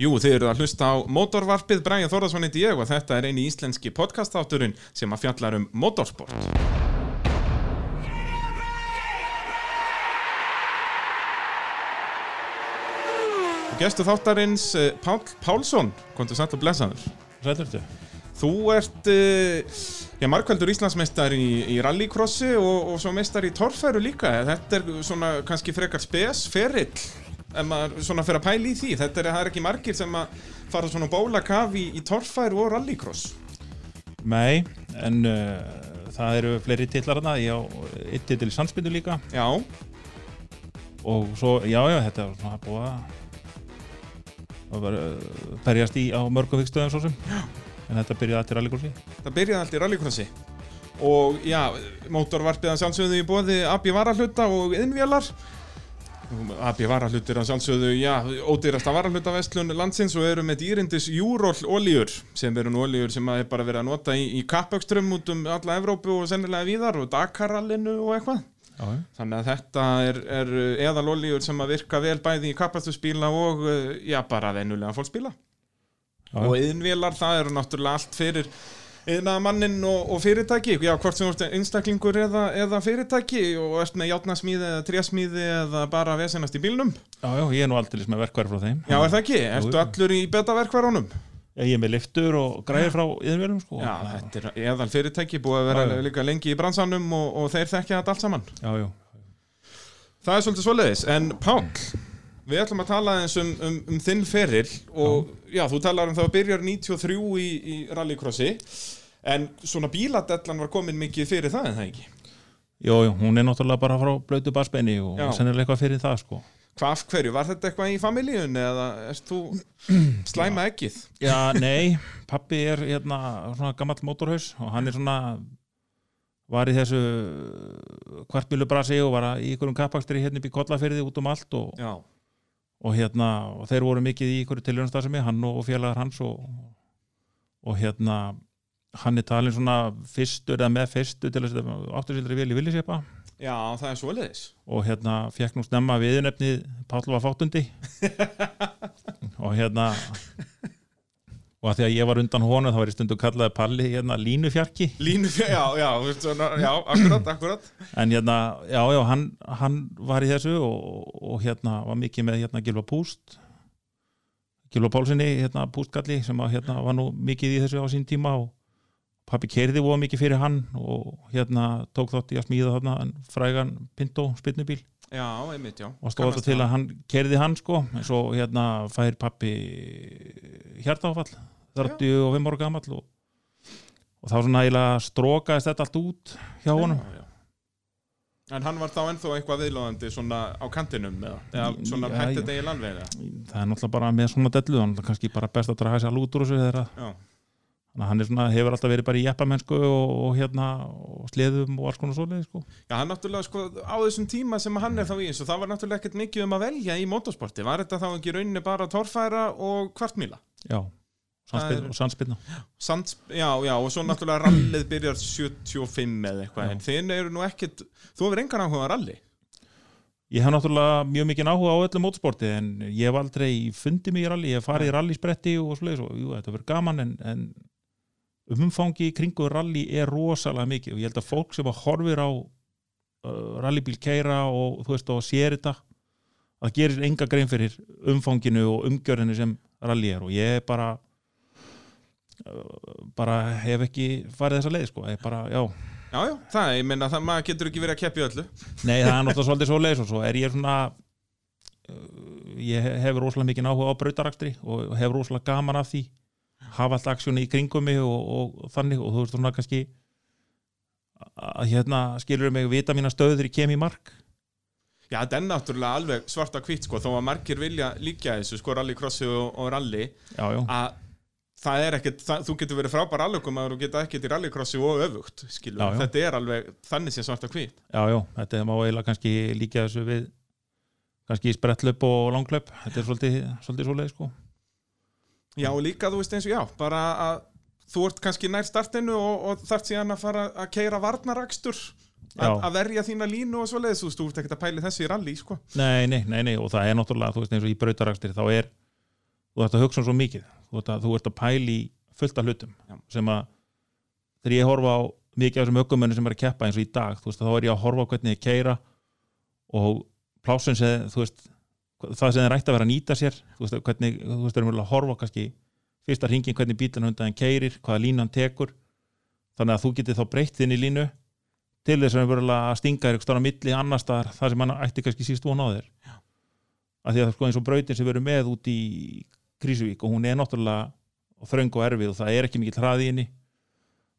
Jú, þið eru að hlusta á Mótorvarpið, Bræði Þórðarsson heiti ég og þetta er eini íslenski podcastátturinn sem að fjallar um motorsport. Og gestu þáttarins eh, Pál Pálsson, kontur sætt og blessaður. Sætturstu? Þú ert uh, já, markvældur Íslandsmeistar í, í rallycrossi og, og svo meistar í torfæru líka. Þetta er svona kannski frekar spes, ferill, ef maður svona fyrir að pæla í því. Þetta er, það er ekki margir sem að fara svona bólakaf í, í torfæru og rallycross. Nei, en uh, það eru fleiri titlar hana, ég á eitt titil í Sandsbyndu líka Já, og svo, já, já, þetta er svona búið að að vera, uh, berjast í á mörgum fyrkstöðum svo sem en þetta byrjaði allt í rallykursi það byrjaði allt í rallycrossi. Og já, mótorvarpið að sjálfsögðu í bóði Abbi Varahluta og Innvélar. Abbi Varahlutir að sjálfsögðu, já, ódýrasta Varahlutavestlun landsins og eru með dýrindis Júról olíur sem eru nú olíur sem að er bara verið að nota í, í kappökstrum út um alla Evrópu og sennilega víðar og Dakarallinu og eitthvað. Já. Þannig að þetta er, er eðalolíur sem að virka vel bæði í kappastusbíla og, eh, já, bara venjulega fólksbíla. Já, Og yðnvélar, það eru náttúrulega allt fyrir yðnaðamannin og, og fyrirtæki, já, hvort sem ert einstaklingur eða, eða fyrirtæki og ert með játnasmíði eða trésmíði eða bara vesenast í bílnum. já, já, ég er nú aldrei með verkværi frá þeim Já, er það ekki? Ertu jú. allur í betaverkvarunum? Já, Ég er með liftur og græðir frá yðurvélum sko Já, þetta er eðal fyrirtæki, búið að vera Já, líka lengi í bransanum og, og þeir þekkja þetta allt saman. Já, já, Það er svolítið svoleiðis, en Pál, við ætlum að tala eins um, um, um þinn feril og já. þú talar um það að byrjar 93 í, í rallycrossi en svona bíladellan var komin mikið fyrir það en það ekki. Jó, jó, hún er náttúrulega bara frá blötu basbeini og Já. sennilega eitthvað fyrir það sko Hvað af hverju? Var þetta eitthvað í familíun eða erst þú slæma ekkið? Já, nei, pappi er hérna svona gamall mótorhaus og hann er svona var í þessu kvartbílubrasi og var í ykkurum kappakstri hérna upp í Kollafyrði út um allt og, Já, og hérna og þeir voru mikið í ykkur tilhjörnastasemi hann og, félagar hans og, og hérna hann er talin svona fyrstur eða með fyrstu til þess að áttursildri vel í villiseipa já, það er svoleiðis. og hérna fekk nú snemma viðunefnið Páll var fátundi og hérna og að því að ég var undan honum þá var ég stundum kallaði Palli hérna línufjarki Línu, já, já, veist já, akkurat, akkurat. en hérna, já, já, hann, hann var í þessu og, og hérna var mikið með hérna Gilva Púst Gilva Pálssoni, hérna Pústgalli sem að hérna var nú mikið í þessu á sín tíma og pappi keiriði voða mikið fyrir hann og hérna tók þátt í að smíða þarna en frægan Pinto spinnubíl Já, einmitt, já. og stóð alltaf til að hann kerði hann sko en svo hérna fær pappi hjartáfall 35 ára gamall og, og þá svona eiginlega strókaðist þetta allt út hjá honum Já. En hann var þá ennþá eitthvað viðlóðandi svona á kantinum eða, eða svona Já, hætti já. þetta í landvega. það er náttúrulega bara með svona dellu þannig að kannski bara best að draga sér út úr þessu þegar að- Já, þannig að hann svona, hefur alltaf verið bara í jeppamennsku og, og hérna og sleðum og alls konar svoleið sko. já, hann náttúrulega sko á þessum tíma sem hann er þá í þessu, það var náttúrulega ekkert mikið um að velja í motorsporti. Var þetta þá ekki rauninni bara torfæra og kvartmíla? já, og sandspinna Sands, já, já, og svo náttúrulega rallið byrjar 75 eða eitthvað, en þinn eru nú ekkert, þú hefur engan áhuga á ralli. Ég hef náttúrulega mjög mikið áhuga á öllu mótsporti en ég hef aldrei fundið mig í rally, ég hef farið í rallyspretti og svoleiðis og jú, þetta verður gaman en, en umfangi í kringu rally er rosalega mikið. Og ég held að fólk sem að horfir á uh, rallybíl keira og þú veist og sér þetta það gerir enga grein fyrir umfanginu og umgjörðinu sem rally er. Og ég er bara uh, bara hef ekki farið þessa leið sko, ég bara, já. Já, já, það, ég meina það, maður getur ekki verið að keppi öllu. Nei, það er náttúrulega svolítið svo leis og svo er ég svona uh, ég hef rosalega mikið áhuga á brautarakstri og hef rosalega gaman af því hafa alltaf aksjónu í kringum mig og, og þannig og þú veist svona kannski að hérna skilur mig vita mína stöður í kem í mark Já, þetta er náttúrulega alveg svart að hvitt, sko, þó að margir vilja líka þessu, sko, rallycrossi og, og rally, Já, að það er ekkert, það, þú getur verið frábær allökum að þú geta ekkert í rallycrossi og öfugt, skilur, Já, já. þetta er alveg þannig sem svart að hvitt. já, já, þetta má eiginlega kannski líka þessu við kannski sprettlöp og langlöp þetta er svolítið, svolítið svoleið sko Já, líka, þú veist eins og já, bara að þú ert kannski nær startinu og, og þarft síðan að fara að keira varnarakstur, að, að verja þína línu og svoleiðis, þú veist, þú ert ekkert að pæli þessu í rally, sko. Nei, nei, nei, nei, og það er náttúrulega, þú veist, eins og í brautarakstri þá er, þú ert að hugsa um svo mikið þú ert að, þú ert að pæli fullt af hlutum Já. sem að þegar ég horfa á mikið af þessum ökumönnum sem er að keppa eins og í dag þú veist, þá er ég að horfa hvernig ég keira og plásun sem þú veist, það sem þeir ætti að vera að nýta sér þú veist, hvernig, þú veist, þeir eru að horfa kannski fyrsta hringin hvernig bílan hundaðin keirir hvaða línu hann tekur. Þannig að þú getur þá breytt þinn í línu til þess að vera að stinga þér eitthvað á milli annars staðar þar sem hann ætti kannski síst von á þér. Að því að sko eins og brautin sem erum með út í Krísuvík og hún er náttúrulega þröng og erfið og það er ekki mikill hraði í henni.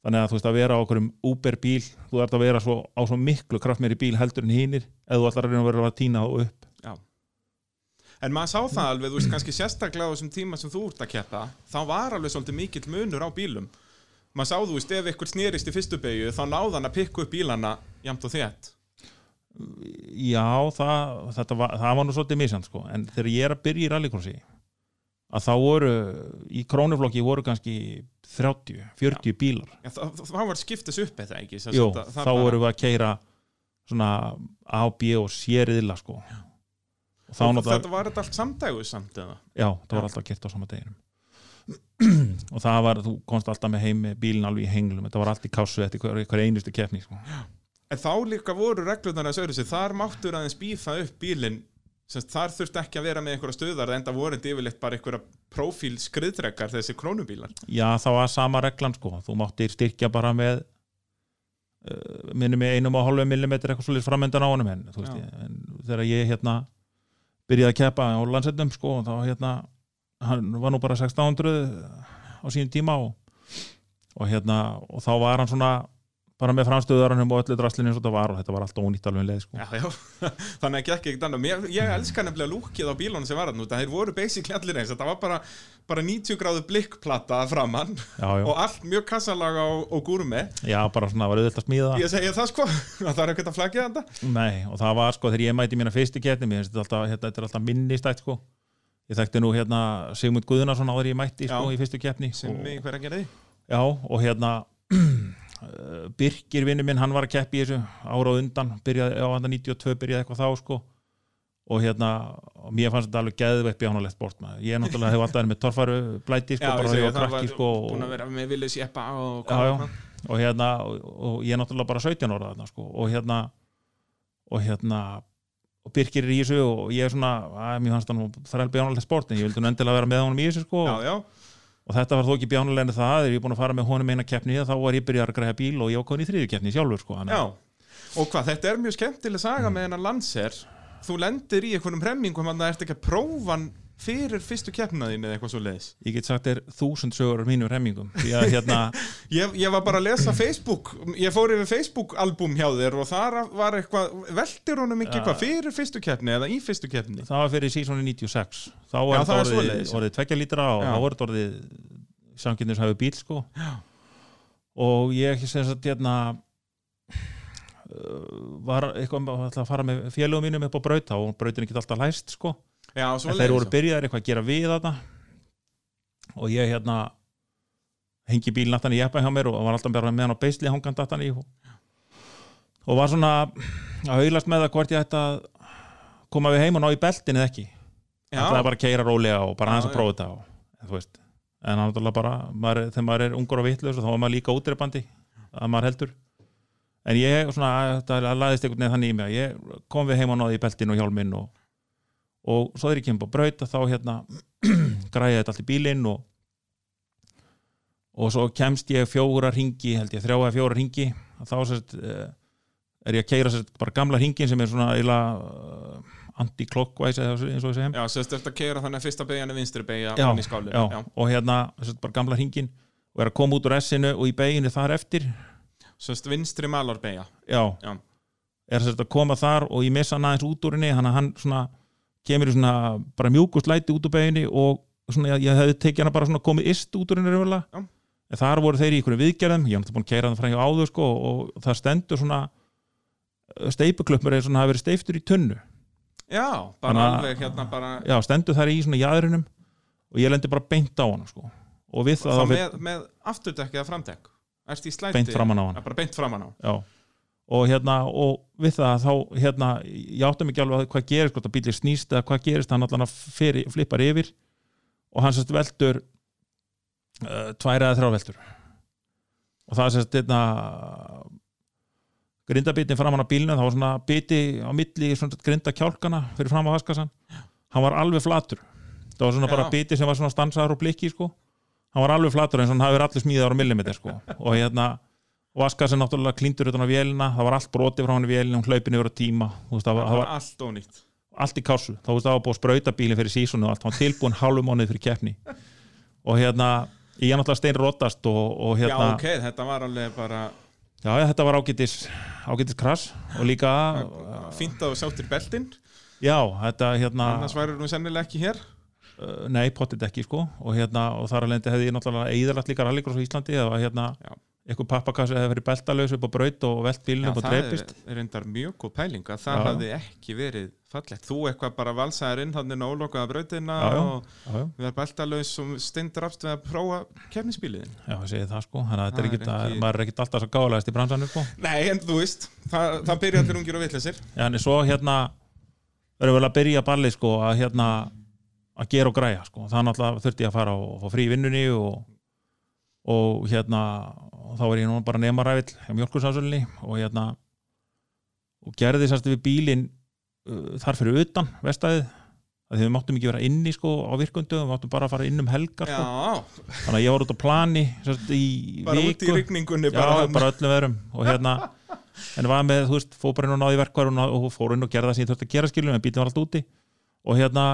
Þannig að þú veist að vera á okkur um Uber bíl þú ert að vera svo, á svo miklu kraftmeiri bíl heldur en hinnir eða þú ætlar að vera að týna þá upp En maður sá það alveg, þú veist, kannski sérstaklega á þessum tíma sem þú ert að keppa, þá var alveg svolítið mikill munur á bílum. Maður sá, þú veist, ef ykkur snýrist í fyrstu beigju, þá náði hann að pikka upp bílana jæmt og þétt. Já, það, var, það var nú svolítið misjant sko, en þegar ég er að byrja í rallycrossi að þá voru í krónuflokki voru kannski 30, 40 bílar Já, þá, þá var skiptis upp eða ekki. Jó, það þá bara- vorum við að keira svona A, B og C riðla sko náttúrulega Þetta var þetta allt samdægu samt eða? Já, það var alltaf gert á sama deginum. Og það var, þú komst alltaf með heim með bílinn alveg í henglum, þetta var allt í kásu eftir hver, hver einustu keppni sko. En þá líka voru reglurnar að sögru sig, þar máttur aðeins bífa upp bílinn, semst þar þurfti ekki að vera með einhverja stöðar, enda voru þetta yfirleitt bara einhverja prófíl skriðdrekar þessi krónubílar. Já, það var sama reglan sko, þú máttir styrkja bara með uh, minni með einum og hálfu millimetr eitthvað svolítið framöndan á honum en, veist, en þegar ég hérna byrjaði að keppa á landsetnum sko, þá hérna hann var nú bara 1600 á sínum tíma og, og hérna og þá var hann svona bara með framstöðarunum og öllu draslinu eins og þetta var og þetta var allt ónýtt alveg um leið sko. Já, já, þannig að ekki ekkert annað. Mér, ég elska nefnilega lúkið á bílunum sem var út, þeir voru basically allir eins, þetta var bara, bara 90 gráðu blikkplata framann já, já, og allt mjög kassalaga og, og gúrmi. já, bara svona var auðvitað að smíða Ég segi það sko, það er ekkert að flagja þetta. Nei, og það var sko þegar ég mæti mína fyrstu ketni þetta alltaf, hérna, þetta er alltaf minnistætt sko. Ég þekkti nú hérna Sigmund Guðunarsson áður ég mætti sko í fyrstu Sem og, og hérna Birkir vinnu minn, hann var að keppi í þessu ára á undan, byrjaði á hann 92 byrjaði eitthvað þá sko. Og hérna, og mér fannst þetta alveg geðveitt bjánalegt sport maður, ég náttúrulega hef alltaf verið með torfaru blæti sko, Já, bara það var krakki sko búin að og, vera með vilja sjeppa og og hérna, og, og ég er náttúrulega bara 17 ára þarna sko, og hérna og hérna og Birkir er í þessu og ég er svona að mér fannst það nú þræl bjánalegt sport en ég vildi nú endilega vera með honum í þessu sko. Já, já, og þetta var þó ekki bjánulegni það þegar ég er búin að fara með honum eina keppni þá var ég byrjað að græða bíl og ég komin í þriðju keppni sjálfur sko þannig já. Og hvað, þetta er mjög skemmtileg saga með hennar landser. Þú lendir í einhvernum hremmingum að það ert ekki að prófa fyrir fyrstu keppnaðin eða eitthvað svo leiðis. ég get sagt þér þúsund sögur af mínum remmingum að hérna, Ég, ég var bara að lesa Facebook, ég fór yfir Facebook-album hjá þér og þar var eitthvað, veldir honum ekki Ja. eitthvað fyrir fyrstu keppni eða í fyrstu keppni? það var fyrir sísónu 96 þá Já, var það þetta er orðið, svoleiðis. orðið tvekja lítra og Já. þá var þetta orðið samkynnis hafi bíl sko Já. og ég sem sagt hérna uh, var eitthvað að fara með félögum mínum upp á brauta og brautin ekki alltaf læst sko Já, en þeir voru byrjaðir eitthvað að gera við þetta og ég hérna hengi bílinn aftan í jeppa hjá mér og var alltaf bara með hann á beisli hangandi aftan í og, og var svona að haulast með það hvort ég ætti að koma við heim og ná í beltin eða ekki. Það er bara að keira rólega og bara aðeins að prófa þetta og, en þú veist en náttúrulega bara, maður, þegar maður er ungur og vitlaus og þá er maður líka útreipandi að maður heldur. En ég svona, þetta laðist einhvern veginn þannig í mig að ég kom við heim og náði í beltin og hjálminn og, og svo þegar ég kemur á braut þá hérna græði þetta allt í bílinn og og svo kemst ég fjóra ringi held ég þrjá eða fjóra ringi þá sérst, eh, er ég að keira sérst, bara gamla ringin sem er svona eiginlega uh, anti-clockwise eins og við segjum. Já, sérst eftir að keira þannig að fyrsta beigjan er vinstri beigja og hérna sérst, bara gamla ringin og er að koma út úr S-inu og í beginu þar eftir. Sérst vinstri malar beigja. já, Já. er sérst að koma þar og ég missa hann aðeins út úr henni hann svona kemur í svona bara mjúkust læti út úr beginu og svona ég, ég hefði tekið hana bara svona komið ist út úr henni raunverulega en þar voru þeir í einhverju viðgerðum ég hef náttúrulega búin að keira það frá hjá áður sko, og það stendur svona steipuklöppur eða svona hafi verið steiftur í tunnu Já, bara Þannig að- alveg hérna bara, já, stendur þar í svona jæðrinum og ég lendi bara beint á hann sko. og við það þá með, með afturdekk eða framdekk. Erst í slæti? beint framan á hann Já, bara beint framan á. já. Og hérna og við það þá hérna ég áttum ekki alveg að hvað gerist hvort að bílir snýst eða hvað gerist hann allan að fyrir, flippar yfir. Og hann sérst veldur uh, tvær eða þrjá veldur. Og það sérst einna grindabitin framan á bílnum það var svona biti á milli grindakjálkana fyrir fram á Haskassan hann var alveg flatur. Það var svona Já. bara biti sem var svona stansaður og blikki sko. Hann var alveg flatur eins og hann hafi verið allir smíðar á millimeter sko. Og hérna og Haskassan náttúrulega klíndur utan á vélina það var allt brotið frá hann í vélina, hún hlaupin yfir á tíma. Þú veist, það, var, það var allt ónýtt. Allt í kásu, þá veist það var búið að sprauta bílinn fyrir sísonu og allt, hann tilbúin hálfum mánuð fyrir keppni. Og hérna ég er náttúrulega stein rótast og, og já hérna ok, þetta var alveg bara Já, já, þetta var ágætis, ágætis krass og líka, fínt að þú sáttir beltin já, þetta hérna, annars væri nú sennilega ekki hér. Nei, pottit ekki sko. Og hérna, og þar alveg hefði ég náttúrulega eitthvað pappakassi hefði verið beltalaus upp á braut og velt bílinn upp og það dreipist er, er reyndar mjög góð pæling að það hafði ekki verið fallegt. Þú eitthvað bara valsaðir inn hann inn á ólokaða brautina Já, já. og Já, við erum beltalaus og steindur aftur við að prófa kefnisbíliðin já, ég segi það sko. Þannig að Það er er ekki, ekki- maður er ekki alltaf svo gáðalegast í bransanum sko. Nei, en þú veist, það, það byrja allir ungir og vitleysir Já, en svo hérna verðum við að byrja ballið sko að hérna að gera og græja sko. Það náttúrulega þurfti ég að fara og fá frí vinnunni og, og hérna og þá var ég nú bara nemarævill hjá mjölkursásunni og hérna og gerði sérst við bílinn uh, þar fyrir utan vestæðið. Að því við máttum ekki vera inni sko á virkundu við máttum bara fara inn um helgar sko. Þannig að ég var út á plani sérst, í bara út í viku. rigningunni Já, bara, bara, öllum verum og hérna en var með, þú veist, fór bara inn og náði verkvar og, og fór inn og gerði það sem ég þurfti að gera skilum en bílinn var allt úti. Og hérna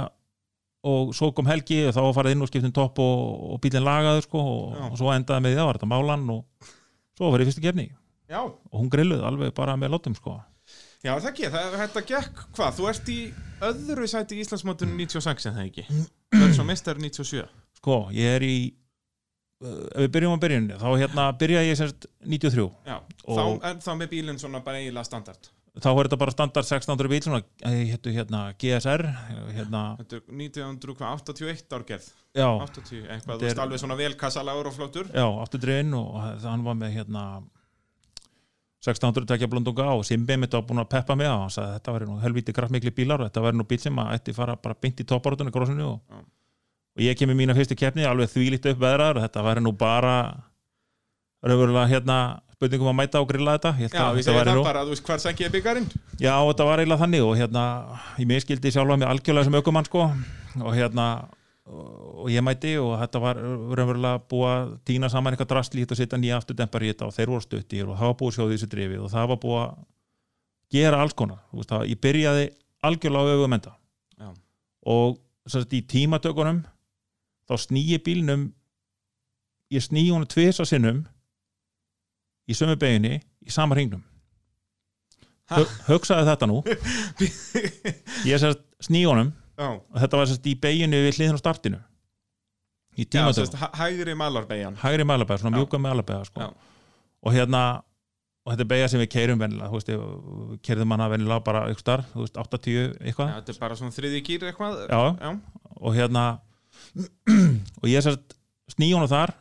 og svo kom helgi og þá var farið inn og skiptum topp og, og bílinn lagaður sko og, og svo endaði með því það var þetta málan og svo var ég fyrstu kefni Já, og hún grilluð alveg bara með lótum sko. Já það ekki, það, þetta gekk hvað, þú ert í öðru sæti í Íslandsmótunum 96 en það ekki? Það er svo mistar 97 sko, ég er í uh, ef við byrjum á byrjunni þá hérna byrja ég sérst 93 Já, þá, en þá með bílinn svona bara eiginlega standard þá er þetta bara standard 1600 bíl svona, eh, hétu hérna GSR hérna, Þetta er 1981 árgerð? Já, 80, eitthvað, þú veist alveg svona velkassalagur og flottur Já, aftur drein og hann var með hérna 1600 tekja blondunga og Simbi mitt var búin að peppa mig og hann sagði þetta væri nú helvíti kraftmikli bílar og þetta væri nú bíl sem að ætti fara bara beint í topparötunni grósinu og, Já. og ég kemur mína fyrstu keppni alveg þvílíkt upp veðrar og þetta væri nú bara raunverulega hérna spurningum að mæta og grilla þetta Ég Já, við segjum það bara, þú veist, hvar ég byggarinn? Já, þetta var eiginlega þannig og hérna ég miskildi sjálfa mig algjörlega sem ökumann sko og hérna og ég mæti og þetta var raunverulega búið að týna saman eitthvað drastlít og setja nýja afturdempar í þetta og þeir voru stuttir og það var búið sjóða þessu drifið og það var búið að gera alls konar Þú veist, það, ég byrjaði algjörlega á öfum enda Já. og sagt, í tímatökunum þá snýi bílnum ég snýi honum tvisa sinnum í sömu beginni í sama hringnum. Hugsaði þetta nú. Ég sérst sný honum Já, og þetta var sérst í beginu við hliðin á startinu. Í sérst, hæ- hægri malarbeigjan hægri mælabæða svona mjúka mælabæða sko. Og hérna og þetta er beigja sem við keirum venilega veist, keirðum hana venilega bara veist, 80 eitthvað. Já, þetta er bara svona þriði gýr eitthvað. Já. Já, og hérna og ég sérst sný honum þar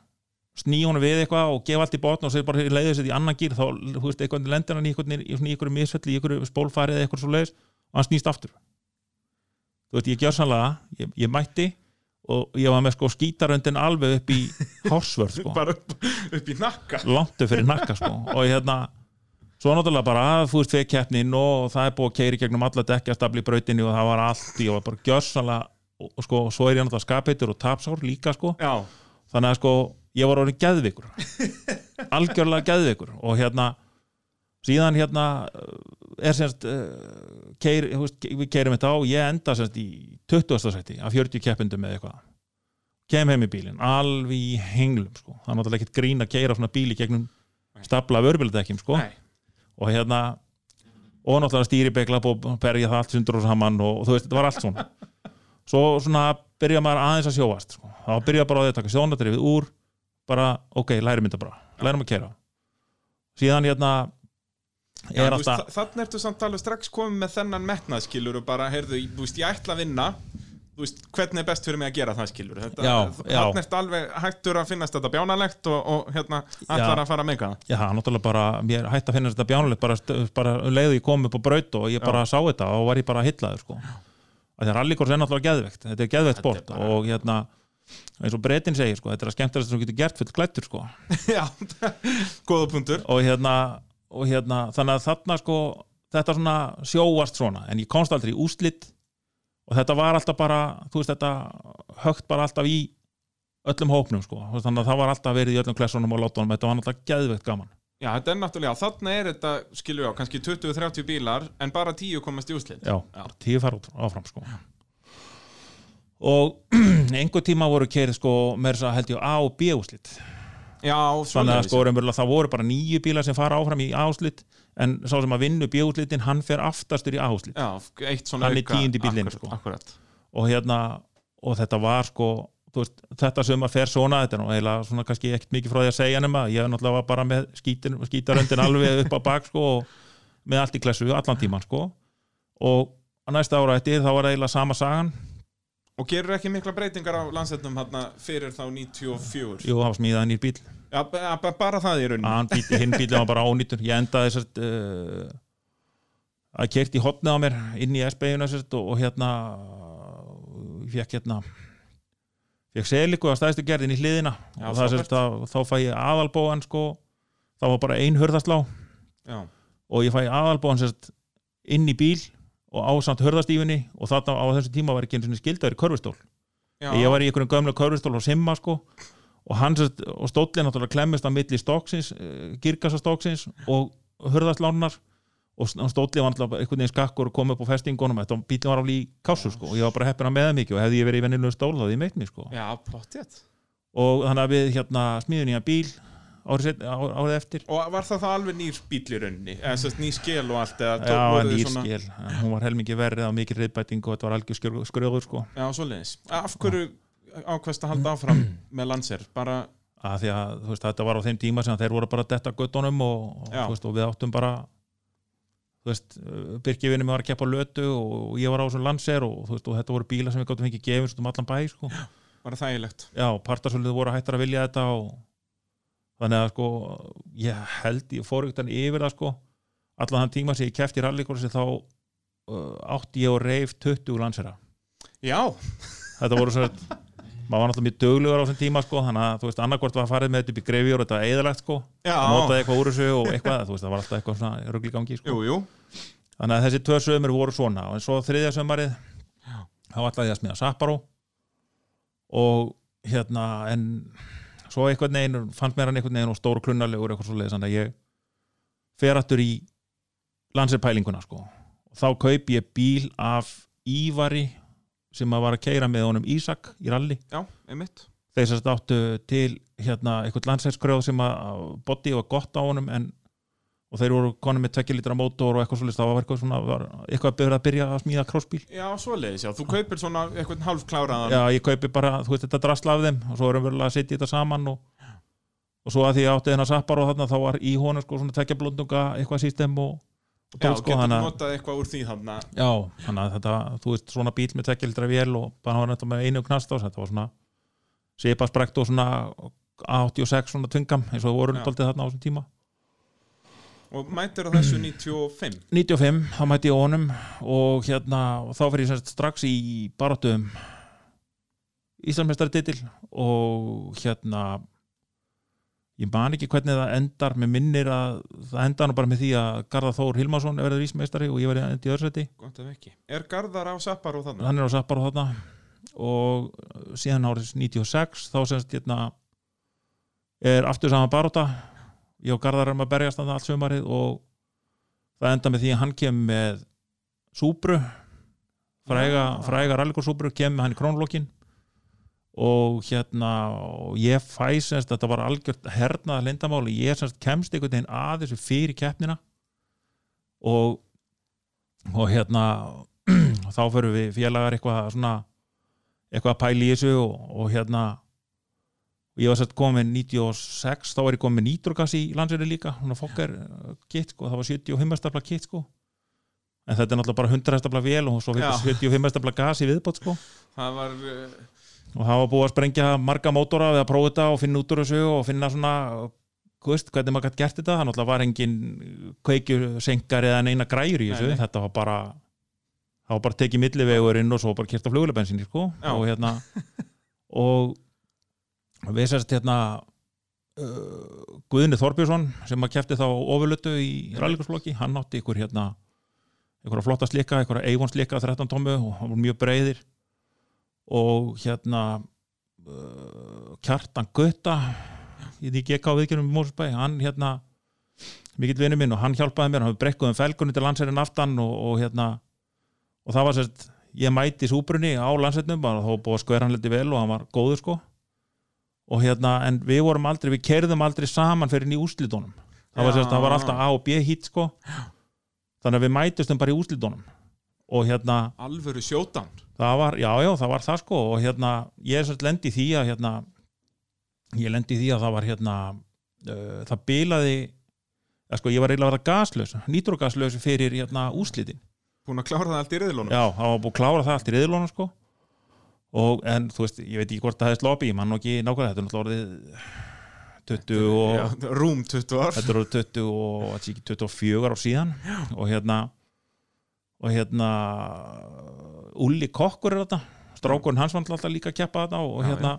sný honum við eitthvað og gefa allt í botn og sér bara leiðið sér í annan gýr þá, þú veist, eitthvað lendir hann í eitthvað misfelli, í eitthvað spólfarið eða eitthvað svo leiðis og hann snýst aftur. Þú veist, ég gjör sannlega ég, ég mætti og ég var með sko skítaröndin alveg upp í hársvörð sko, bara upp, upp í nakka. Langt upp fyrir nakka sko. Og hérna svo náttúrulega bara, þú veist, fyrir keppnin og það er búið að keiri gegnum alla dekkjastabli í brautinni og það var allt, ég var bara gjörsanlega og, og sko, svo er ég náttúrulega skapeitur og tapsár líka sko, Já, þannig að sko ég var orðin geðvikur algjörlega geðvikur og hérna síðan hérna uh, er semst uh, keir, við keirum þetta á og ég enda semst í 20. sæti af 40 keppundum með eitthvað kem heim í bílinn, alveg í henglum sko. það er náttúrulega ekkert grín að keira svona bíli gegnum stapla vörbildekkim sko. og hérna og náttúrulega stýribegla og berja það allt sundur og saman og, og þú veist, þetta var allt svona svo svona byrja maður aðeins að sjóast sko. þá byrja bara á því að taka sjónadrifið úr bara, ok, lærum þetta bara. Lærum að kera síðan hérna Já, er alltaf þa- Þannig ertu samt alveg strax komið með þennan metnaðskilur og bara, heyrðu, þú veist, ég ætla að vinna. Veist, hvernig er best fyrir mig að gera það skilur þetta, Já, já. Þannig ertu alveg hættur að finnast þetta bjánalegt og, og hérna, ætlar að fara að meika það. Já, náttúrulega bara, mér hætti að finna þetta bjánulegt bara, bara um leiðu ég kom upp á braut og ég bara sá þetta og var ég bara hillaður sko. að því að rallykors er náttúrulega geðvegt þetta er geðvegt Þetta er sport bara- og hérna eins og breytin segir sko, þetta er að skemmtilegast sem þú getur gert full glættur sko. Já, góða punktur. Og hérna, og hérna þannig að þarna sko þetta svona sjóast svona en ég komst aldrei í úslit og þetta var alltaf bara þú veist þetta högt bara alltaf í öllum hópnum sko. Þannig að það var alltaf verið í öllum klessunum og lottunum þetta var alltaf geðveikt gaman. Já, þetta er náttúrulega, þarna er þetta, skilju á, kannski 20-30 bílar en bara 10 komast í úslit já, Já. tíu fara út áfram sko og einhver tíma voru keirið sko með þess að held ég A og B úslit Já, þannig að sko raunverulega það voru bara nýju bílar sem fara áfram í A úslit en sá sem að vinnu B úslitin hann fer aftastur í A úslit Já, eitt svona Hann er tíundi akkurat, sko. Og hérna og þetta var sko veist, þetta sumar fer svona þetta nú eiginlega svona kannski ekkert mikið frá því að segja nema ég er náttúrulega bara með skítin, skítaröndin alveg upp á bak sko og með allt í klessu allan tíman sko. Og á næsta ára eftir þá var eiginlega sama sagan Og gerur ekki mikla breytingar á landsetnum hérna fyrir þá 94 jú, það var smíðað nýr bíl Já, ba- bara það í rauninni. Bíl, hinn bílinn var bara ónýttur. Ég endaði þessart uh, að kert í hotnið á mér inn í S-beiguna og, og hérna fekk hérna fekk seliku að stæðstu gerðin í hliðina. Já, og það sérst að þá fæ ég aðalbóan sko, það var bara ein hörðaslá Já, og ég fæ aðalbóan inn í bíl og ásamt hörðastífinni og þarna á þessu tíma var ekki einu sinni skildaður í körfustól. Já, ég var í einhverjum gömlu körfustól og simma sko og sérst, og stóllin náttúrulega klemmist á milli stóksins, girkasastóksins og hörðaslánar og stóllin var náttúrulega einhvern veginn skakkur og kom upp á festingunum, þetta bílinn var alveg í kásu sko og ég var bara heppin að með það mikið og hefði ég verið í vennilegum stól þá hefði ég meitt mig sko. Já, og þannig að við hérna smíðum nýja bíl árið, árið eftir. Og var það þá alveg nýr bíl í sérst ný skel og allt Já, nýr svona- skil, hún var helmingi verið á mikið reyðbæting og þetta var algjör skröður sko. Já, svoleiðis. Af hverju ákvæmst að halda áfram með landser? Bara, að því að veist, þetta var á þeim tíma sem þeir voru bara að detta göttunum og, veist, og við áttum bara þú veist, Birki vinnum var að keppa lötu og ég var á þessum landser og, veist, og þetta voru bílar sem við gáttum gefins út um allan bæ sko. bara þægilegt. Já, partasölið voru hættar að vilja þetta og þannig að sko ég held, ég fór ykkur yfir það sko. Allan þann tíma sem ég kefti í rallykursi þá uh, átti ég og reif 20 landsera Já, þetta voru svo maður var náttúrulega mjög döglegur á þessum tíma sko, þannig að þú veist annarkvort var farið með þetta upp í grefjur og þetta var eðalegt sko, að notaði eitthvað úr þessu og eitthvað, þú veist það var alltaf eitthvað svona rugl í gangi sko. Jú, jú. Þannig að þessi tvö sömur voru svona. Og svo þriðja sömarið þá ætlaði ég að smíða Sapporo. Og hérna en svo einhvern veginn fannst mér hann einhvern veginn og stóru klunnalegur eitthvað svo leiðis, þannig að ég fer aftur í landsirpælinguna sko. Og þá kaup ég bíl af Ívari sem að var að keira með honum Ísak í ralli Já, einmitt. Þeir sagt áttu til hérna eitthvað landsætskröð sem að body var gott á honum en og þeir voru konum með 2 litra mótor og eitthvað svolítið það var eitthvað svona var eitthvað að byrja að byrja að smíða krossbíl. Já, svoleiðis, já, þú kaupir svona eitthvað hálfkláraðan já ég kaupi bara, þú veist þetta drasla af þeim og svo erum við að setja þetta saman og, og svo að því átti þennan sappar og þarna þá var í honum sko svona tvekja blóndunga eitthvað system og, og Já, tók sko getur þannig að notað eitthvað úr því þarna. Já, að þetta, þú veist svona bíl með 2 litra vél og bara var þetta með einu knast á þetta var svona sipasprekt og svona 86 svona tvingam eins og það voru Já. daldið þarna á þessum tíma Og mætir á þessu 95 95, þá mætti ég honum og hérna, og þá fyrir ég semst strax í baráttum Íslandsmeistari titil og hérna ég man ekki hvernig það endar með minnir að það endar nú bara með því að Garðar Þór Hilmarsson er verið vísmeistari og ég var endi í öðrsæti Gott ef ekki. Er Garðar á Sappar og þarna? hann er á Sappar og þarna og síðan árið 96 þá semst hérna er aftur saman barátta ég og Garðar erum að berjast þarna allt sömarið og það enda með því að hann kemur með súbru fræga, fræga rallikursúbru kemur hann í krónlokkin og hérna og ég fæ semst, þetta var algjört hernaða lindamáli, ég semst kemst einhvern veginn að þessu fyrir keppnina og og hérna og þá fyrir við félagar eitthvað svona eitthvað að pæla í þessu og, og hérna og ég var sett komin 96 þá var ég komin með nitrogas í landsverði líka. Svona fokkar kitt sko, það var 75 stafla kitt sko. En þetta er náttúrulega bara 100 stafla vél og svo Já. 75 stafla gas í viðbót sko. Það var uh, og það var búið að sprengja marga mótora við að prófa þetta og finna út úr þessu og finna svona hvað veist, hvernig maður gæti gert þetta. Það náttúrulega var engin kveikjusenkar eða neina græjur í þessu. Nei, nei. þetta var bara það var bara tekið millivegurinn og svo bara kert á flugulebensinu sko. Og hérna og við sérst hérna uh, Guðni Þorbjörnsson sem að kefti þá ofurlutu í rallikursblokki, hann átti ykkur hérna ykkur flotta slika, ykkur Eivon slika 13 tómu og hann var mjög breiðir. Og hérna uh, Kjartan Gutta í því GK viðkjörnum í Mósusbæ hann hérna mikill vinnu minn og hann hjálpaði mér, hann hafði brekkuð um felgunni til landsærin aftan og, og hérna og það var sérst, ég mæti súbrunni á bara þá búið að liti vel og hann var góður sko og hérna, en við vorum aldrei, við kerðum aldrei saman fyrir ný úslitónum það það var alltaf A og B hít sko. Þannig að við mætustum bara í úslitónum og hérna, Alvöru sjótán það var, já, já, það var það sko. Og hérna, ég er sérst lendi í því að hérna, ég lendi í því að það var hérna, uh, það bilaði að sko, ég var eiginlega að vera gaslaus nýtrogaslaus fyrir hérna úslitin Búin að klára það allt í riðlunum já, það var búið að klára það allt í riðlunum sko og, en þú veist, ég veit ekki hvort það hefði sloppið, ég man nú ekki nákvæmlega þetta er náttúrulega orðið 20 og Já, Rúm 20 ár. Þetta er orðið 20 og þetta sé ekki 24 ár síðan. Og hérna og hérna Ulli Kokkur er þetta strákurinn hans var alltaf líka að keppa þetta og Já, hérna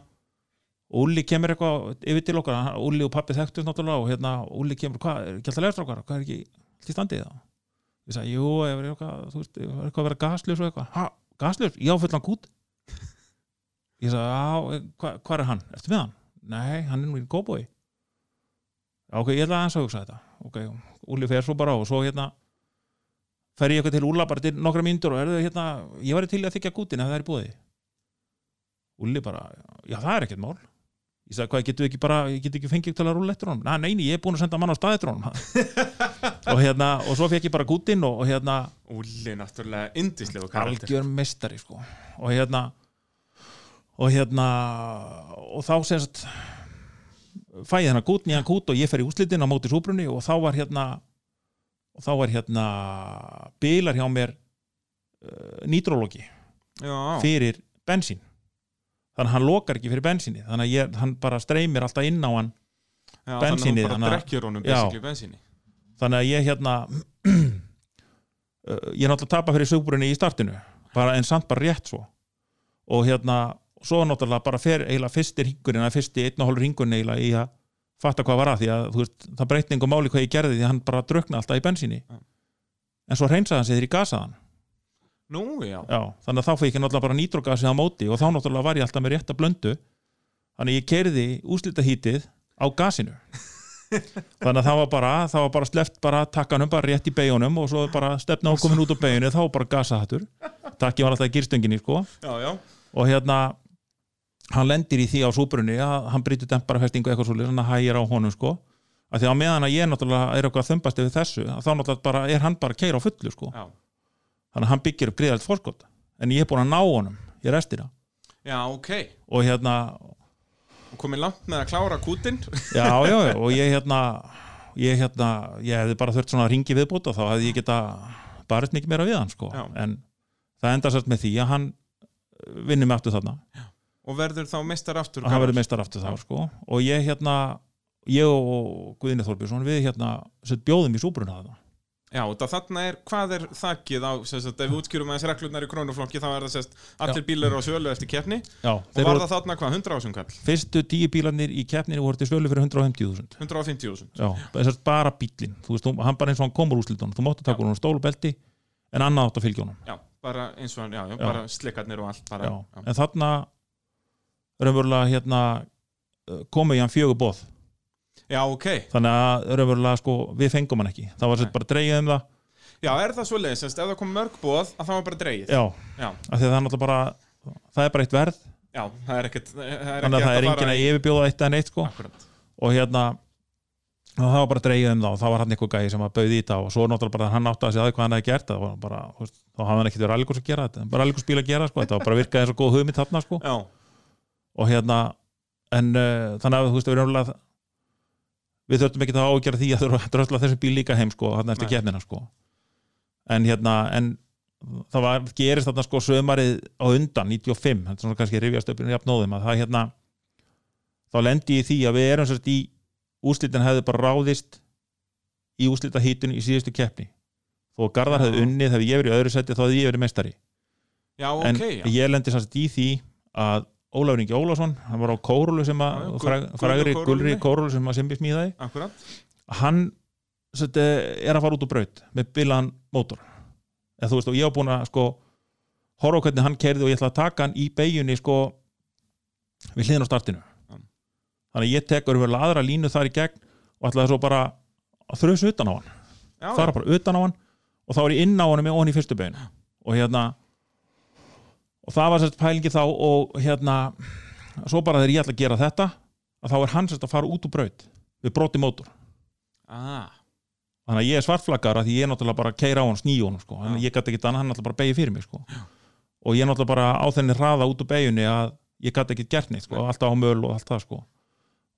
Ulli kemur eitthvað yfir til okkar. Ulli og pappi þekktust náttúrulega og hérna Ulli kemur, hvað, er ekki alltaf leðstrákar hvað er ekki í standið það ég sagði, jú, ef er eitthvað, þú veist, ef er eitthvað að vera gasljus og eitthvað, ha, gasljus, já, fullan kút ég sagði, hvað hva er hann, ertu með hann? nei, hann er nú í góbói já, ok, ég ætla aðeins að hugsa þetta. Ok, Úli fer svo bara á og svo hérna fer ég eitthvað til Úla bara til nokkra mínútur og er þau hérna, ég var til að þykja kútin ef það er í búði Úli bara, já það er ekkert mál. Ég sagði, hvað, getur ekki bara, ég get ekki fengið til að rúla eftir honum, næ, neini, ég er búin að senda mann á stað eftir honum. Og hérna, og svo fekk ég bara kútin og, og hérna Úli náttúrulega karakter. Algjör mestari sko. Og hérna og hérna og þá semst fæ ég þennan kút, nýjan kút og ég fer í úslitin á móti súbrunni og þá var hérna og þá var hérna bilar hjá mér uh, nýtrólógi Já, fyrir bensín. Þannig að hann lokar ekki fyrir bensíni þannig að ég, hann bara streymir alltaf inn á hann já bensínið, Þannig að þannig bara drekkjur honum Já. bensinni þannig að ég hérna uh, ég er náttúrulega að tapa fyrir súbrunni í startinu bara, en samt bara rétt svo. Og hérna, svo náttúrulega bara fer eiginlega fyrstir hingurinn, að fyrsti einn og hálfur hingurinn eiginlega í að fatta hvað var að því að þú veist, það breytti einhver máli hvað ég gerði því að hann bara drukna alltaf í bensíni. Já. en svo reynsaði hann sig þegar ég gasaði hann. Nú, já, Já, þannig að þá fæ ég náttúrulega bara nýtrogasi á móti og þá náttúrulega var ég alltaf með rétta blöndu. Þannig að ég kerði úslitahítið á gasinu. Þannig að það var bara það var bara sleft bara takkanum bara rétt í beigunum og svo bara stefna og komin út á beigunu þá bara gasahattur. Takki var alltaf í girstöngin sko. og hérna hann lendir í því á súbrunni að hann brýtur dempara festingu eitthvað svolítið þannig að hægir á honum sko. Að því að meðan að ég náttúrulega er eitthvað að þumbast yfir þessu að þá náttúrulega bara er hann bara að keira á fullu sko. Já, þannig að hann byggir upp gríðalt fórskot en ég er búin að ná honum í restina. Já ok. Og hérna, Og komið langt með að klára kútin já, já, já. Og ég hérna ég hérna, ég hefði bara þurft svona að ringi viðbúta þá hefði ég geta barist mikið meira við hann sko. Já. en það enda sérst með því að hann vinnur mig aftur þarna Og verður þá meistar aftur og hann verður meistar aftur þá sko. Og ég hérna, ég og Guðinni Þorbjörnsson við hérna bjóðum í súbruna þarna. Já, þetta þarna er, hvað er þakkið á, sem sagt, ef við útskjörum aðeins reglurnar í krónuflokki þá er það sérst, allir bílar á sölu eftir keppni. Já, og var það þarna hvað, 100 ásum kall? fyrstu tíu bílarnir í keppninu voru til svölu fyrir 150.000 150.000 já, þess að bara bílinn þú veist, hann bara eins og hann komur úrslitunum. Þú máttu taka Já. honum stól og belti en annað átt að fylgja honum. Já, bara eins og hann, já, já, Já. bara slikkarnir og allt bara, já. en þarna raunverulega hérna komu í hann fjögur bóð já, ok. Þannig að raunverulega sko við fengum hann ekki. Það var Nei. bara dreigið um það. Já, er það svo leiðis, ef það kom mörg bóð að það var bara dreigið já, Já, það er bara það er bara eitt verð. Já, það er ekkert er þannig að það er enginn að yfirbjóða eitt en eitt sko. Og hérna og það var bara dreigið um það. Og það var hann eitthvað gæði sem að bauði í það. Og svo náttúrulega bara hann átti að segja hvað hann hefði gert. Það var bara, þá hafði hann ekkert verið rallíkurs að gera þetta. Bara rallíkurs bíl að gera sko, þetta var bara virkaði eins og góð hugmynd þarna sko. Já, og hérna en uh, þannig að þú veist við við þurftum ekki það ágjara því að að drösla þessu bíl líka heim sko þarna eftir keppnina sko. En hérna en það var, gerist þarna sko sömarið á undan 95, þetta er svona kannski rifjast upp jafnóðum að það hérna þá lendi ég því að við erum sérst í úslitin hefði bara ráðist í úslita í síðustu keppni. Þó að Garðar hefði unnið hefði ég verið í öðru seti þá hefði ég verið meistari. Já, en ok já. ég lendi sérst í því að Ólafur Ingi Ólafsson hann var á kórulu sem að frægri kórulunni. kórulu sem að Simbi smíðaði. Akkurat. Hann sett, er að fara út úr braut með bilaðan mótor. Eða þú veist og ég var búin að sko horfa á hvernig hann kerði og ég ætla að taka hann í beigjunni sko við hliðin á startinu. Já. þannig að ég tek örfur aðra línu þar í gegn og ætlaði svo bara að þrjusa utan á hann. Já, fara bara utan á hann og þá er ég inn á hann með hann í fyrstu beiginu og hérna og það var sérst pælingi þá og hérna svo bara þegar ég ætla að gera þetta að þá er hann sérst að fara út úr braut við broti mótor ah, þannig að ég er svartflaggar að því ég er náttúrulega bara að keira á hann, sníu honum sko. þannig að ég gæti ekki annað, hann náttúrulega bara beigja fyrir mig sko. og ég er náttúrulega bara á þenni hraða út úr beigjunni að ég gæti ekki gert neitt sko. alltaf á möl og allt það sko.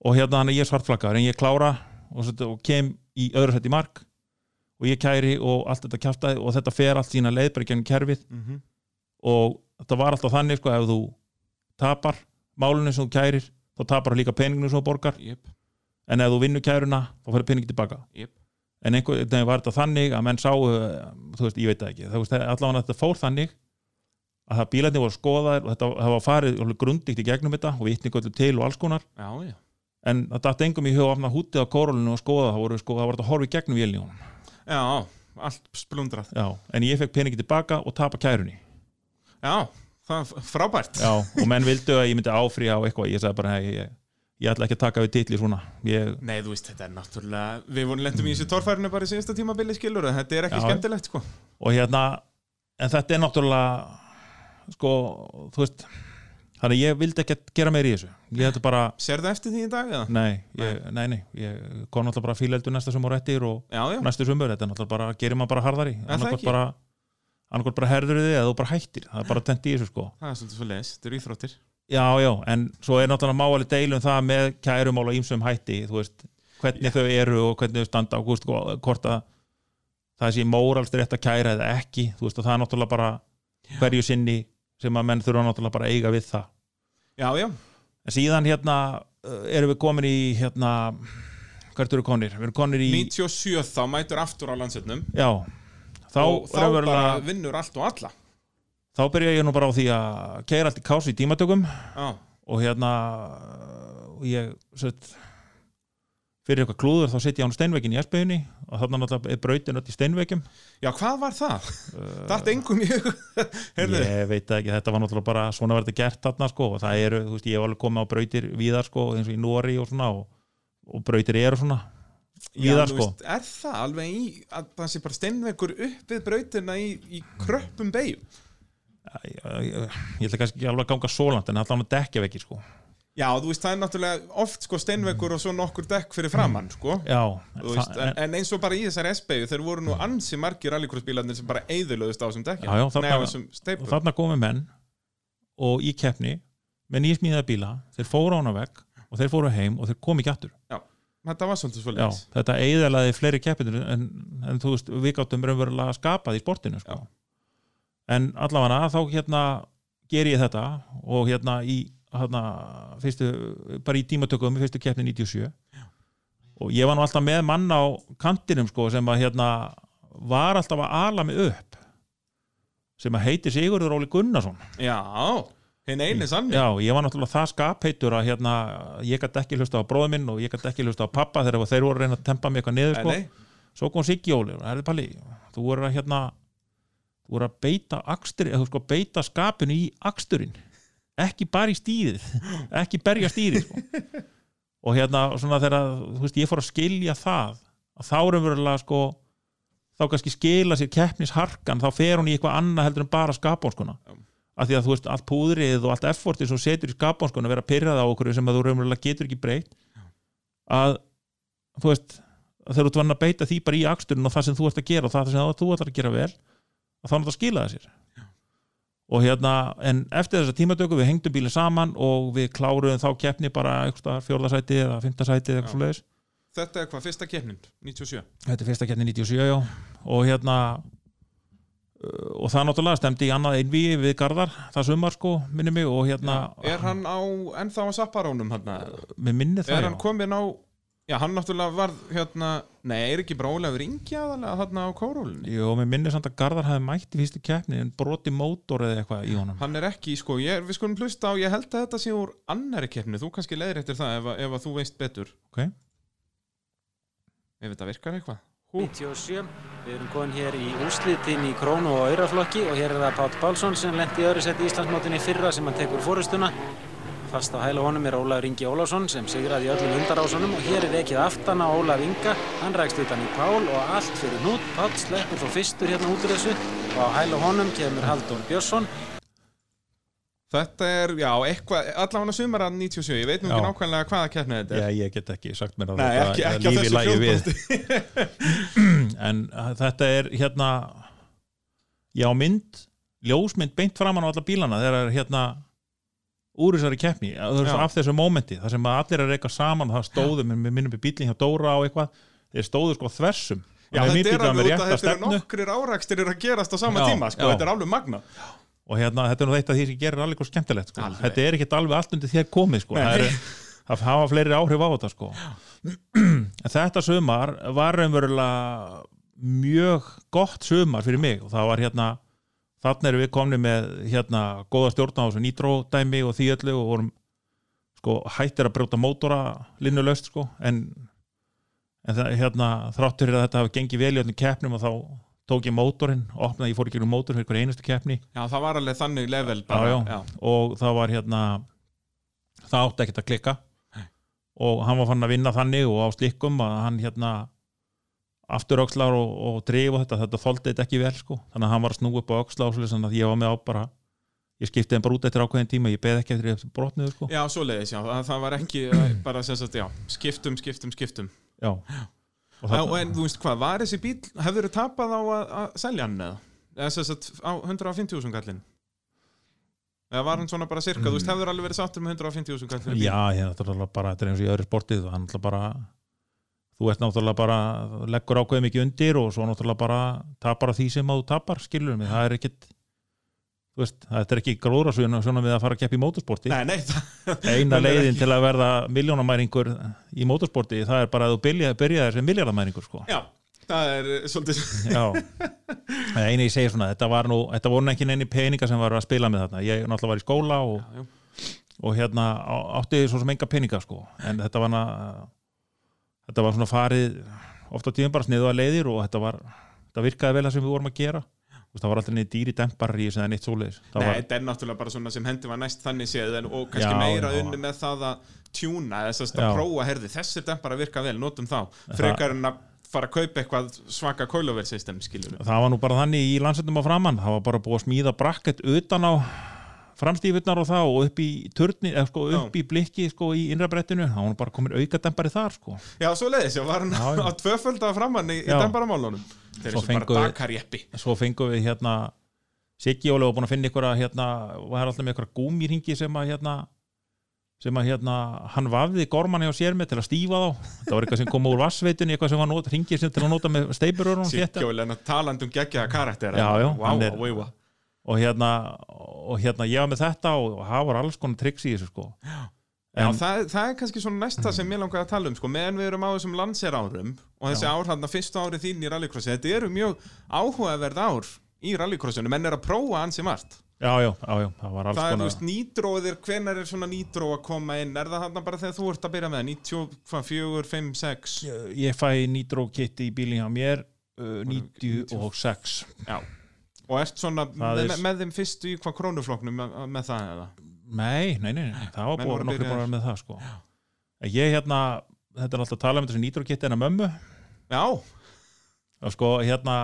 og hérna þannig að ég er svartflaggar en ég klára og, set, og kem í öðru sett í mark og ég kæri og allt þetta kjaftaði og þetta fer allt sína leið bara gegnum kerfið mm og þetta var alltaf þannig sko, ef þú tapar málunni sem þú kærir þá tapar þú líka peninginu sem þú borgar. Yep, en ef þú vinnur kæruna þá fyrir peningi tilbaka yep. en einhvern veginn var þetta þannig að menn sáu, þú veist, ég veit það ekki. Allavega þetta fór þannig að það bílarnir voru skoðaðir og þetta það var farið grundigt í gegnum þetta og vitni göllu til og alls konar. Já, já. En það datt engum í huga að opna hútið á kórólinu og skoða það voru, sko, það var þetta í gegnum vélni Já, allt splundrað. Já, en ég fekk peningi tilbaka og tapa kærunni Já, það er frábært. Já, og menn vildu að ég myndi áfrýja á eitthvað. Ég sagði bara, hey, ég, ég ætla ekki að taka við titli svona. Ég, Nei, þú veist, þetta er náttúrulega Við vorum lendum í þessu torfærinu bara í síðasta tímabili skilur Þetta er ekki Já. skemmtilegt, sko. Og hérna en þetta er náttúrulega sko, þú veist þannig að ég vildi ekki gera meir í þessu. Ég ætla bara, Sérðu eftir því í dag, eða? nei, ég, nei, nei ég kom náttúrulega bara fíleldu næsta sumur eftir og Já, já, næstu sumur, þetta er náttúrulega bara gerir maður bara harðari. Það annarkvort ekki? bara, annarkvort bara herður þið eða þú bara hættir, það er bara tent í þessu sko. Það er svolítið svo leiðis Þetta eru íþróttir. Já, já, en svo er náttúrulega máali deilum það með kærumál og ímsum hætti þú veist, hvernig þau eru og hvernig þau standa og sko, hvort að það sé móralst rétt að kæra eða ekki þú veist, og það er náttúrulega bara hverju sinni sem að menn þurfa náttúrulega bara eiga við það. Já, já, en síðan hérna uh, erum við komin í hérna hvert eru konir? Við erum konir í 97 þá mætur aftur á landsetnum já, þá, Og þá bara vinnur allt og alla. Þá byrja ég nú bara á því að keira allt í kásu í tímatökum. Já, og hérna ég sett fyrir eitthvað klúður þá setja ég á hann steinveikin í S-beginni og þarna náttúrulega er brautin öll í steinveikum já hvað var það? Datt engum í hug ég veit það ekki, þetta var náttúrulega bara svona þetta gert þarna sko. Og það eru, þú veist, ég hef alveg komið á brautir víðar sko, eins og í Nóri og svona og, og brautir eru svona já, þú sko. veist, er það alveg í að það sé bara steinveikur upp við brautina í, í kröppum beigum? ég, ég, ég ætla kannski alveg að ganga svo langt en allan að dekja vekki sko. Já, þú veist, það er náttúrulega oft sko steinveikur og svo nokkur dekk fyrir framann, sko. Já, veist, það- en, en eins og bara í þessari S-beigju þeir voru nú ansi margir rallycrossbílarnir sem bara eyðilöðust á þessum Já, já, á þessum og þarna komið menn og í keppni með nýsmíða bíla, þeir fóru á hana vekk og þeir fóru heim og þeir komu ekki aftur Þetta var svolítið svo já, þetta eiðalaði fleiri keppinur en, en þú veist, við gáttum raunverulega að skapa því sportinu sko. en allavega þá hérna ger ég þetta og hérna í hérna, fyrstu, bara í tímatökum í fyrstu keppni 97 og ég var nú alltaf með mann á kantinum sko, sem að hérna var alltaf að ala mig upp sem að heitir Sigurður Óli Gunnarsson. Já, hinn eini sann Já, ég var náttúrulega það skapheitur að hérna, ég gæti ekki hlusta á bróður minn og ég gæti ekki hlusta á pappa þegar þeir voru að reyna að tempa mig eitthvað niður sko. Svo kom Siggi Óli og herði Palli, þú voru að hérna voru að beita akstur eða sko beita skapinu í aksturinn ekki bara í stýrið ekki berja stýrið sko. og hérna svona þegar þú veist, ég fór að skilja það að þá erum verulega sko þá kannski skila sér keppnisharkan þá fer hún í eitthvað annað heldur en bara skapbónskuna Já. Af því að þú veist allt púðrið og allt effortið sem setur í skapbónskuna vera pyrrað á okkur sem að þú raunverulega getur ekki breytt að þú veist að þegar þú vann að beita því bara í aksturinn og það sem þú ert að gera og það sem þú ert að gera vel að þá náttúrulega skila það sér. Og hérna, en eftir þessa tímatöku við hengdum bílinn saman og við kláruðum þá keppni bara eitthvað fjórðasæti eða fymtasæti eða Já. eitthvað Þetta er hvað, fyrsta keppnin, 97 þetta er fyrsta keppni 97 já. Og hérna og það náttúrulega stemdi í annað einví við Garðar, það sumar sko minni mig og hérna Er hann á, ennþá á sapparónum hann? með minni það Er hann já. komin á Já, hann náttúrulega var hérna Nei, er ekki bara Ólafur Ingi aðalega þarna á kórólunni Jú, mér minnir samt að Garðar hefði mætt í fyrstu keppni en broti mótor eða eitthvað í honum Hann er ekki, sko, ég, við skulum hlusta á Ég held að þetta sé úr annari keppni Þú kannski leiðir eftir það ef, ef að þú veist betur Ok. Ef þetta virkar eitthvað 97. Við erum komin hér í úrslitin í Krónu og Auraflokki og hér er það Pátt Pálsson sem lendi í öðru sett í Íslandsmótinni í fyrra sem hann tekur fórustuna. Fast á hæla honum er Ólafur Ingi Ólafsson sem sigraði öllum hundarásunum og hér er ekið aftan á Ólaf Inga. Hann rækst utan í Pál og allt fyrir nút. Pátt sleppur þó fyrstur hérna út úr þessu og á hæla honum kemur Halldór Björnsson. Þetta er, já, eitthvað Allavega sumara 97, ég veit nú ekki nákvæmlega hvaða keppni þetta er. Já, ég get ekki sagt mér að Nei, þetta ekki, lífi lagi við. en uh, þetta er hérna já mynd ljósmynd beint framan á alla bílana þegar er hérna úr þessari keppni af þessu mómenti þar sem allir er eitthvað saman það stóðu, með minnum við bílinn hjá Dóra og eitthvað þeir stóðu sko þversum. Já, þeir þetta er alveg út að þetta eru nokkrir árakstir að gerast á sama Já, tíma, sko, já. þetta er alveg magna og hérna þetta er nú eitt af því sem gerir alveg skemmtilegt sko. Alveg. þetta er ekkert alveg allt undir þér komið sko. Það, er, það hafa fleiri áhrif á þetta sko. þetta sumar var raunverulega mjög gott sumar fyrir mig og það var hérna þannig erum við komni með hérna góða stjórn á þessu nitródæmi og því öllu og vorum sko hættir að brjóta mótora linnulöst sko en, en það, hérna þráttur að þetta hafi gengið vel í öllum keppnum og þá tók ég mótorinn, opnaði, ég fór ekki um mótor fyrir hver einustu keppni. Já, það var alveg þannig level bara, já, já. og það var hérna það átti ekkert að klikka. Nei. og hann var fann að vinna þannig og á slikkum að hann hérna afturöxlar og, og drif og þetta þetta þoldi þetta ekki vel sko. Þannig að hann var að snúa upp á öxla og svolítið að ég var með á bara ég skipti þeim bara út eftir ákveðin tíma ég beði ekki eftir eftir brotniðu sko. Já, svoleiðis, já, það, var ekki bara sagt, já, skiptum, skiptum, skiptum. Já. Já, Og en þú veist hvað, var þessi bíl, hefur þið tapað á að, að selja hann eða? Eða sem sagt á 150.000 kallin? Eða var hann svona bara cirka, þú veist, hefur alveg verið sattur með 150.000 kallin? Mm. Já, ég er náttúrulega bara, þetta er eins og í öðru sportið og hann náttúrulega bara þú ert náttúrulega bara, leggur ákveðið mikið undir og svo náttúrulega bara tapar að því sem að þú tapar, skilur mig, það er ekkit veist, þetta er ekki gróðra svona, svona við að fara að keppa í mótorsporti Nei, nei, það, eina leiðin til að verða miljónamæringur í mótorsporti, það er bara að þú byrja, byrjaði sem miljardamæringur, sko. Já, það er eh, svolítið, eini ég segi svona þetta nú, þetta voru ekki neini peninga sem var að spila með þarna, ég náttúrulega var í skóla og, já, já. og hérna átti svo sem enga peninga sko. En þetta var, na, þetta var svona farið ofta tíðum bara sniðu að leiðir og þetta var þetta virkaði vel það sem við vorum að gera það var alltaf niður dýri dempar í þessu eða neitt svoleiðis Nei, var, þetta er náttúrulega bara svona sem hendi var næst þannig séð en, og kannski Já, meira já. unni með það að tjúna, þess að Já. prófa herði, þessir dempar að virka vel, notum þá frekar en að fara að kaupa eitthvað svaka kóluversystem, skiljum við það var nú bara þannig í landsendum á framann það var bara búið að smíða brakket utan á framstífurnar og það og upp í turni, eða sko upp í blikki sko í innræbrettinu, það var nú bara komin auka dempari þar sko Já, svo leiðis, já, var hann Já, já. á tvöfölda framann í, í Já. dembaramálunum Þeir eru svo bara dakarjeppi. svo fengum við hérna Siggi Óli var búin að finna ykkur að hérna, var alltaf með ykkur gúmíringi sem að hérna sem að hérna, hann vafði gormanni á sér með til að stífa þá. Það var eitthvað sem kom úr vassveitunni, eitthvað sem not, ringið sem til að nota með steipurörunum þétta Sikkjólega talandum geggjaða karakter Já, já, Vá, hann vá, er- vá, vá. og hérna, og hérna ég var með þetta og, og það var alls konar tricks í þessu sko. Já, En- það, það er kannski svona næsta sem ég langaði að tala um sko, meðan við erum á þessum landsér árum og þessi Já. ár hann fyrstu árið þín í rallycrossi þetta eru mjög áhugaverð ár í rallycrossinu, menn er að prófa ansi margt. Já, já, já, já, það var alls það er, þú konar veist, nýdróðir, hvenær er svona nýdró að koma inn, er það hann bara þegar þú ert að byrja með? 94, 5, 6 ég fæ nitro kit í bílinn hjá mér uh, 96 Já, og ert svona með, er- með, með þeim fyrstu í hvað krónufloknum með, með það eða? Nei, nei, nei, nei, það var búin voru nokkuð byrjaðir. bara með það sko. Ég hérna, þetta er alltaf að tala um þessu nýtrókitti en að mömmu. Já, og sko hérna,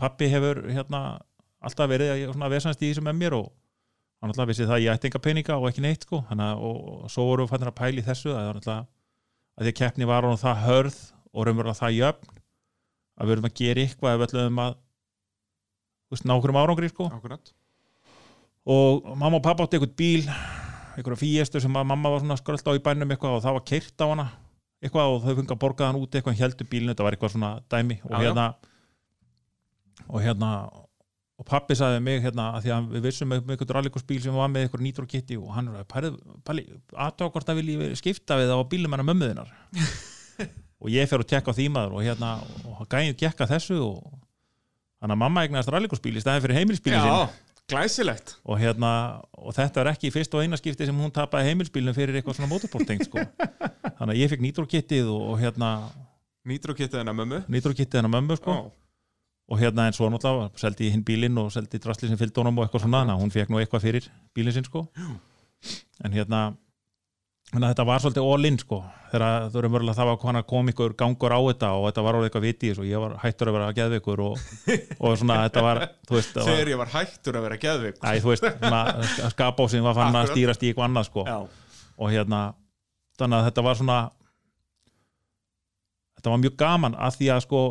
pappi hefur hérna alltaf verið að svona vesanst í þessu með mér og hann alltaf vissi það að ég ætti enga peninga og ekki neitt sko, Hanna, og, og svo vorum við fannir að pæla í þessu að það var alltaf að því að keppni var hún það hörð og raunverulega það jöfn að við erum að gera eitthvað ef við ætlum að þú veist, ná okkur um árangri sko. Akkurat og mamma og pappa átti eitthvað bíl einhverja fíestu sem að mamma var svona skröld á í bænum eitthvað og það var keirt á hana eitthvað og þau fengið að borga hann út eitthvað heldur bílinu, þetta var eitthvað svona dæmi. Og Já, hérna og hérna og pappi sagði mig hérna að því að við vissum með eitthvað rallikursbíl sem var með eitthvað nýtrókitti og hann var pæli, aðtók hvort að vilji skipta við á bílum hennar mömmuðinar og ég fer og tekka á því maður og hérna, og gæðin gekka þessu og hann að mamma eignast rallikursbíl í staðin fyrir Já, glæsilegt og hérna, og þetta er ekki fyrst og eina skipti sem hún tapaði heimilsbílinn fyrir eitthvað svona motorsporting sko. þannig að ég fikk nýtrókittið og, og hérna Nýtrókittið hennar mömmu nýtrókittið hennar mömmu sko. Ó, og hérna en svo náttúrulega seldi hinn bílinn og seldi drasli sem fylgdi honum og eitthvað svona þannig að hún fekk nú eitthvað fyrir bílinn sinn sko. en hérna þannig að þetta var svolítið all in sko. Þegar það voru mörgulega það var hana kom ykkur gangur á þetta og þetta var alveg eitthvað viti og ég var hættur að vera geðveikur og, og svona þetta var þú Þegar ég var hættur að vera geðvik æ, þú veist svona, skapásin var fann að stýrast í eitthvað annað sko. Já, og hérna þannig að þetta var svona þetta var mjög gaman að því að sko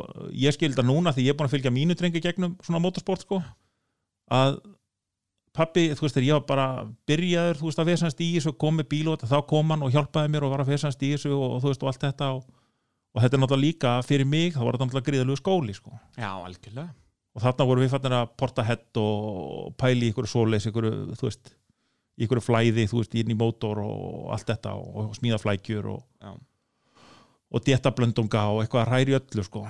ég skildi að núna því ég er búin að fylgja mínu drengi gegnum svona motorsport sko að pappi, þú veist þegar ég var bara byrjaður, þú veist að vesast í þessu kom með bíl og þetta, þá kom hann og hjálpaði mér og var að vesast í þessu og, og þú veist og allt þetta og, og þetta er náttúrulega líka fyrir mig þá var þetta náttúrulega gríðalegu skóli sko. Já algjörlega. Og þarna voru við fannir að porta hett og pæli ykkur svoleis ykkur, þú veist, ykkur flæði þú veist, inn í mótor og allt þetta og, og smíða flækjur og, Já. og eitthvað að hræri öllu sko.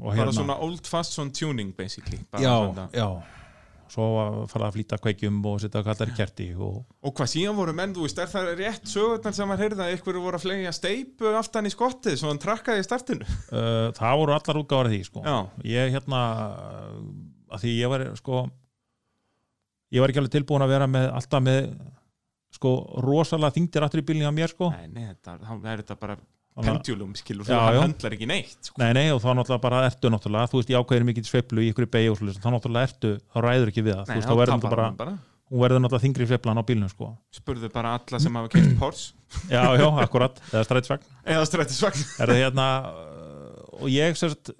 Bara svona old fashioned tuning basically. Bara já, já svo að fara að flýta kveikjum og setja kallar kerti og Og hvað síðan voru menn, þú veist, er það rétt sögurnar sem maður heyrði að ykkur voru að flegja steipu aftan í skottið svo hann trakkaði í startinu? Uh, það voru allar útgáður því sko. Ég hérna að því ég var sko ég var ekki alveg tilbúin að vera með alltaf með sko rosalega þingdir aftur í bílni á mér sko. Nei, nei, þetta, þá er þetta bara Pendulum, skilur, Já, þú höndlar ekki neitt sko. Nei, nei, og þá náttúrulega bara ertu náttúrulega, þú veist, ég ákveðir mikið sveiflu í ykkur beigju og þá náttúrulega ertu, þá ræður ekki við það, þú veist, þá verður náttúrulega bara, hún verður náttúrulega þingri sveiflan á bílnum, sko. Spurðu bara alla sem hafa keitt Porsche. Já, já, akkurat, eða strætisvagn. eða strættisvagn Er það hérna, uh, og ég sérst,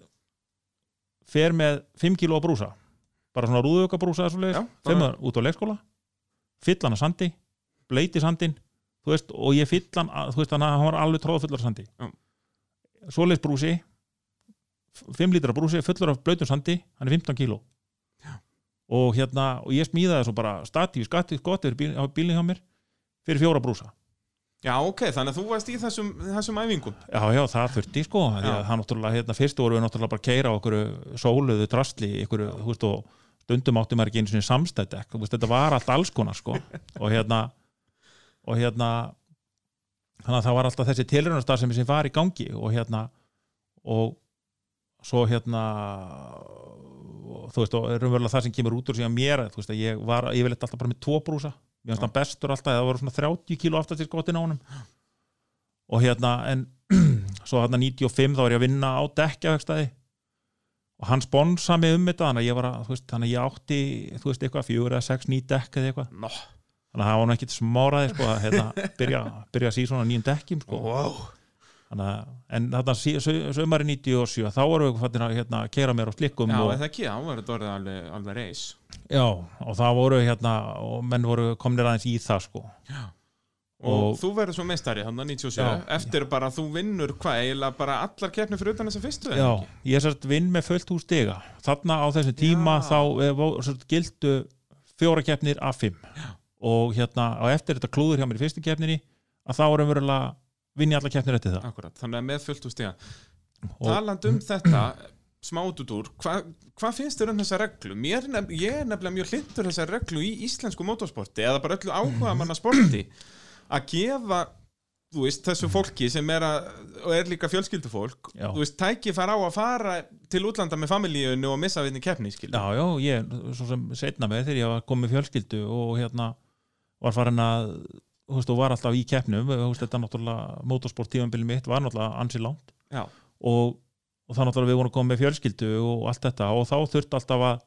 fer með 5 kíló á brúsa, bara svona rúðuga brúsa, Já, svolítið, bara- 5 út á leikskóla, fyll hann að sandi, bleiti sandin, þú veist, og ég fyll hann, þú veist, hann var alveg tróðfullar af sandi. Já. Svoleiðis brúsi, 5 lítra brúsi, fullur af blautum sandi, hann er 15 kíló. Og hérna, og ég smíðaði svo bara statíf skatti gott yfir bíl, á bílinn hjá mér fyrir fjóra brúsa. Já, ok, þannig að þú varst í þessum, þessum æfingum Já, já, það þurfti sko það náttúrulega, hérna, fyrst voru við náttúrulega bara keira okkur sóluðu drastli ykkur, þú veist, og stundum átti maður ekki einu sinni samstætt þetta var allt alls konar sko og hérna og hérna þannig að það var alltaf þessi tilrunastar sem var í gangi og hérna og svo hérna og, þú veist, og raunverulega það sem kemur út úr síðan mér, þú veist, að ég var yfirleitt alltaf bara með tvo brúsa, mér finnst hann bestur alltaf, það voru svona 30 kíló aftast í skotin á honum. Og hérna, en svo hérna 95 þá var ég að vinna á dekkjavegstæði og hann sponsa mig um þetta þannig að ég var að, þú veist, þannig að ég átti þú veist, eitthvað fjögur eða sex ný dekk eða eitthvað þannig að það var nú ekkit smáraði sko, að hérna, byrja, byrja að sí svona nýjum dekkjum sko. wow að, en þarna sömari 97, þá voru við fattin að hérna, kera mér á slikkum Já, eða ekki, þá var þetta orðið alveg, alveg reis já, og það voru hérna, og menn voru komnir aðeins í það sko. Og, Og- þú verður svo meistari hann 97 Já. Eftir bara að þú vinnur hvað eiginlega bara allar keppni fyrir utan þessa fyrstu eða Já, ég sérst vinn með fullt hús stiga þarna á þessum tíma Já. þá sérst, gildu fjóra keppnir af fimm Já. Og hérna á eftir þetta klúður hjá mér í fyrstu keppninni að þá erum verulega vinn ég allar keppnir eftir það Akkurat, þannig að með fullt úr stiga Taland um þetta smátutúr, hvað hva finnst þér um þessa reglu? Mér, er nef, ég er nefnilega mjög hlindur þessa reglu í íslensku motorsporti eða bara öllu áhuga manna sporti að gefa þú veist, þessu fólki sem er að og er líka fjölskyldufólk Já. þú veist, tæki fara á að fara til útlanda með familíunni og missa við henni keppni skilur. Já, já, ég, svo sem setna með þegar ég var komið fjölskyldu og hérna var farin að og var alltaf í keppnum þetta náttúrulega motorsport tímanbili mitt var náttúrulega ansi langt. Og, og það náttúrulega við vorum komið með fjölskyldu og allt þetta og þá þurfti alltaf að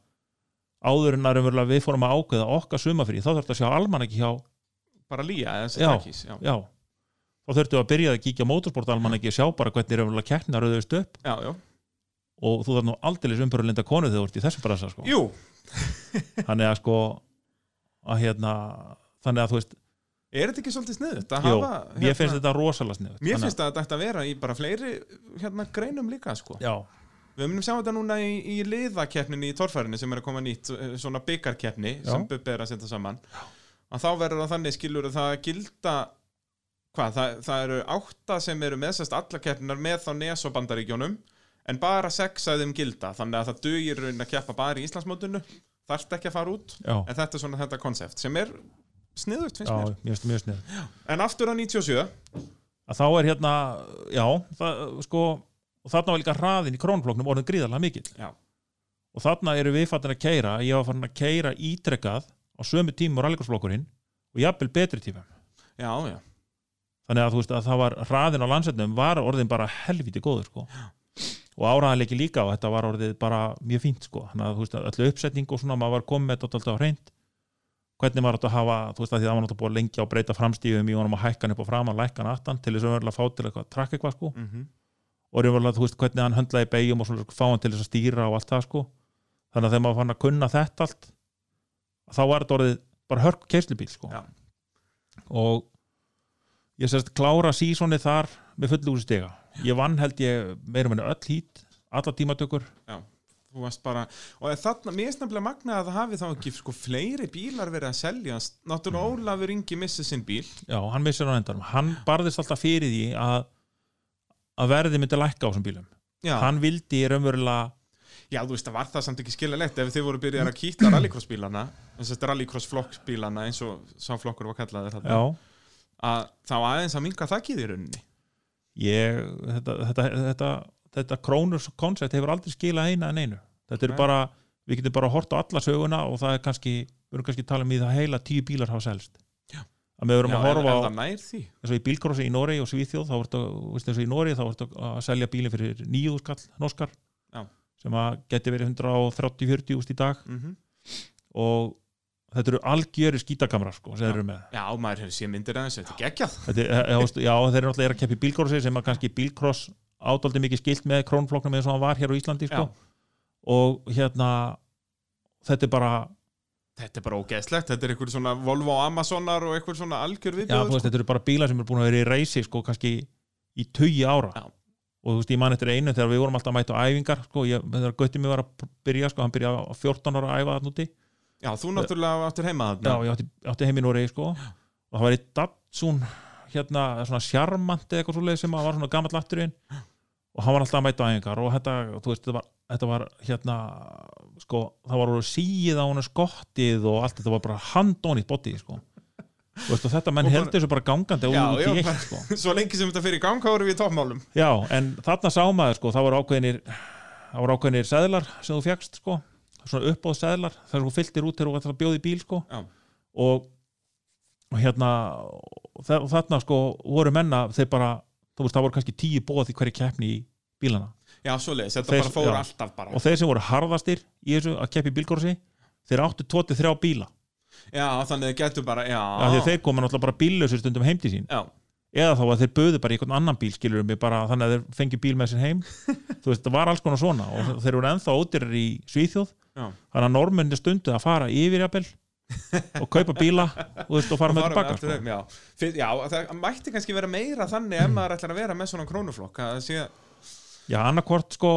áður en að raunverulega við fórum að ákveða okkar sumafrí, þá þurfti að sjá alman ekki hjá bara lía eða þessi já, þá þurfti að byrja að kíkja motorsport alman ekki að sjá bara hvernig raunverulega keppnar auðvist upp. Já, já. og þú þarf nú aldeilis umbyrjulinda konu þegar þú ert í þessum brasa sko. Þannig að sko að hérna, þannig að þú veist er þetta ekki svolítið sniðut Jó, hafa mér finnst þetta rosalega snið Mér finnst að þetta ætti að vera í bara fleiri hérna greinum líka sko. Við munum sjá þetta núna í, í liðakeppninni í torfærinni sem er að koma nýtt eh, svona byggarkeppni sem Bubbi er að setja saman. Að þá verður það þannig skilur það að gilda hvað, það, það eru átta sem eru með sérst alla keppninar með þá NES og bandaríkjónum en bara sex að þeim gilda. Þannig að það dugir að keppa bara í Íslandsmótinu þarft ekki að fara út. Já, en þetta er svona þetta konsept sem er sniðugt finnst já, mér. mjög, mjög snið en aftur á 97 að þá er hérna, já það, sko, og þarna var líka hraðin í krónfloknum orðin gríðarlega mikill. Já. og þarna eru við fattin að keira ég var farin að keira ítrekkað á sömu tímum og rallikarsflokkurinn og jafnvel betri tímum já, já, þannig að þú veist að það var hraðin á landsetnum var orðin bara helviti góður sko. og áraðanleiki líka og þetta var orðið bara mjög fínt sko. þannig að þú veist að öllu uppsetning og svona maður var komið með þetta alltaf á hreint hvernig maður átt að hafa, þú veist að því var náttúrulega búið að lengja og breyta framstífum í honum og hækkan upp og fram að lækkan aftan til þess að verðurlega fá til eitthvað trakk eitthvað sko. Mm og raunverulega, þú veist, hvernig hann höndlaði beigjum og svona fá hann til þess að stýra og allt það sko. Þannig að þegar maður fann að kunna þetta allt þá var þetta orðið bara hörk keislubíl sko. Já. og ég sérst klára sísoni þar með fullu úr stiga. Ég vann held ég meira meina öll hít alla tímatökur þú varst bara og þarna, mér er snabbilega magnað að það hafi þá ekki sko fleiri bílar verið að selja. Náttúrulega Ólafur Ingi missið sinn bíl. Já, hann missir á endanum, hann barðist alltaf fyrir því að að verði myndi lækka á þessum bílum. Já, hann vildi raunverulega já, þú veist, það var það samt ekki skiljalegt ef þið voru byrjað að kýta rallycross bílana þess að rallycross flokk bílana eins og sá flokkur var kallaði þetta að þá aðeins að minga þakkið í rauninni. Ég þetta, þetta, þetta, þetta krónurs koncept hefur aldrei skilað eina en einu. Þetta er bara, við getum bara hort á alla söguna og það er kannski, við erum kannski að tala um í það heila tíu bílar hafa selst. Að við verum að horfa á eins og í bílkrossi í Noregi og Svíþjóð þá veist, eins og í Noregi þá ertu að selja bílinn fyrir nýjú skall norskar Já. sem að geti verið 130-40 úst í dag. Mm og þetta eru algjöri skítakamrar sko, sem þeir eru með. Já, maður séð myndir aðeins, þetta er geggjað. Er- eh, já, þeir eru náttúrulega að keppa í bílkrossi sem að kannski bílkross ádóldi mikið skilt með krónflokknum eins og hann var hér á Íslandi sko. og hérna þetta er bara, þetta er bara ógeðslegt, þetta er einhver svona Volvo Amazonar og einhver svona algjör já, viðbjóður veist, þetta eru bara bílar sem eru búin að vera í reysi sko, kannski í tugi ára. Já. og þú veist, ég man eftir einu þegar við vorum alltaf að mæta á æfingar sko, ég, þegar Götti mig var að byrja sko, hann byrja á 14 ára að æfa það núti já, þú náttúrulega áttur heima já, þarna ég átti, átti heim í Noregi sko, og það var eitt Datsun hérna, svona sjarmant eða eitthvað svoleið sem var svona gamall afturinn og hann var alltaf að mæta á æfingar og þetta, þú veist, þetta var, þetta var hérna, sko, það var úr síð á hún skottið og allt þetta var bara handónið bótið, sko. Veist, þetta menn heldur þessu bara gangandi Já, já, eitt, sko. svo lengi sem þetta fyrir í gang, þá erum við í toppmálum. Já, en þarna sá maður, sko, það voru ákveðinir það voru ákveðinir seðlar sem þú fjagst, sko. Svona uppbóð seðlar, þar sem þú fylltir út þegar þú ætlar að bjóða í bíl, sko. Og, og hérna og þarna, sko, voru menna þeir bara, þú veist, það voru kannski tíu bóð í hverju keppni í bílana. Já, svoleiðis, þetta Þeir- bara fór já. alltaf bara. Og þeir sem voru harðastir í þessu að keppi bílgórsi þeir áttu 23 bíla. Já, þannig þið getur bara, já. Því að þeir koma náttúrulega bara bíllausir stundum heim til sín. Já, eða þá að þeir böðu bara í einhvern annan bíl skilur mig bara þannig að þeir fengi bíl með sér heim. Þú veist, það var alls konar svona og þeir eru ennþá ódýrar í Svíþjóð. Já. Þannig að normunni stundu að fara yfir jafnvel og kaupa bíla og, veist, og fara með Fara tilbaka aftur sko. já. Já, það mætti kannski vera meira þannig ef maður ætlar að vera með svona krónuflokk sé, já, annarkvort sko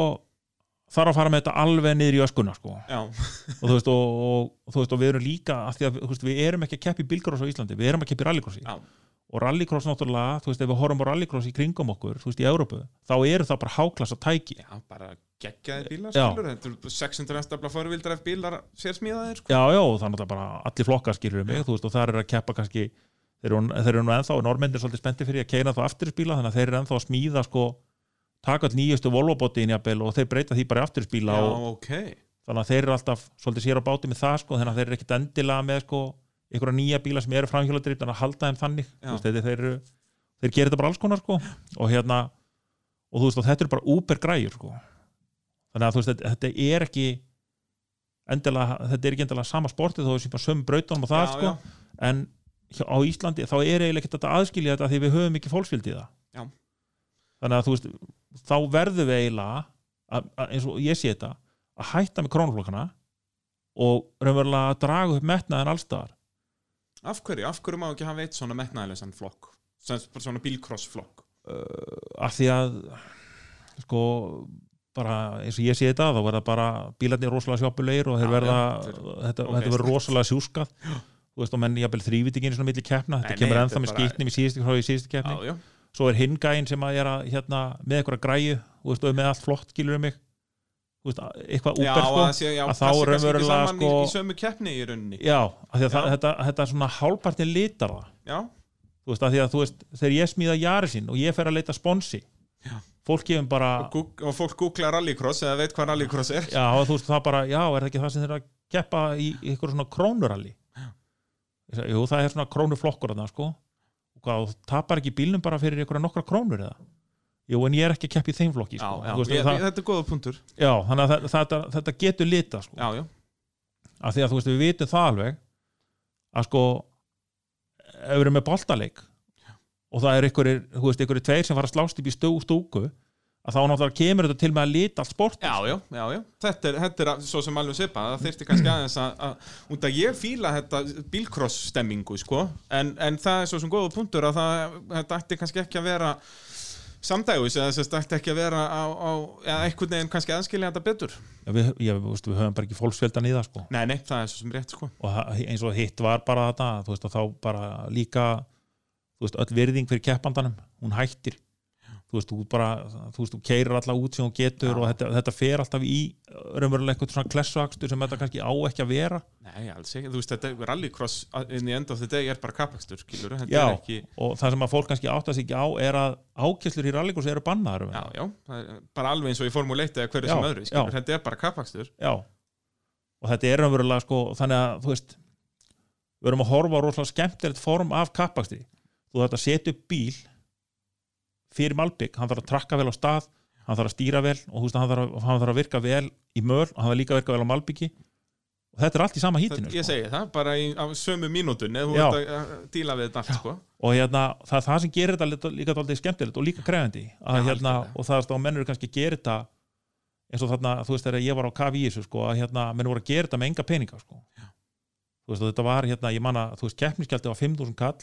þarf að fara með þetta alveg niður í öskuna sko. og, þú veist, og, og, og, þú veist, og við erum líka að veist, við erum ekki að keppi bílgróss á Íslandi við erum að keppi rallycrossi Já. og rallycross náttúrulega, þú veist, ef við horfum á rallycross í kringum okkur, þú veist, í Európu þá eru það bara háklassa tæki já, bara geggjaði bílar skilur, þetta eru 600 stafla fórvildar ef bílar sér smíðaðir sko. já, já, og er náttúrulega bara allir flokkar skilur mig, þú veist, og það er að keppa kannski þeir eru, þeir eru nú ennþá, normendir svolítið spennti fyrir að keira þá afturspíla, þannig að þeir eru ennþá að smíða sko, taka all nýjustu Volvo-bótin jafnvel og þeir breyta því bara í afturspíla já, og ok. þannig að þeir eru alltaf svolítið sér á báti með það sko, þannig að þeir eru ekkit endilega með sko, einhverja nýja bíla sem eru framhjóladrift en að halda þeim þannig veist, þeir, þeir, þeir gerir þetta bara alls konar sko, og hérna og þú veist, og þetta eru bara úper græjur sko. Þannig að þú veist, þetta, er ekki endilega, þetta er ekki endilega sama sportið þó við séum bara sömu brautunum og það já, sko, en hjá- á Íslandi þá er eiginlega ekkert að aðskilja þetta því við höfum ekki fólksfylgd í það. Já. þannig að þú veist þá verðum við eiginlega að, að, eins og ég sé þetta að hætta með krónflokkana og raunverulega að draga upp metnaðin allstaðar af hverju, af hverju má ekki hafa eitt svona metnaðilesan flokk? Sem svona bílkrossflokk af því að sko bara eins og ég sé þetta þá verða bara bílarnir rosalega sjópulegir og þeir verða þeir- þetta, þetta verður rosalega sjúskað. Þú veist, og menn jafnvel þrývitingin svona milli keppna, þetta Nei, kemur ennþá með er skýtnum í síðustu, keppni. Svo er hinn gæinn sem að er að hérna, með eitthvað græju, þú veist, og er með allt flott skilur mig, þú veist, eitthvað úper sko, að, þá raunverulega, saman sko- í, sömu keppni í rauninni. Já, þetta, þetta svona hálpartin litar það, já, þú veist, af því að þú veist, þegar ég smíða jari sín og ég fer að leita sponsi, Já. Fólk gefum bara, og, gúg- og fólk googla rallycross eða veit hvað rallycross er já, þú veist, það bara, já, er það ekki það sem þeir að keppa í, eitthvað svona krónuralli, jú, það er svona krónuflokkur þarna, sko, og þú tapar ekki bílnum bara fyrir einhverja nokkra krónur eða? Jú, en ég er ekki að keppa í þeim flokki, já, sko. já, Þú veist, ég, það, þetta er góða punktur Já, þannig að þetta, þetta, getur lita sko. já, já, af því að þú veist við vitum það alveg að sko ef við erum með boltaleik og það er ykkur, þú veist, ykkur tveir sem fara að slást upp í stú, stúku að þá náttúrulega kemur þetta til með að lita allt sport já, já, já, já. Þetta, er, þetta er að- svo sem alveg svipa það þyrfti kannski aðeins að, að út að ég fíla þetta bílkross stemmingu sko. en, en það er svo sem góða punktur að það, þetta ætti kannski ekki að vera samdægus eða þess að ætti ekki að vera á, á eða einhvern veginn kannski aðskilja þetta betur Já, við, ég, veist, við höfum bara ekki fólksfjöldan í það sko. nei, nei, það er svo sem rétt sko og eins og hitt var bara þetta þú veist, og þá bara líka þú veist, öll virðing fyrir keppandanum hún hættir þú veist, þú bara, þú veist, þú keirir alltaf út sem þú getur Já. og þetta, þetta fer alltaf í raunverulega eitthvað svona klessuakstur sem þetta kannski á ekki að vera nei, alls ekki, þú veist, þetta rallycross in the end of the day er bara kapakstur skilur, þetta Já, ekki og það sem að fólk kannski áttast ekki á er að ákesslur í rallycross eru bannaðar já, já, bara alveg eins og í Formule 1 eða hverju Já, sem öðru, skilur, já. þetta er bara kapakstur Já. og þetta er raunverulega sko, þannig að þú veist við erum að horfa á rosalega skemmtilegt form af kappaksti þú þarf að setja upp bíl fyrir Malbygg, hann þarf að trakka vel á stað hann þarf að stýra vel og þú veist, hann þarf að, hann þarf að virka vel í möl og hann þarf líka að virka vel á Malbyggi og þetta er allt í sama hítinu ég sko. segi það, bara í, á sömu mínútun eða þú ert að að díla við þetta allt sko. og hérna, það er það sem gerir þetta líka- dálítið skemmtilegt og líka krefandi að, hérna, og það er að menn eru kannski að gera þetta eins og þarna, þú veist, þegar ég var á þessu sko, að hérna, menn voru að gera þetta með enga peninga sko. þú veist, þetta var hérna, ég manna, þú veist, keppniskjaldi var 5.000 kall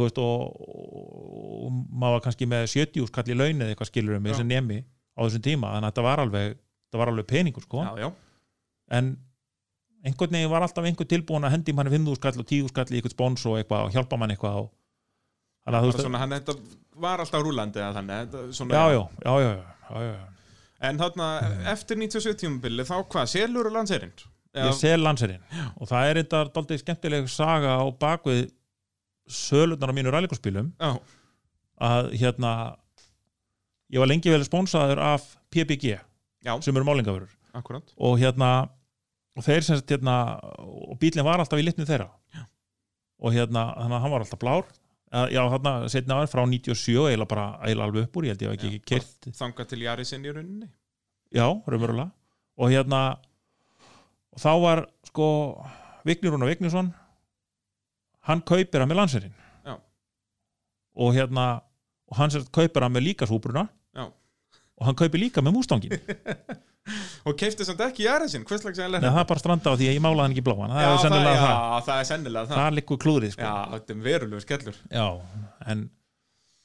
veist, og, og, og maður var kannski með 70 kall í launið eitthvað skilur um Já. þessi nemi á þessum tíma, þannig að þetta var alveg þetta var alveg peningur, sko. Já, já, en einhvern veginn var alltaf einhver tilbúin að hendi manni 5.000 kall og 10.000 kall í eitthvað spons og eitthvað og hjálpa manni eitthvað og þannig að þú veist, svona, hann, þetta var alltaf rúlandi eða þannig, svona, já, já, já, en þarna, eftir 97 tímubili þá hvað, selur og lanserinn ég sel lanserinn og það er þetta daldið skemmtileg saga á bakvið sölurnar á mínu rallíkurspílum já, að hérna ég var lengi vel sponsaður af PPG já, sem eru málingavörur akkurat og hérna og þeir sem sagt hérna og bílinn var alltaf í litni þeirra. Já. og hérna þannig að hann var alltaf blár. Eh, já þarna setna var frá 97 eiginlega bara eiginlega alveg upp úr ég held ég hef ekki kert þanga til Jarisinn í rauninni. Já raunverulega. Og hérna og þá var sko Vignir Rúnar Vignisson hann kaupir hann með lanserinn og hérna og hann sér kaupir hann með líka súbruna Já. og hann kaupir líka með mústangin og keipti samt ekki Jarisinn, hvers slags Nei, það er bara stranda á því að ég málaði hann ekki bláan. Það er það, það, já, það. er sennilega það, það liggur klúðrið sko. já, þetta er verulegur skellur. Já, en,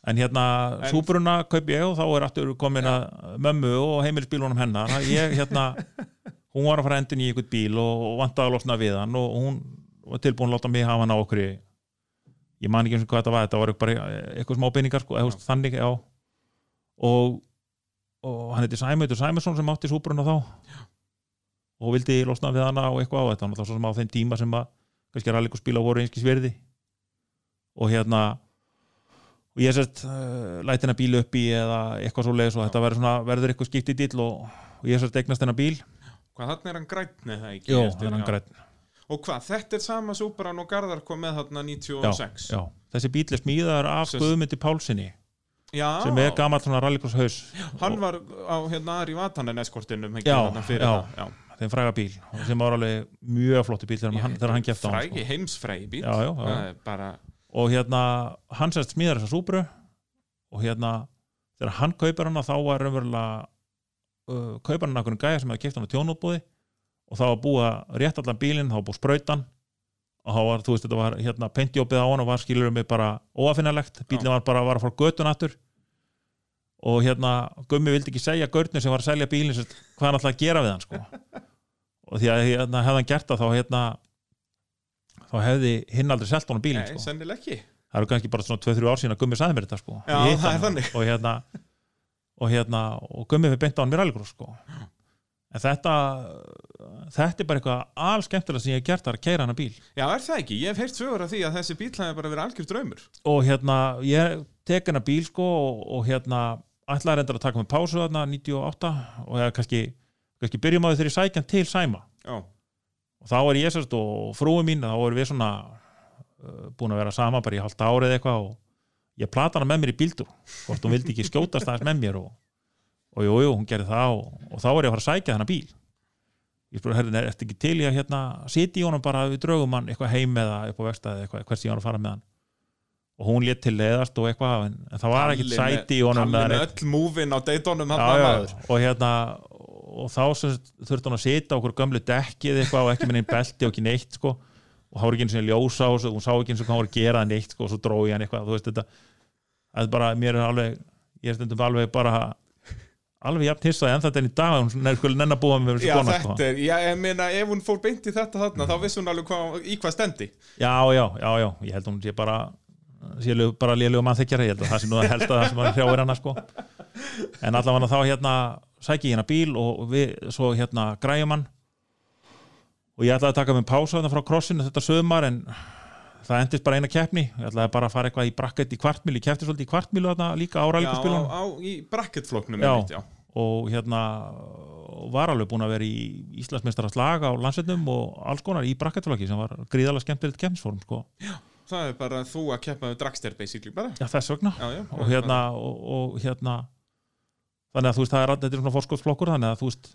en hérna En- súbruna kaup ég og þá er aftur komin að mömmu og heimilsbílunum hennar. Ég hérna, hún var að fara endin í einhvern bíl og, og vantaði að losna við hann og hún var tilbúin að láta mig hafa hann á okkur ég man ekki eins og hvað þetta var þetta var bara eitthvað smá beiningar sko, eða, þannig, já. Og, og hann heiti Sæmautur Sæmusson sem átti súbruna þá. Og vildi losna við hana og eitthvað á þetta. Og var svo sem á þeim tíma sem að kannski rallíkuspíla voru einskis verði og hérna og ég sérst uh, læti hennar bíl upp í eða eitthvað svo leiðis og þetta verður, svona, verður eitthvað skipt í dill og, og ég sérst eignast hennar bíl. Hvað, þarna er hann grætni það ekki? Jó, eftir, hennar já. græn og hvað, þetta er sama Súbaran og Garðar kom með þarna 96 já. þessi bíl er smíðaður af Guðmundi Pálsini Já, sem er gamall svona rallycross haus hann var á hérna Ari Vatanen eskortinum Já, já. já. þeim fræga bíl sem var alveg mjög flottu bíl þegar hann, þegar hann kefti á hann frægi, sko. heimsfrægi bíl já, já, já. bara, og hérna hann sérst smíðar þessa súbru og hérna þegar hann kaupir hana þá var raunverulega uh, kaupir hann einhvern gæja sem hefði keft hann á tjónútbúði og það var búið að rétt allan bílinn, þá var búið sprautan og þá var, þú veist, þetta var hérna pentjópið á hann og var skilur mig bara óafinnalegt bílinn var bara var að fara götun aftur og hérna Gummi vildi ekki segja görnir sem var að selja bílinn hvað hann ætlaði að gera við hann sko. og því að hérna, hefði hann gert það þá hérna þá hefði hinn aldrei selt honum bílinn Nei, sko. sennileg ekki það eru kannski bara svona 2-3 ár síðan að Gummi sagði mér þetta sko. Já, það er þannig. og hérna og hérna, og Gummi við beint á hann mér alveg sko. En þetta þetta er bara eitthvað alls skemmtilega sem ég hef gert að keira hana bíl. Já, er það ekki? Ég hef heyrt sögur af því að þessi bíl hefði bara verið algjör draumur. Og hérna, ég tek hana bíl sko, og, og hérna ætlaði reyndar að taka mig pásu þarna 98 og ég kannski, kannski byrjum á því þegar ég sækjan til Sæma. Já, og þá er ég sérst og frúi mín þá erum við svona uh, búin að vera sama bara í halvt árið eitthvað og ég plata hana með mér í bíldur hvort hún vildi ekki skjótast aðeins með mér og, og jú, jú, hún gerði það og, og þá var ég að fara að sækja þennan bíl. Ég spurði, herrin, er þetta ekki til ég að hérna sitja í honum bara við draugum hann eitthvað heim eða upp á vegstæði eitthvað, hvers ég var að fara með hann? Og hún létt til leðast og eitthvað en, en það var með- sæti í honum Kalli eða með neitt. öll múvin á deitónum hann og hérna og þá þurfti hún að sita á okkur gömlu dekkið eitthvað og ekki neinn belti og ekki neitt sko. Og það voru ekki eins og ljósa og hún sá ekki eins og hann voru að gera neitt sko og svo drói hann eitthvað þú veist þetta er bara, mér er alveg ég er stundum alveg bara alveg jafn hissaði en þetta en í dag hún er skul nenn að búa með þessu kona sko. þetta er, já, ég meina ef hún fór beint í þetta þarna, þá vissi hún alveg hvað, í hvað stendi. Já, já, já, já, ég held hún sé bara sé bara lélegu mannþykjara ég held að það sé nú að held að það sem að hrjáir hana sko. En allavega þá hérna sæki ég hérna bíl og við svo hérna græjum hann. Og ég ætlaði að taka með pása þarna frá krossinu þetta sömar en það endist bara eina keppni ég ætlaði bara að fara eitthvað í bracket í kvartmíl ég keppti svolítið í kvartmílu þarna líka Já, áralíkuspilunum á, á, í bracketfloknum Já. já. og hérna og var alveg búin að vera í Íslandsmeistara slag á landsetnum og alls konar í bracketflokki sem var gríðalega skemmtilegt keppnisform sko. Það er bara þú að keppa með dragster basically bara já þess vegna Já, já, og hérna og, og hérna þannig að þú veist það er er svona fórskótsflokkur þannig að þú veist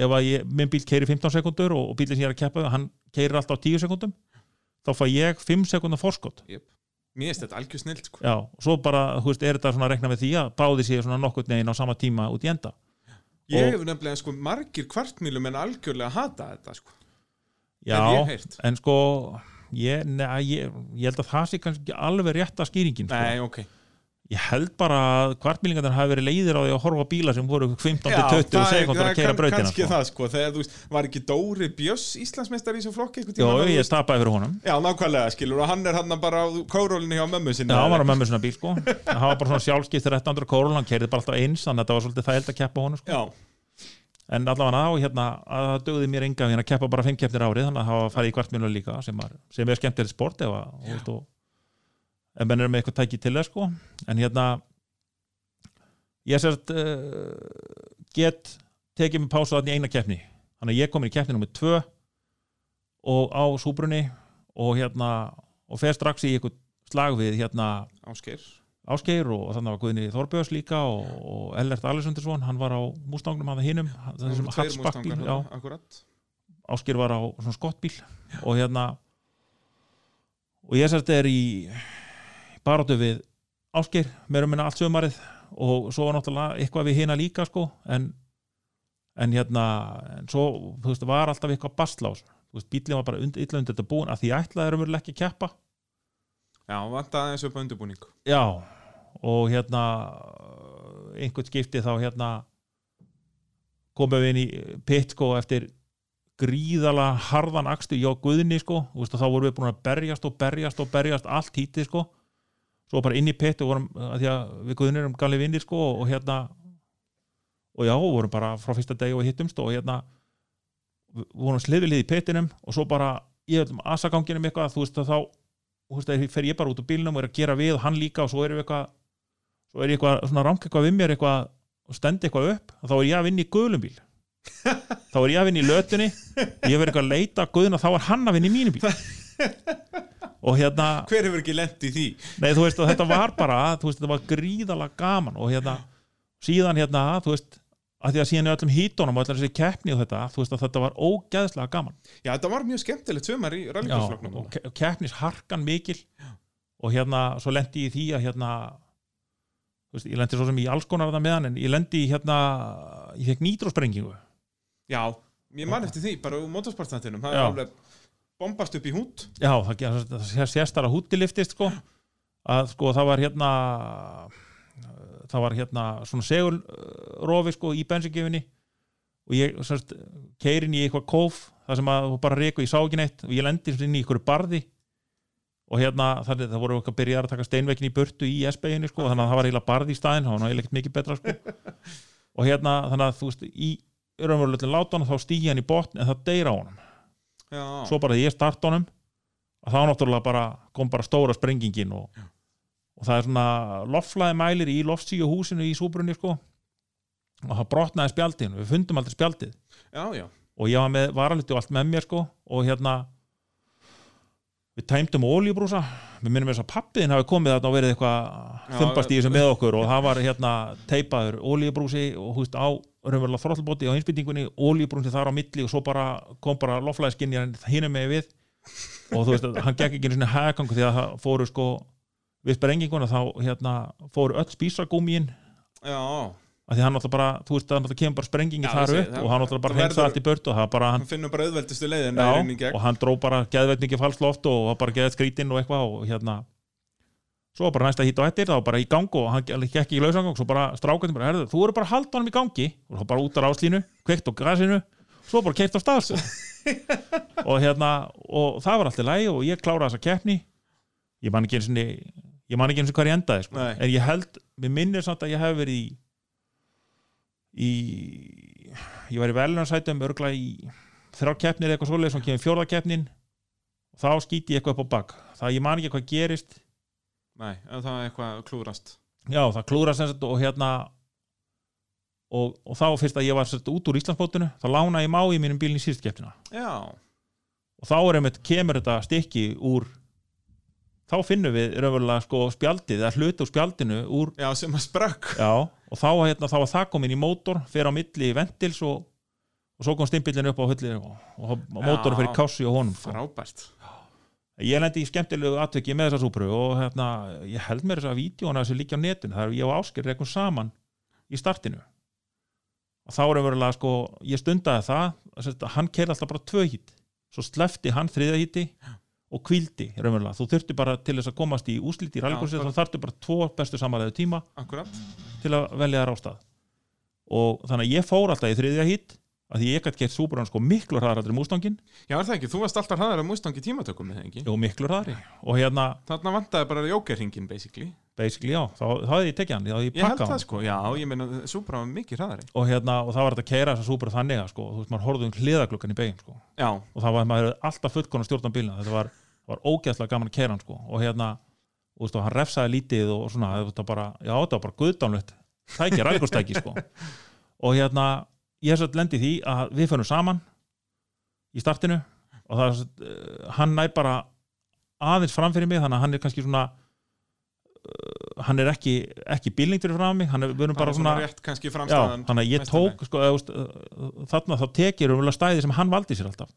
ef að ég, minn bíl keiri 15 sekundur og, og bílinn sem ég er að keppa hann keirir alltaf á 10 sekundum þá fæ ég 5 sekundar fórskót Mér finnst þetta algjör snilt sko. já, og svo bara, þú veist, er þetta svona að rekna með því að báði sér svona nokkurn veginn á sama tíma út í enda Ég Og- hef nefnilega sko margir kvartmílum en algjörlega hata þetta sko. já, en sko ég, neða, ég, ég held að það sé kannski alveg rétta skýringin sko. Nei, ok ég held bara að kvartmýlingarnir hafi verið leiðir á því að horfa bíla sem voru 15-20 það er- sekundar að keira brautina kannski sko. það sko, þegar þú veist, var ekki Dóri Björs Íslandsmeistar í þessu flokki einhvern Jó, ég stapaði fyrir honum. Já, nákvæmlega, skilur, og hann er hann bara á kórólinni hjá mömmu sinni. Já, hann var á mömmu svona bíl sko. Það var bara svona sjálfskipt 1300 kórul hann keirði bara alltaf eins þannig að þetta var svolítið þægild að keppa honum sko. En allavega á hérna að það dögði mér enga að keppa bara 5 keppnir árið þannig að það farið í kvartmjölu líka sem, var, sem er skemmtilegt sport ef, að, og, og, ef menn er með eitthvað tæki til það sko. En hérna ég sérst uh, get tekið mig pása þarna í eina keppni. Þannig að ég kom inn í keppni nummið 2 og á súbrunni og hérna og fer strax í eitthvað slag við hérna Ásgeir. Ásgeir og þannig var Guðni Þorbjörns líka og, og Ellert Alessundarsson, hann var á mústangnum að hinnum, það sem Tveir hatsbakkbíl Ásgeir var á svona skottbíl og hérna og ég sérst er í baróttu við Ásgeir mér um minna allt sömarið og svo var náttúrulega eitthvað við hina líka sko en, en hérna en svo, þú veist, var alltaf eitthvað bastlás. Þú veist, bílinn var bara und, illa undir þetta búin að því ætlaði raunverulega ekki að keppa. Já, vantaði þessu upp á undirbúning. Já, og hérna einhvern skipti þá hérna komum við inn í pitt sko eftir gríðala harðan akstu hjá Guðni sko, veist þá vorum við búin að berjast og berjast og berjast allt hítið sko svo bara inn í pitt og vorum að því að við Guðni erum galið vinnir sko og hérna og já, vorum bara frá fyrsta degi og hittumst og hérna vorum slifilið í pittinum og svo bara í öllum asaganginum eitthvað þú veist að þá þú veist, að fer ég bara út úr bílnum og er að gera við og hann líka og svo erum við eitthvað svo er ég eitthvað, svona rangt eitthvað við mér eitthvað og stendi eitthvað upp og þá er ég að vinna í guðlum bíl. Þá er ég að vinna í lötunni ég verið eitthvað að leita að guðuna þá er hann að vinna í mínu bíl og hérna Hver hefur ekki lent í því? nei þú veist þetta var bara veist þetta var gríðalega gaman og hérna síðan hérna þú veist að því að síðan í öllum hítunum og öllum þessi keppni og þetta þú veist að þetta var ógeðslega gaman Já, þetta var mjög skemmtilegt sömar í Já, rallíkjörflokknum og ke- keppnis harkan mikil og hérna svo lendi ég í því að hérna ég lendi svo sem í alls konar það með hann en ég lendi í hérna ég fekk nýtrósprengingu Já, ég man eftir því, bara úr motorsportstættinum Það er Já. alveg bombast upp í hút. Já, það, það, sést þar að húti liftist sko. Að sko það var hérna það var hérna svona segulrofi sko í bensingefinni og ég sérst, keirin í eitthvað kóf það sem að bara reyku, ég sá ekki neitt. Og ég lendi inn í einhverju barði. Og hérna það, það voru okkar byrjar að taka steinveikin í burtu í S-beginu sko, þannig að það var eiginlega barði í staðin það var náttúrulega ekkert mikið betra sko. og hérna þannig að þú veist í raunveruleglega látan þá stýja hann í botn en það deyra á honum Já, svo bara þegar ég start honum að þá náttúrulega bara kom bara stóra sprengingin og, og það er svona loftflæði mælir í loftsíu húsinu í súbrunni sko. Og það brotnaði spjaldin, við fundum aldrei spjaldið. Já, já, og ég var með varaluti og allt með mér sko og hérna við tæmdum ólíubrúsa við minnum þess að pappiðin hafi komið þarna og verið eitthvað Já, þumbast í þessu með okkur og það var hérna teipaður ólíubrúsi og húst á raunverulega þróllbóti á einsbytningunni ólíubrúsi þar á milli og svo bara kom bara loflæðiskinni hinum með við. Og þú veist að hann gekk ekki einu sinni hægangu því að það fóru sko við sprenginguna þá hérna fóru öll spísagúmíin já. Að því hann náttúrulega bara, þú veist að hann náttúrulega kemur bara sprengingi Já, þar upp og hann náttúrulega bara heimsa allt í burt og það bara hann hann finnur bara auðveldustu leiðin og hann dró bara geðveitningi falsloft og var bara geðveit skrítinn og eitthvað og hérna svo bara næsta hít og ettir, var bara í gang og hann gekk ekki í lausangang, svo bara strákandi bara, herðu, þú eru bara að halda honum í gangi. Og þá bara út á ráslínu, kveikt á gasinu svo bara keitt á stað sko. og hérna, og það var alltaf lægi og ég kláraði þessa keppni. Ég man ekki eins og ég man ekki eins og hvað ég endaði sko. En ég held, mér minnir samt að ég hef verið í í ég var í velunarsætum örgla í þrjá keppnir eitthvað svoleið sem kemur fjórða keppnin. Og þá skýti ég eitthvað upp á bak. Það ég man ekki hvað gerist nei, en það er eitthvað klúrast já það klúra sem sagt og hérna og, og þá fyrst að ég var sett út úr Íslandsbótinu þá lána ég má í mínum bílinn í síðust keppnina já, og þá er einmitt kemur þetta stykki úr þá finnum við raunverulega sko spjaldið eða hluti úr spjaldinu úr já, sem að sprakk. Já, og þá, hérna, þá var það komin í mótor fer á milli ventils og, og svo kom stimpillin upp á hulli og, og mótorin fyrir kási og honum sko. frábært ég lendi í skemmtilegu atveki með þessa súpru og hérna, ég held mér þess að vídjóna þessu líka á netinu, það er ég og Ásker rekkum saman í startinu. Og þá er verulega sko, ég stundaði það að hann kerði alltaf bara tvö hít svo slefti hann þriða híti og kvildi, raunverulega, þú þurfti bara til þess að komast í úsliti í bara- þá þarftu bara tvo bestu samanlega tíma akkurat. til að velja þær ástað og þannig að ég fór alltaf í þriðja hít að því ég gætt gett súbrann sko miklu hraðar mústangin já, er það ekki, þú varst alltaf hraðar að mústangi tímatökum með það ekki? Og miklu hraðari. Og hérna, þarna vantaði bara jókerringin basically. Basically já, þá, þá hefði ég tekið hann, ég ég held pakkað það hann. sko, já, ég meina Supra var mikið hraðari. Og hérna, og það var þetta að keira þessa súbra þannig að sko, þú veist, maður horfði um hliðagluggan í begin sko, já, og það var, maður alltaf fullkona stjórn á bílna, þetta var, var ógeðslega gaman að keira hann sko, og hérna og, veist, og hann refsaði lítið og svona og ég hef svo lendi því að við fannum saman í startinu og það er uh, hann nær bara aðeins framfyrir mig, þannig að hann er kannski svona uh, hann er ekki, ekki bílningt fyrir fram mig, hann er, bara var svona svona rétt kannski Já, þannig að ég tók sko, uh, þarna þá tekið umlega stæði sem hann valdi sér alltaf.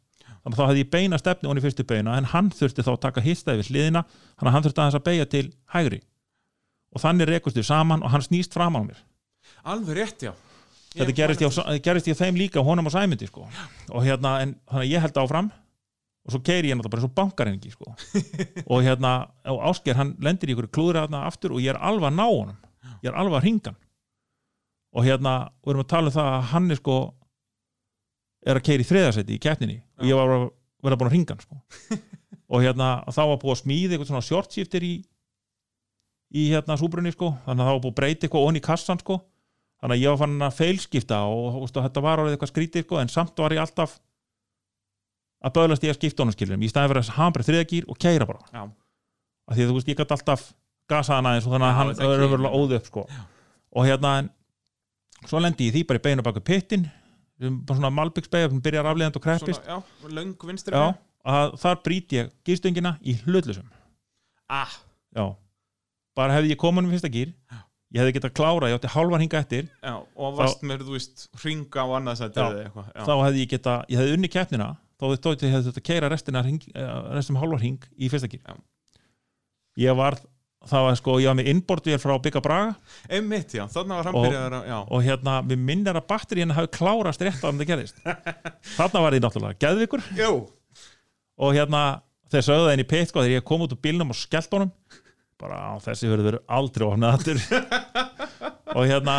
Þannig að þá hefði ég beina stefni onni fyrstu beina en hann þurfti þá að taka histæði við hliðina þannig að hann þurfti aðeins að beigja til hægri. Og þannig rekust við saman og hann snýst fram á mér. Alveg rétt, já þetta gerist ég, á, gerist ég þeim líka honum og sæmyndi sko. og hérna, en þannig að ég held áfram. Og svo keiri ég náttúrulega bara svo bankarengi sko. og hérna og Ásker hann lendir í ykkur klúðra þarna aftur og ég er alveg að ná honum. Ég er alveg að ringa og hérna, við erum að tala um það að hann er sko er að keiri í þriðasetti í keppninni. Og ég var bara verið búin að ringa hann sko. og hérna, þá var búið að smíða eitthvað svona shortshifter í í hérna súbrunni sko. Þannig að það var búið að breyta eitthvað onni í kassan sko þannig að ég var fann að feilskipta og, og, þetta var orðið eitthvað skrítið sko, en samt var ég alltaf að böðlast ég að skipta honum skiljum í staðin fyrir að hafa bara þriðagýr og keira bara. Já. af því að þú veist ég gæti alltaf gasa hann aðeins og þannig að Já, hann er öfurlega óð upp sko. og hérna en, svo lendi ég því bara í beinu baku pittin bara svona malbyggsbeigja sem byrjar afliðand og kreppist. Svona, já, já, að þar brýt ég gýrstöngina í hlutlusum ah, já, bara hefði ég komin með fyrsta gýr ég hefði getað klára, ég átti hálfan hinga eftir. Já, og varst með, þú veist, hringa á annarsætti eða eitthvað já. þá hefði ég geta, ég hefði unni keppnina þá hefði þótt ég hefði þetta keira restina hring, eh, restum hálfar hring í fyrsta gýr Já. ég var það var sko, ég var með innbortvél frá Bygga Braga. Einmitt, já, þarna var hann Og- að, og hérna, við minnir að batteríinu hafi klárast rétt á hann það gerist þarna var ég náttúrulega geðvikur Jú. og hérna, þeir sögðu það inn í peitt sko, þegar ég kom út úr bílnum og skellt honum bara á þessi verður aldrei ofnað aftur. Og hérna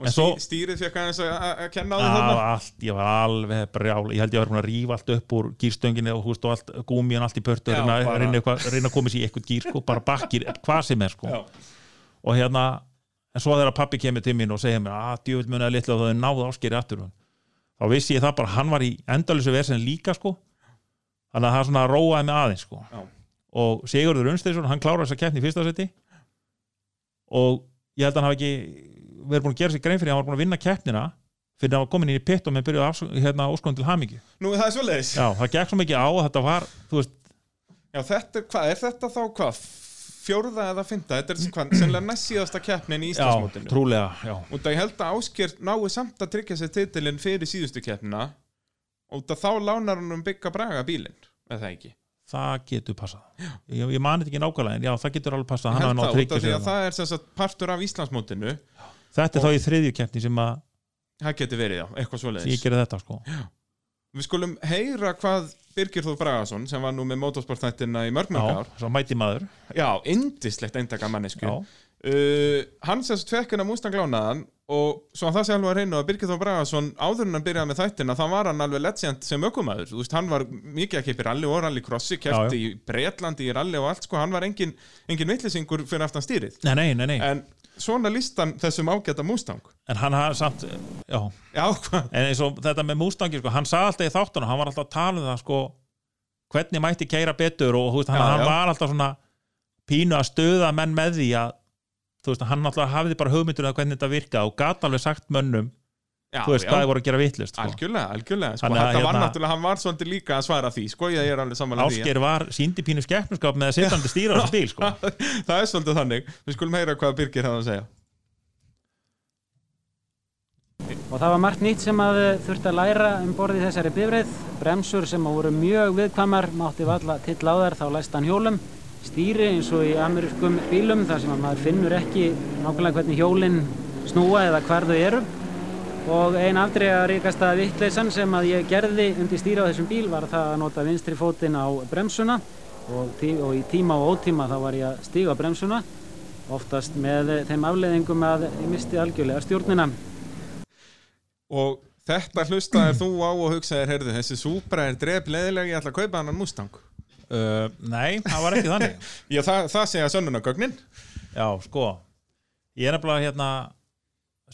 og svo- stýrið fekk aðeins að, að- að kenna á því allt, ég var alveg brjál ég held ég var búin að rífa allt upp úr gýrstönginu og, og allt, gúmíun allt í pörtu Já, reyna, reyna, reyna að koma sér í eitthvað gýr sko, bara bakkir, hvað sem er sko. Og hérna en svo þegar pappi kemur til mín og segir mér að djúvill munið að litla og það er náðu áskeri aftur. Þá vissi ég það bara, hann var í endalösu versin líka sko. Þannig að það svona róaði mig aðeins sko. Já. Og Sigurður Unsteinsson, hann kláraði þessa keppni í fyrsta seti og ég held að hann hafi ekki verið búin að gera sér grein fyrir að hann var búin að vinna keppnina fyrir að hann var komin inn í pitt og með byrjuð hérna, óskon til hamingju Nú, það er svoleiðis Já, það gekk svo mikið á að þetta var Já, þetta hvað, er þetta þá hvað? Fjórða eða fymta? Þetta er hvað, sennilega næst síðasta keppnin í já, Íslandsmótinu trúlega já. Og það ég held að Ásker nái samt að tryggja sér titilinn fyrir síðustu keppnina Og það þá lánar hann um byggja braga bílinn Eða það ekki það getur passað. Ég, ég mani þetta ekki nákvæmlega, en já, það getur alveg passað. Það, það er sem sagt partur af Íslandsmótinu. Þetta er þá í þriðju keppni sem að Það getur verið, já, eitthvað svoleiðis. Sko. Við skulum heyra hvað Birgir Þór Bragason sem var nú með motorsportþættina í mörg mörg já, mæti maður. Já, indislegt eindaka mannesku uh, Hann sem sagt fekk hennar Mustang lánaðan og svo að það sé alveg að reyna að Birgir Þór Bragason áður en hann byrjaði með þættina þá var hann alveg legend sem ökumæður þú veist, hann var mikið að keipi rally og rally crossi Já, kefti í Bretlandi í rally og allt sko, hann var engin, engin vittlisingur fyrir aftan stýrið. Nei, nei, nei, nei. en svona listan þessum ágæta Mustang. En hann hafði samt já, Já, en eins og þetta með Mustangi sko, hann sagði alltaf í þáttunum, hann var alltaf að tala um það sko, hvernig mætti keira betur og veist, hann, Já, hann var alltaf svona pínu að stöða menn með því að þú veist, hann alltaf hafði bara hugmyndur um hvernig þetta virka og gat alveg sagt mönnum Já, þú veist, hvað þið voru að gera vitlist sko. Algjörlega, algjörlega sko, Þannig að Þetta var hérna- náttúrulega, hann var svolítið líka að svara því sko, ég er alveg samanlega því Ásker var síndi pínu skeppnuskap með að sittandi stýra á þessu bíl sko. Það er svolítið þannig, við skulum heyra hvað Birgir hefði að segja Og það var margt nýtt sem að þurfti að læra um borði þessari bifreið. Bremsur sem voru mjög viðkvæmar, mátti valla till á þær, þá læst hann hjólum. Stýri eins og í amerískum bílum þar sem að maður finnur ekki nákvæmlega hvernig hjólinn snúa eða hvar þau eru. Og ein afdreiga ríkasta vittleysan sem að ég gerði undir stýri á þessum bíl var það að nota vinstri fótinn á bremsuna og, tí og í tíma og ótíma þá var ég að stíga bremsuna oftast með þeim afleiðingum að ég misti algjörlega stjórnina. Og þetta hlustaðir þú á og hugsaðir, heyrðu, þessi Supra er dref leðilega, ég ætla að kaupa hann Mustang uh, Nei, það var ekki þannig. Já, það, það segja sönnunagögnin Já, sko Ég er nefnilega hérna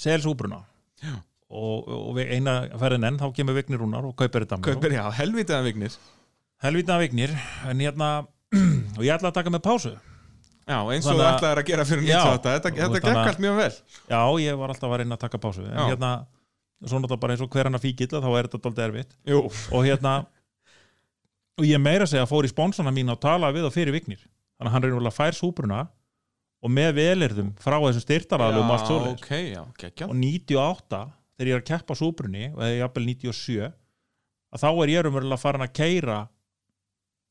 Selsúbruna og, og við eina ferðin enn þá kemur Vignir Rúnar og kaupir þetta Kaupir, já, helvitaða vignir. Helvita Vignir en hérna og ég ætla að taka með pásu. Já, eins og Þannig þú að- gera fyrir. 98 Þetta, þetta gekk allt mjög vel. Já, ég var alltaf að reyna að taka pásu. En Já. hérna, svo náttúrulega bara eins og hver hann að fíkill þá er þetta dálítið erfitt. Jú, og hérna og ég meira að segja fór í spónsana mín að tala við og fyrir Vignir. Þannig að hann er að fær súbruna og með velirðum frá þessum styrtaraðlum og allt svoleiðis. ok, já, geggja og 98 þegar ég er að keppa súbrunni og eða jafnvel 97 að þá er ég umverulega farin að keira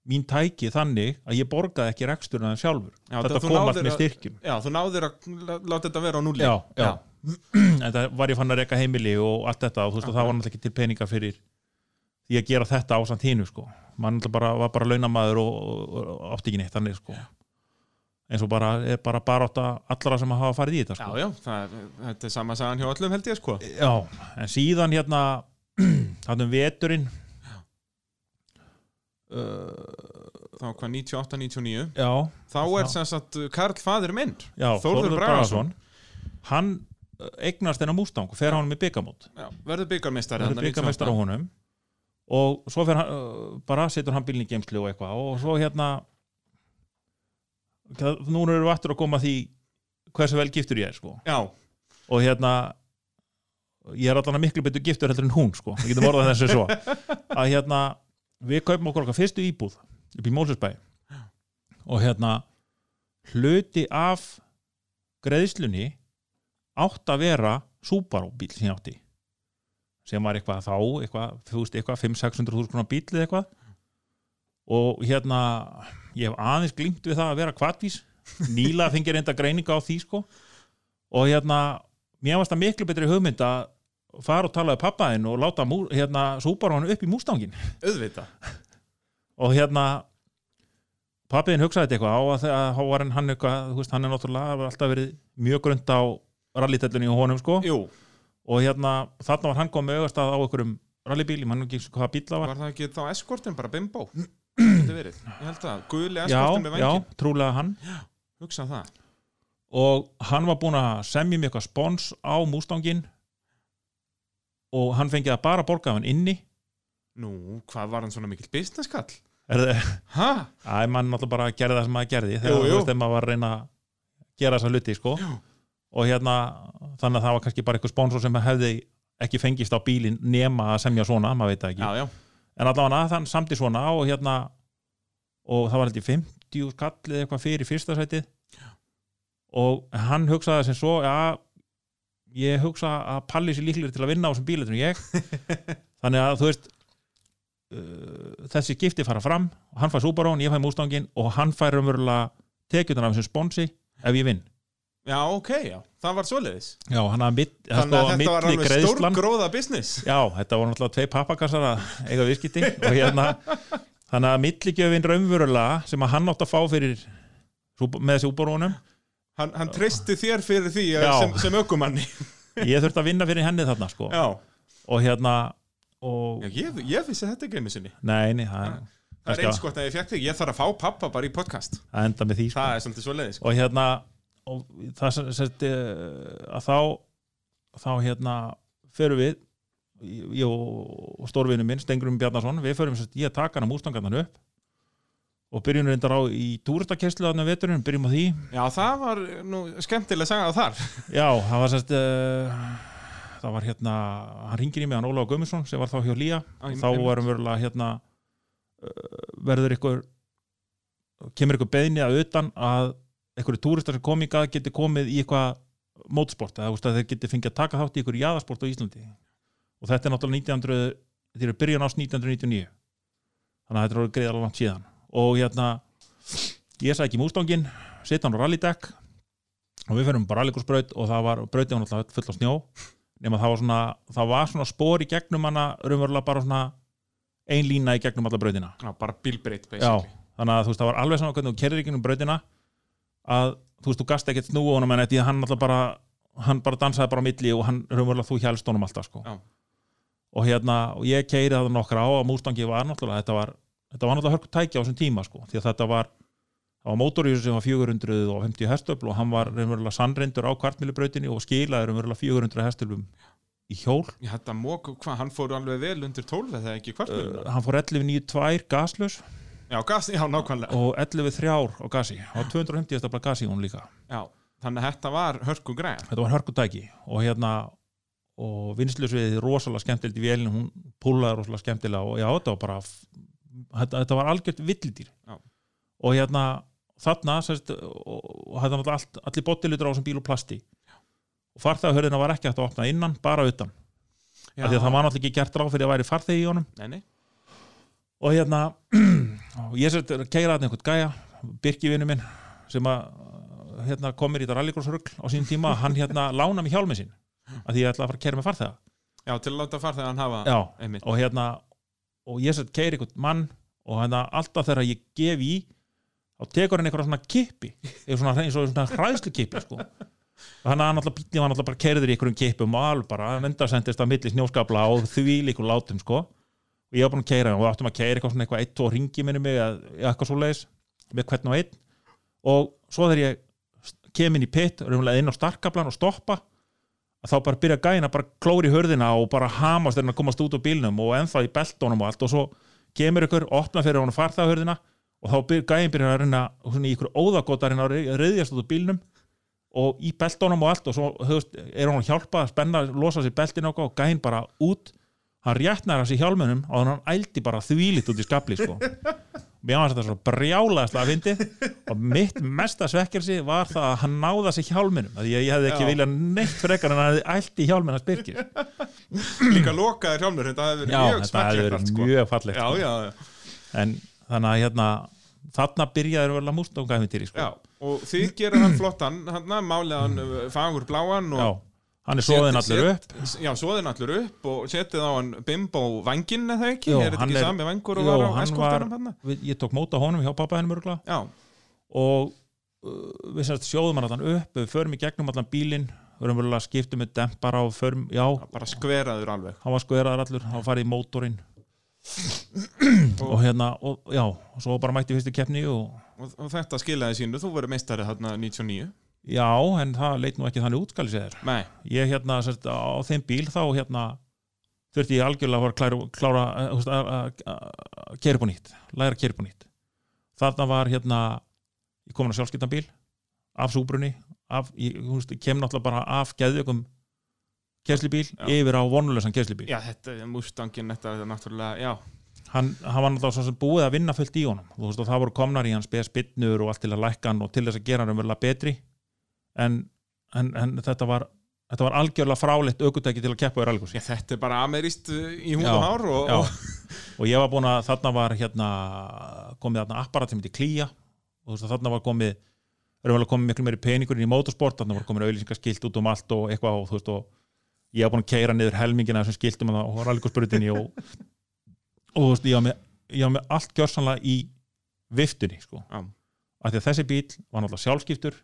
mín tæki þannig að ég borgaði ekki reksturinn aðeins sjálfur. Já, þetta kom allt með að- styrkjum. Já, þú náðir að lá- láta þetta vera á núli já, já. en það var ég fann að reka heimili og allt þetta og þú veist að það var náttúrulega ekki til peninga fyrir því að gera þetta á samt hínu sko mann bara, var bara launamaður og, og, og átti ekki neitt þannig sko. Eins og bara, er bara átta allra sem hafa farið í þetta Já, sko. Já, það, þetta er sama sagan hjá öllum held ég sko. Já, en síðan hérna þannig um veturinn. Þá hvað 98, 99 já, Þá er Já. sem sagt Karl fadir minn já Þórður Bragason. hann uh, eignast þennan Mustang og fer hann með byggamót Já, verður byggarmeistari verður byggamestar á honum og svo fer hann uh, bara setur hann bílinn í geimslu og eitthvað. Og svo hérna núna erum við aftur að koma því hversu vel giftur ég er sko. Já, og hérna ég er allan að miklu betur giftur heldur en hún sko, við getum orðað þessu svo. Að hérna, við kaupum okkur okkar fyrstu íbúð upp í Mósusbæ og hérna hluti af greiðslunni átt að vera Subaru bíl sem ég átti sem var eitthvað þá eitthvað, þú veist, eitthvað 5-600 þúsund konar bíl eða eitthvað. Og hérna ég hef aðeins glimt við það að vera kvartvís nýla fengið reynda greininga á því sko. Og hérna mér varst það miklu betri hugmynd að fara og tala við pappaðinn og láta hérna Subaru hann upp í mústangin auðvita og hérna pappiðinn hugsaði þetta eitthvað á að þá var hann eitthvað, þú veist, hann er náttúrulega alltaf verið mjög grönt á rallitellunni og honum sko. Jú, og hérna, þarna var hann komið augast að á einhverjum rallybíl, ég mann ekki hvaða bíl það var. Var það ekki þá eskortin bara bimbo? Þetta verið, ég held að Guli já, eskortin með já, vangin trúlega hann. Hugsa það. Og hann var búinn að semja mér eitthvað spons á mústangin og hann fengið að bara borga af hann inni. Nú, hvað var hann svona mikill business kall? er það, Ha? að mann náttúrulega bara gerði það sem maður gerði þegar maður var að reyna að gera þessa hluti, sko. Jú. Og hérna, þannig að það var kannski bara eitthvað sponsor sem hefði ekki fengist á bílinn nema að semja svona, maður veit ekki. Já, já. En allavega þann samti svona og hérna og það var held í 50 skallið eitthvað fyrir fyrsta sætið. Og hann hugsaði sem svo já, ég hugsa að Palli sér líklegir til að vinna á þessum bíletunum ég. Þannig að þú veist uh, þessi gifti fara fram hann fær Subaru, ég fær Mustangin og hann fær umverulega tekjutan af þessum sponsi ef ég vinn Já, ok, já, það var svoleiðis. Já, hann að mitt, Þannig að þetta var alveg greiðslan stórgróða business. Já, þetta voru náttúrulega tvei pappakassar að eiga viðskipti og hérna þannig að milligjöfin raunverulega sem að hann átt að fá fyrir með Súborunum Hann, hann treysti þér fyrir því Já. að- sem, sem ökumanni. Ég þurfti að vinna fyrir henni þarna sko. Já, og hérna og, já ég, ég vissi þetta ekki einu sinni. Nei, nei, það, Það er Kannski eins gott að ég þig, ég þarf að fá pappa bara í podcast. Það enda með því sko. Það er svolítið svoleiðis sko. og hérna og það sem sett að þá þá hérna förum við ég og stórvinu minn Stengrum Bjarnason, við förum sett ég taka hann á mústangarnan upp og byrjum reyndar á í túristakesslu þarna veturinn, byrjum á því. Já, það var nú skemmtileg saga þar. Já, það var sérst uh, það var hérna, hann ringir í mig hann Ólaug Gummarsson sem var þá hjá Lía ég- þá varum verulega hérna uh, verður ykkur kemur ykkur beðni að utan að einhverju túristar sem kom í gað geti komið í eitthvað mótsport eða að þeir geti fengið að taka þátt í ykkur jaðasport á Íslandi. Og þetta er náttúrulega 1900 þetta er byrjun ás 1999 þannig að þetta er orðið greiðalega langt síðan. Og hérna ég sæki mústangin, setja hann á rallydekk og við ferum bara rallikursbraut og það var, brautið var náttúrulega full á snjó. Nema það var svona, það var svona spór í gegnum hana, raunverulega bara svona ein lína í gegnum alla brautina. Já, bara bílbreytt Já, basically þannig að þú veist, það var alveg saman hvernig þú kerðir í gegnum brautina að þú veist, þú gast ekkert snúa honum en þetta hann alltaf bara hann bara dansaði bara á milli og hann raunverulega þú hjælst honum alltaf sko. Já. og hérna, og ég keiri það nokkra á að Mustangi var náttúrulega, þetta var þetta var náttúrulega hörku tæki á þessum tíma sko, því að þetta var það var mótorjús sem var 450 hestöfl og hann var raunverulega sannreindur á kvartmílubrautinni og skilaði raunverulega 400 hestöflum í hjól Já, þetta mók, hvað, hann fór alveg vel undir 12 eða ekki kvartmjöluna uh, hann fór 11.92 gaslös Já, gas, já, nákvæmlega. Og 11.3 á gasi og 250 stafla gasi hún líka. Já, þannig að þetta var hörku greið þetta var hörkutæki. Og hérna og vinslusviðið rosalega skemmtilegt í vélinu. Hún púlaði rosalega skemmtilega og já, þetta var bara þetta, þetta var algjört villidýr. Já. og hérna þarna sérst, og, og þetta var allt, allir bottilutur á þessum bíl og plasti. Og farþegahörðina var ekki hægt að opna innan, bara utan. Það var náttúrulega ekki gert ráð fyrir að væri farþegi í honum. Nei, nei, og hérna og ég sért að keira þarna einhvern gæja Birki vinnu minn sem að hérna, komir í þetta rallycrossrugl á sín tíma, hann hérna lána mig hjálmið sín að því ég ætla að fara að keira með farþega. Já, til að láta fara þegar hann hafa já, einmitt. og hérna og ég sért keiri einhvern mann og hérna alltaf þegar ég gef í þá tekur hann einhverja svona kippi eins og svona, svona hræðslu kippi sko. þannig að hann alltaf bílni var alltaf bara keirður í einhverjum kippum og alveg bara vendarsendist að milli snjóskapla og því líkur látum sko og ég var búin að keira og við áttum að keira eitthvað svona eitthvað eitt, tvo ringi minni mig eða eitthvað svo leiðis með hvern og einn. Og svo þegar ég kem inn í pitt raunverulega inn á starkablan og stoppa að þá bara byrja gæna bara klóri hörðina og bara hamast þegar hann að komast út á bílnum og ennþá í beltónum og allt. Og svo kemur ykkur, opna fyrir hann farþagahörðina og þá byrja gæin byrja að reyna í ykkur óðagóta að reyna að reyðjast út á bílnum og í beltónum og allt. Og svo er hann að hjálpa að spenna, losa sér beltin og gæin bara út hann réttnar hans í hjálmunum og hann ældi bara þvílitt út í skapli sko. mér var þetta svo brjálaðast að fyndi og mitt mesta svekkelsi var það að hann náða sér hjálmunum að ég, hefði ekki viljað neitt frekar en hann hefði ældi hjálmun að spyrkir Líka lokaðir hjálmur, þetta hefði verið já, mjög þetta hefði verið sko. mjög fallegt sko. já, já, en þannig að hérna þarna byrjaði verið að músta um gæfintýri sko. já Og þið gerir hann flottan, hann málið hann uh, fagur bláan og hann er svoðin allir upp. Já, svoðin allur upp og setið á hann bimbo vanginn eða ekki, Jó, er þetta ekki er- sami vangur og var á við, ég tók móta honum hjá pappa hennum örgla Já, og uh, við sérst sjóðum hann allan upp við förum í gegnum allan bílinn raunverulega skiptum með dempara og förum, já, bara skveraður alveg. Hann var skveraðar allur, hann farið í mótorinn. Og hérna, og já og svo bara mætti fyrstu keppni og og, og þetta skilaði sínu, þú verður meistari þarna 99 já, en það leit nú ekki þannig útskali sér Nei, ég hérna, sérst, á þeim bíl þá hérna þurfti ég algjörlega að klára, eh, að- upp á nýtt læra að keyra upp á nýtt. Þarna var hérna ég komin að sjálfskiptan bíl af súbrunni af, ég, veist, kem náttúrulega bara af geðjökum keslibíl yfir á vonulösan keslibíl já þetta er Mustangin þetta er náttúrulega, já. Hann, hann var náttúrulega svo sem búið að vinna fullt í honum. Veist, og það voru komnar í hans beða spinnur og allt til að lækka hann og til þess að gera hann umverulega betri en, en, en þetta var þetta var algjörlega fráleitt aukutæki til að keppa í rallgúsi Já, þetta er bara amerist í húð Já, og hár og, og og ég var búin að þarna var hérna komið þarna apparat sem heitir Klía og þú veist þarna var komið komið miklu meiri peningur inn í motorsport. Þarna var komið auðlýsingaskilt út um allt og eitthvað og veist og ég var búin að keira niður helmingina þessum skiltum og rallikursbrutinni og, veist ég var með, ég var með allt gjörsanlega í viftunni sko. Af því að þessi bíl var náttúrulega sjálfskiptur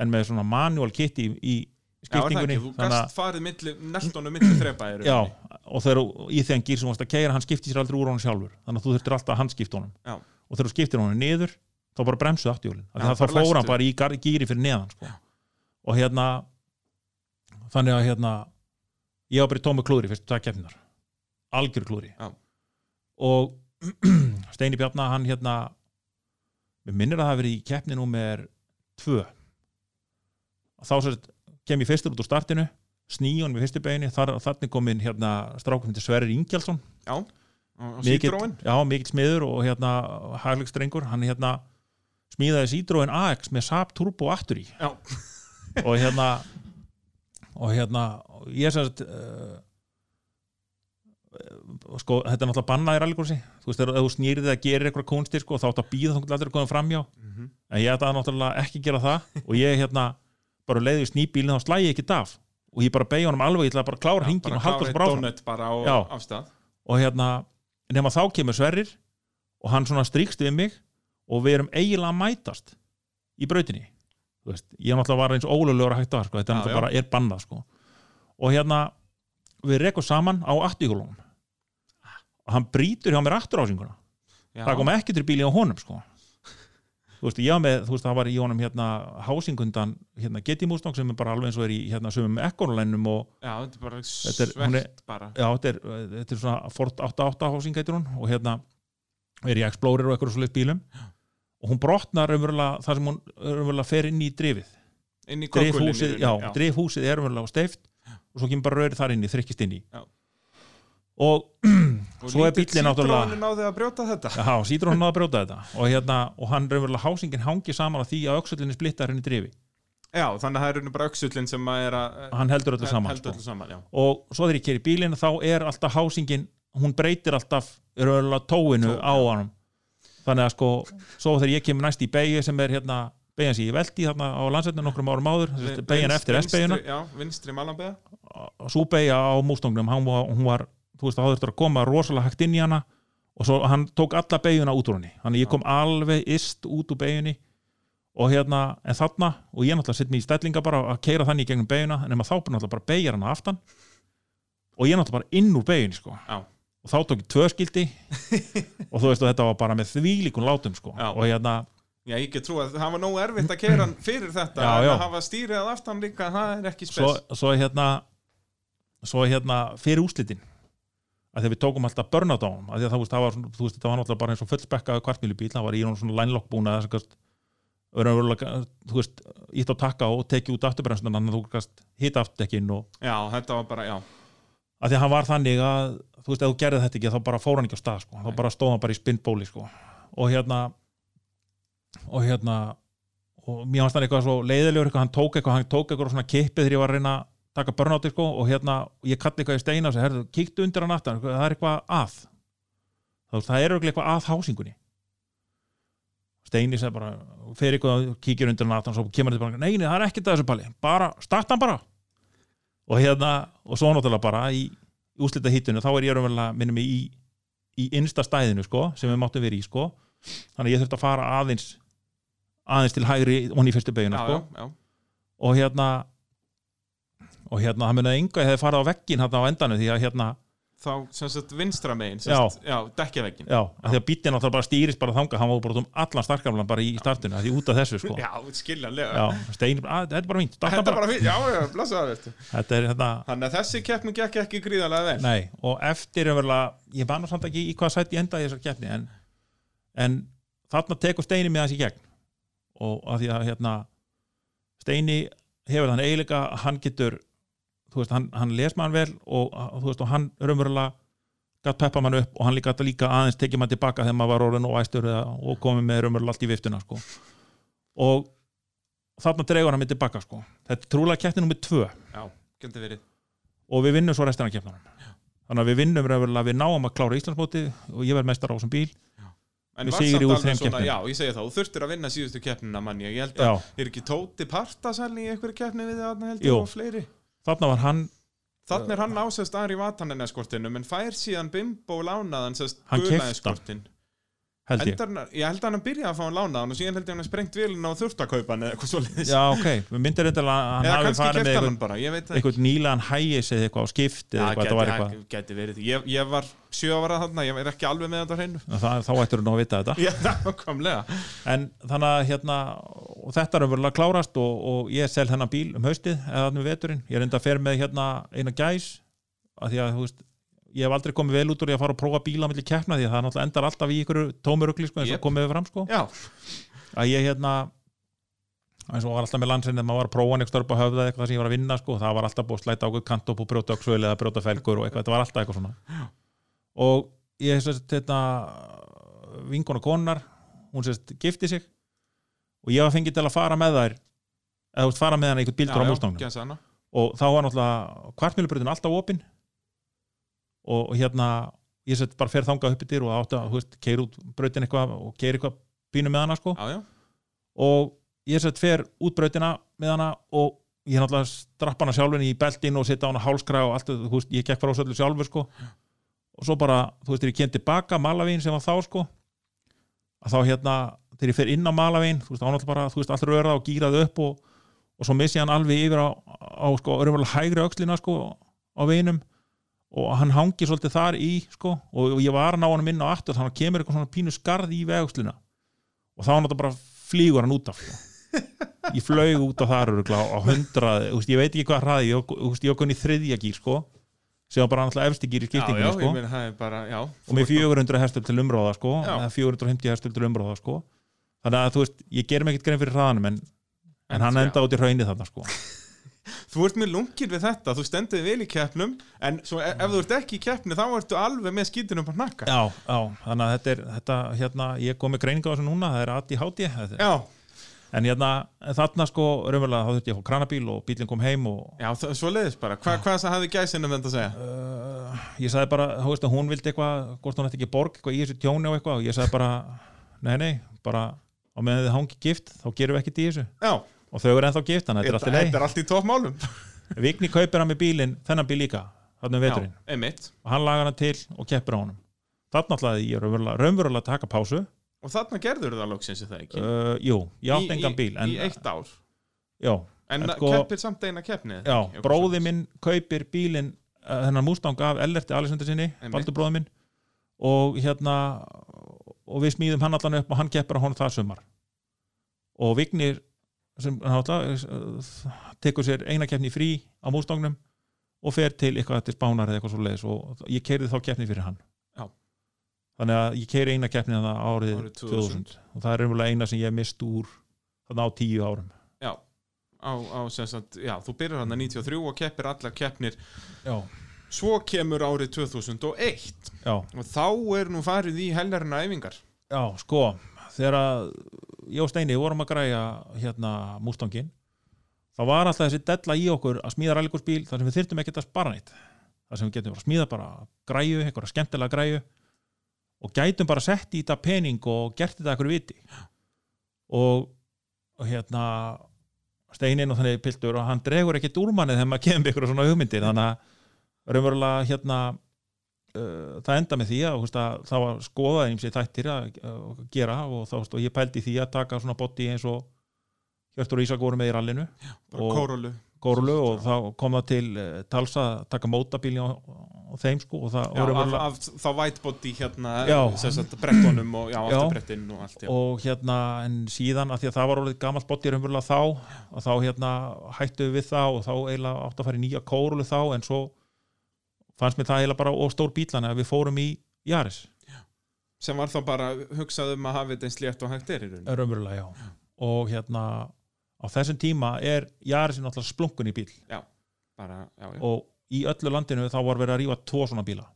en með svona manual kit í, í Já, skiptingunni ekki, þú þannig að gast farið milli, neltonum milli þrepa Já, og þegar í þeim gýr sem þú varst að keira hann skipti sér aldrei úr honum sjálfur. Þannig að þú þurftir alltaf að hann skipta honum. Já. og þegar þú skiptir honum niður þá bara bremsuð afturjólin Já, það bara þá fór hann bara í gýri fyrir neðan sko. og hérna þannig að hérna ég var bara í tómi klúri fyrst það keppnar algjör klúri Já. og Steini Bjarnar hann hérna minnir að það verið í keppni númer tvö. og þá sér kem ég fyrstur út úr startinu sníun við fyrstu beginni, þar, þannig komin hérna strákum til Sverrir Ingjaldsson. Já, mikill, Citroen já, mikill smiður og hérna hægleikstrengur, hann hérna smíðaði Citroen AX með Saab Turbo aftur í. Já. og hérna og hérna ég sagði uh, sko, þetta er náttúrulega bannað í rallycrossi þú veist, þegar þú snýrið að gera eitthvað kónstir sko, þá átt að býða þá allir að koma framjá Mhm. en ég ætlaði náttúrulega ekki gera það. Og ég hérna bara leiði snýbílinn þá slæði ég ekki af og ég bara beigja honum alveg, ég ætlaði bara að klára bara og halda þessu bara áfram bara og hérna, nema þá kemur Sverrir og hann svona strýkst við mig og við erum eiginlega að mætast í brautinni veist, ég náttúrulega var eins ólulegur að hætta það sko. þetta Já, bara er bannað sko. og hérna við rekum saman á afturhjólunum og hann brýtur hjá mér afturásinguna Já. það kom ekki til bíli á honum sko. Þú veist, var með, þú veist, það var í honum hérna hásingundan, hérna Getty Mustang sem er bara alveg eins og er í hérna sömum ekkorlænum og Já, þetta er bara er- er- svert bara. Já, þetta er, þetta er svona Ford 88 hásing heitir hún og hérna er í Explorer og eitthvað svo bílum. Og hún brotnar umverulega þar sem hún umverulega fer inn í drifið. Inn í kokkulinn já, drifhúsið er umverulega steift og svo kemur bara röri þar inn í, þrykkist inn í. Já. Og Og svo er bíllinn náttúrulega Citroen náði að brjóta þetta. Já, sítur hann að brjóta þetta. Og hérna, og hann umverulega hásingin hangi saman að því að öxullinni splittar henni drifi Já, þannig að það er rauninni bara öxullin sem að er að hann heldur þetta saman heldur sko. öllu saman, og svo þegar ég keri bílinn þá er alltaf hásingin hún breytir alltaf raunverulega tóinu Tó, á hann þannig að sko, svo þegar ég kemur næst í beigju sem er hérna, beigjan sem ég veldi þarna á landsveitinu nokkrum árum áður beigjan eftir S-beigjuna Já, vinstri malanbeða og svo beigja á var, hún var, þú veist, það hafði eftir að koma rosalega hægt inn í hana og svo hann tók alla beigjuna út úr henni. Að ég kom alveg ist út úr beigjunni og hérna, en þarna og ég náttúrulega sitt mér í stellinga bara að keira þannig í gegnum beigjuna, en þá náttúrulega bara beigjar hana aftan og ég náttúrulega bara inn úr beigjunni sko. Já, og þá tók ég tvö skildi og þú veist og þetta var bara með þvílíkun látum sko. Já. og hérna, já, ég get trú að það var nógu erfitt að keira hann fyrir þetta Já, já. að hafa stýrið að aftan líka, það er ekki svo, spes. svo hérna svo hérna fyrir úslitin að þegar við tókum alltaf burnout á honum að því að það, veist, það var, svona- þú veist, þetta var náttúrulega bara eins og fullspekkaðu kvartmýlubíl, það var í honum svona line lock búna þess að þú veist, ítt á takka og tekið út afturbrennsuna þannig að þú gast hita aftekkin og Já, þetta var bara, já að því að hann var þannig að þú veist, ef þú gerði þetta ekki þá bara fór hann ekki á stað sko. þá Nei. bara stóð hann bara í spinnbóli sko. og hérna og hérna og mér ég taka börnáti sko, og hérna, ég kalli eitthvað í steina og segi, herðu, kíktu undir hann aftan, það er eitthvað að. Það er eitthvað að hásingunni. Steini segi bara, fer eitthvað og kíkir undir hann aftan og svo kemur þetta bara, neini, það er ekkert að þessu pali bara, starta hann bara. Og hérna, og svo náttúrulega bara í úslita hittinu, þá er ég raunverulega minnum í, í innsta stæðinu sko, sem við máttum verið í sko. Þannig að ég þurfti að fara aðeins aðeins til hægri og í fyrstu beiguna Já, sko. og hérna og hérna það munið enga hefði farið á veggin hérna á endanum því að hérna, þá sem sagt vinstra megin Já. sagt, já, dekkjaveggin já, að því að bíllinn náttúrulega bara stýrist bara þangað, hann var bara um allan starkamlan bara í startinu, því út af þessu sko. Já, skiljanlega. Já, stein, að, þetta er bara starta þetta er bara, fínt, já, já, veistu. Þetta er hérna þannig að þessi keppni gekk ekki gríðarlega vel. Nei, og eftir er verið ég var nú samt ekki í hvað sætt ég endaði í þessar keppni en, en þarna tekur Steini með hans í gegn. Og að því að hérna Steini hefur þann eiginleika að hann getur þú veist, hann, hann les mann vel og, þú veist, og hann raunverulega gætt peppa mann upp og hann líka, líka aðeins tekið mann tilbaka þegar maður var orðin og æstur og komið með raunverulega allt í viftuna sko. og þarna dregur hann mig tilbaka sko. þetta er trúlega keppni nummið tvö já, og við vinnum svo restina af keppnunum þannig að við vinnum raunverulega, við náum að klára Íslandsmóti og ég verð mestar á þessum bíl En var samt alveg svona, keppnum. já, ég segi það, þú þurftir að vinna síðustu keppnina manni, ég held Já. að, er ekki Tóti Partasalni í einhverju keppni við þarna held ég og fleiri? Þarna var hann, Þannig er hann ásest aðri vatanen eskortinu, en fær síðan Bimbo lánaðan sérst Hann gula keypti hann. eskortin. Held ég Endar, ég held að hann byrjaði að fá hann lánaðan og síðan held ég hann að sprengt vilina og þurft að kaupa hann eða eitthvað svoleiðis. já ok, við myndir þetta að hann eða hafi farið með það einhvern nýlegan hægis eða eitthvað á skipti eða eitthvað, var eitthvað geti, geti verið. Ég, ég var sjö ára þarna, ég er ekki alveg með þetta hreinu. þá ættir þú nú að vita þetta Já, en þannig að hérna þetta er umverulega klárast og, og ég sel þennan bíl um haustið eða þannig veturinn, ég reynda að fer með hérna eina gæs að því að þú veist ég hef aldrei komið vel út úr því að fara að prófa bíla milli keppna því að það endar alltaf í ykkur tómurugli sko, eins og Jep. komið við fram sko. Að ég hérna eins og var alltaf með landsinni þegar maður var að prófa einhver störp á höfða eitthvað sem ég var að vinna sko, það var alltaf búið að slæta ákveð kant upp og brjóta öxuðil eða brjóta felgur og eitthvað, þetta var alltaf eitthvað svona. Og ég sérst þetta vinkona konar hún sérst gifti sig og ég var fengið til að fara með þær eða fara með hann einhvern bíldur á mústangnum og þá var náttúrulega kvartmjölubröðin alltaf opinn og, og hérna ég sett bara fer þangað uppi dyr og átti að, þú veist, keir út bröðin eitthvað og keir eitthvað pínu með hana sko. Já, já. og ég sett fer út brautina með hana og ég náttúrulega strappa hana sjálfin í beltin og setja hana hálskra og allt, þú veist, ég gekk frá söllu sjálfur sko. Og svo bara, þú veist, þegar ég kem tilbaka Malavín sem var þá sko að þá hérna, þegar ég fer inn á Malavín þú veist, náttúrulega bara, þú veist, allt röra og gýrað upp og, og svo missi hann alveg yfir á, á sko, örumverulega hægri öxlina sko á veginum og hann hangi svolítið þar í sko og, ég var að ná hann inn á aftur þannig að kemur eitthvað svona pínu skarð í vegslina og þá náttúrulega bara flýgur hann út af sko. ég flög út af þar á hundrað, ég veit ekki hvað hraði ég, var konið í þriðja gír sko sem var bara náttúrulega efsti gír í Já, já, skiptingunni ég sko já. og með 400 hestur til umráða sko Já. eða 450 hestur til umráða sko þannig að þú veist, ég ger mig ekkert grein fyrir hraðanum en, en hann Já. enda út í hraunni þarna sko Þú ert mjög lungir við þetta, þú stendur vel í keppnum en svo ef, ef þú ert ekki í keppni þá ertu alveg með skítunum á nakka já, já, þannig að þetta er þetta, hérna, ég kom með greininga á þessu núna það er aðt í háti Já, en hérna, þarna sko, raunverulega þá þurfti ég að fá kranabíl og bílinn kom heim og já svo leiðis bara. Hva, Hvað það hafði gæsinum þetta að segja? uh, ég sagði bara, þú veist að hún vildi eitthvað hvort hún ætti ekki borg eitthvað í þessu tjóni og eitthvað og ég sagði bara, nei nei bara á meðan þið hangi gift, þá gerum við ekkert í þessu. Já, og þau eru ennþá gift, þannig að þetta er er allt í toppmálum. Leið Vigni kaupir hann með bílinn, þennan bíl líka þarna um veturinn, Já, einmitt. Og hann lagar hann til og keppir á honum. Þarna ætlaði ég raunverulega, raunverulega að taka pásu. Og þarna gerður það loksins er það ekki? Uh, jú, ég átti Í- engan í- bíl en, Í eitt ár? Já, En, En sko- keppir samt eina keppni já, bróði minn kaupir bílinn uh, þennan Mustang af Ellerti Alexander sinni. Baldur bróði minn. Og hérna og við smíðum hann allan upp og hann keppir á honum það sumar. Og Vignir sem tekur sér eina keppni frí á Mustangnum og fer til eitthvað til Spánar eða eitthvað svo leiðis og ég keirði þá keppni fyrir hann. Já. þannig að ég keiri eina keppni þannig árið, Árið 2000. 2000. og það er umlega eina sem ég mist úr þannig á tíu árum. Já, á, á sagt, já, þú byrjar hann að 93 og keppir allar keppnir. Já, Svo kemur árið 2001 já, og þá er nú farið í helgarina æfingar. Já sko þegar að ég og Steini vorum að græja hérna Mustangin þá var alltaf þessi della í okkur að smíða rallikursbíl þar sem við þyrftum ekkert að spara neitt. Þar sem við getum bara að smíða bara græju, einhverja skemmtilega græju og gætum bara sett í þetta pening og gert þetta ekkur viti. Og, og hérna Steinin og þannig piltur og hann dregur ekkert úr manni þegar maður kemur ykkur svona hugmyndir. Þannig að raunverulega hérna uh, það enda með því að, veist, að það var skoðað eins og þættir að uh, gera og þá veist, og ég pældi því að taka svona botti eins og Hjörtur og Ísak voru með í rallinu bara Og- kórólu, Kórlu og þá kom það til uh, tals að taka mótabíl á, á þeim sko og það Já, af, af þá whitebody hérna Já. brettunum og já, Já. afturbrettin og allt já. og hérna en síðan að því að það var orðið gamalt bóttir umverulega þá og þá hérna hættu við það og þá eiginlega átt að fara í nýja kórulu þá en svo fannst mér það eiginlega bara og stór bílan að við fórum í Jaris. Sem var þá bara hugsað um að hafa þetta eins létt og hægt er í rauninu raunverulega já. Og hérna á þessum tíma er Jarisin alltaf splunkun í bíl. Bara, já, já. og í öllu landinu þá var verið að rífa tvo svona bíla.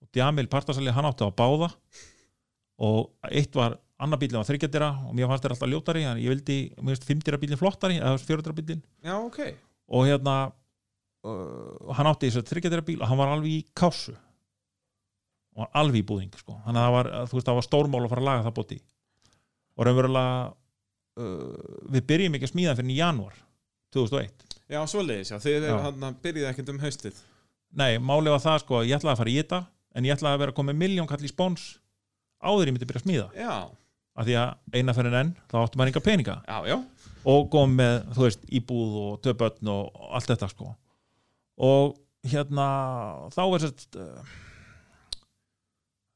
Og Djamil Partasali hann átti á báða og eitt var annar bílinn var þryggjadira og mér fannst þér alltaf ljótari en ég vildi, mér finnst fimmdira bílinn flottari eða fjóradira bílinn já, ok. Og hérna uh, hann átti þess að þryggjadira bíl og hann var alveg í kásu og var alveg í búðing sko. þannig að það var, þú veist, var stórmál að fara að laga það bóti. Og raunverulega uh, við byrjum ekki að smíða hann fyrir í janúar 2001 já, þið Já. hann byrjuði ekkert um haustið. Nei, málið var það sko ég ætlaði að fara í þetta en ég ætlaði að vera að koma með miljón kall í spóns áður ég myndi byrja að smíða. Já, af því að eina fyrir enn, þá áttu maður enga peninga. Já, já, og kom með, þú veist, íbúð og tvö börn og allt þetta sko og hérna þá er sett uh,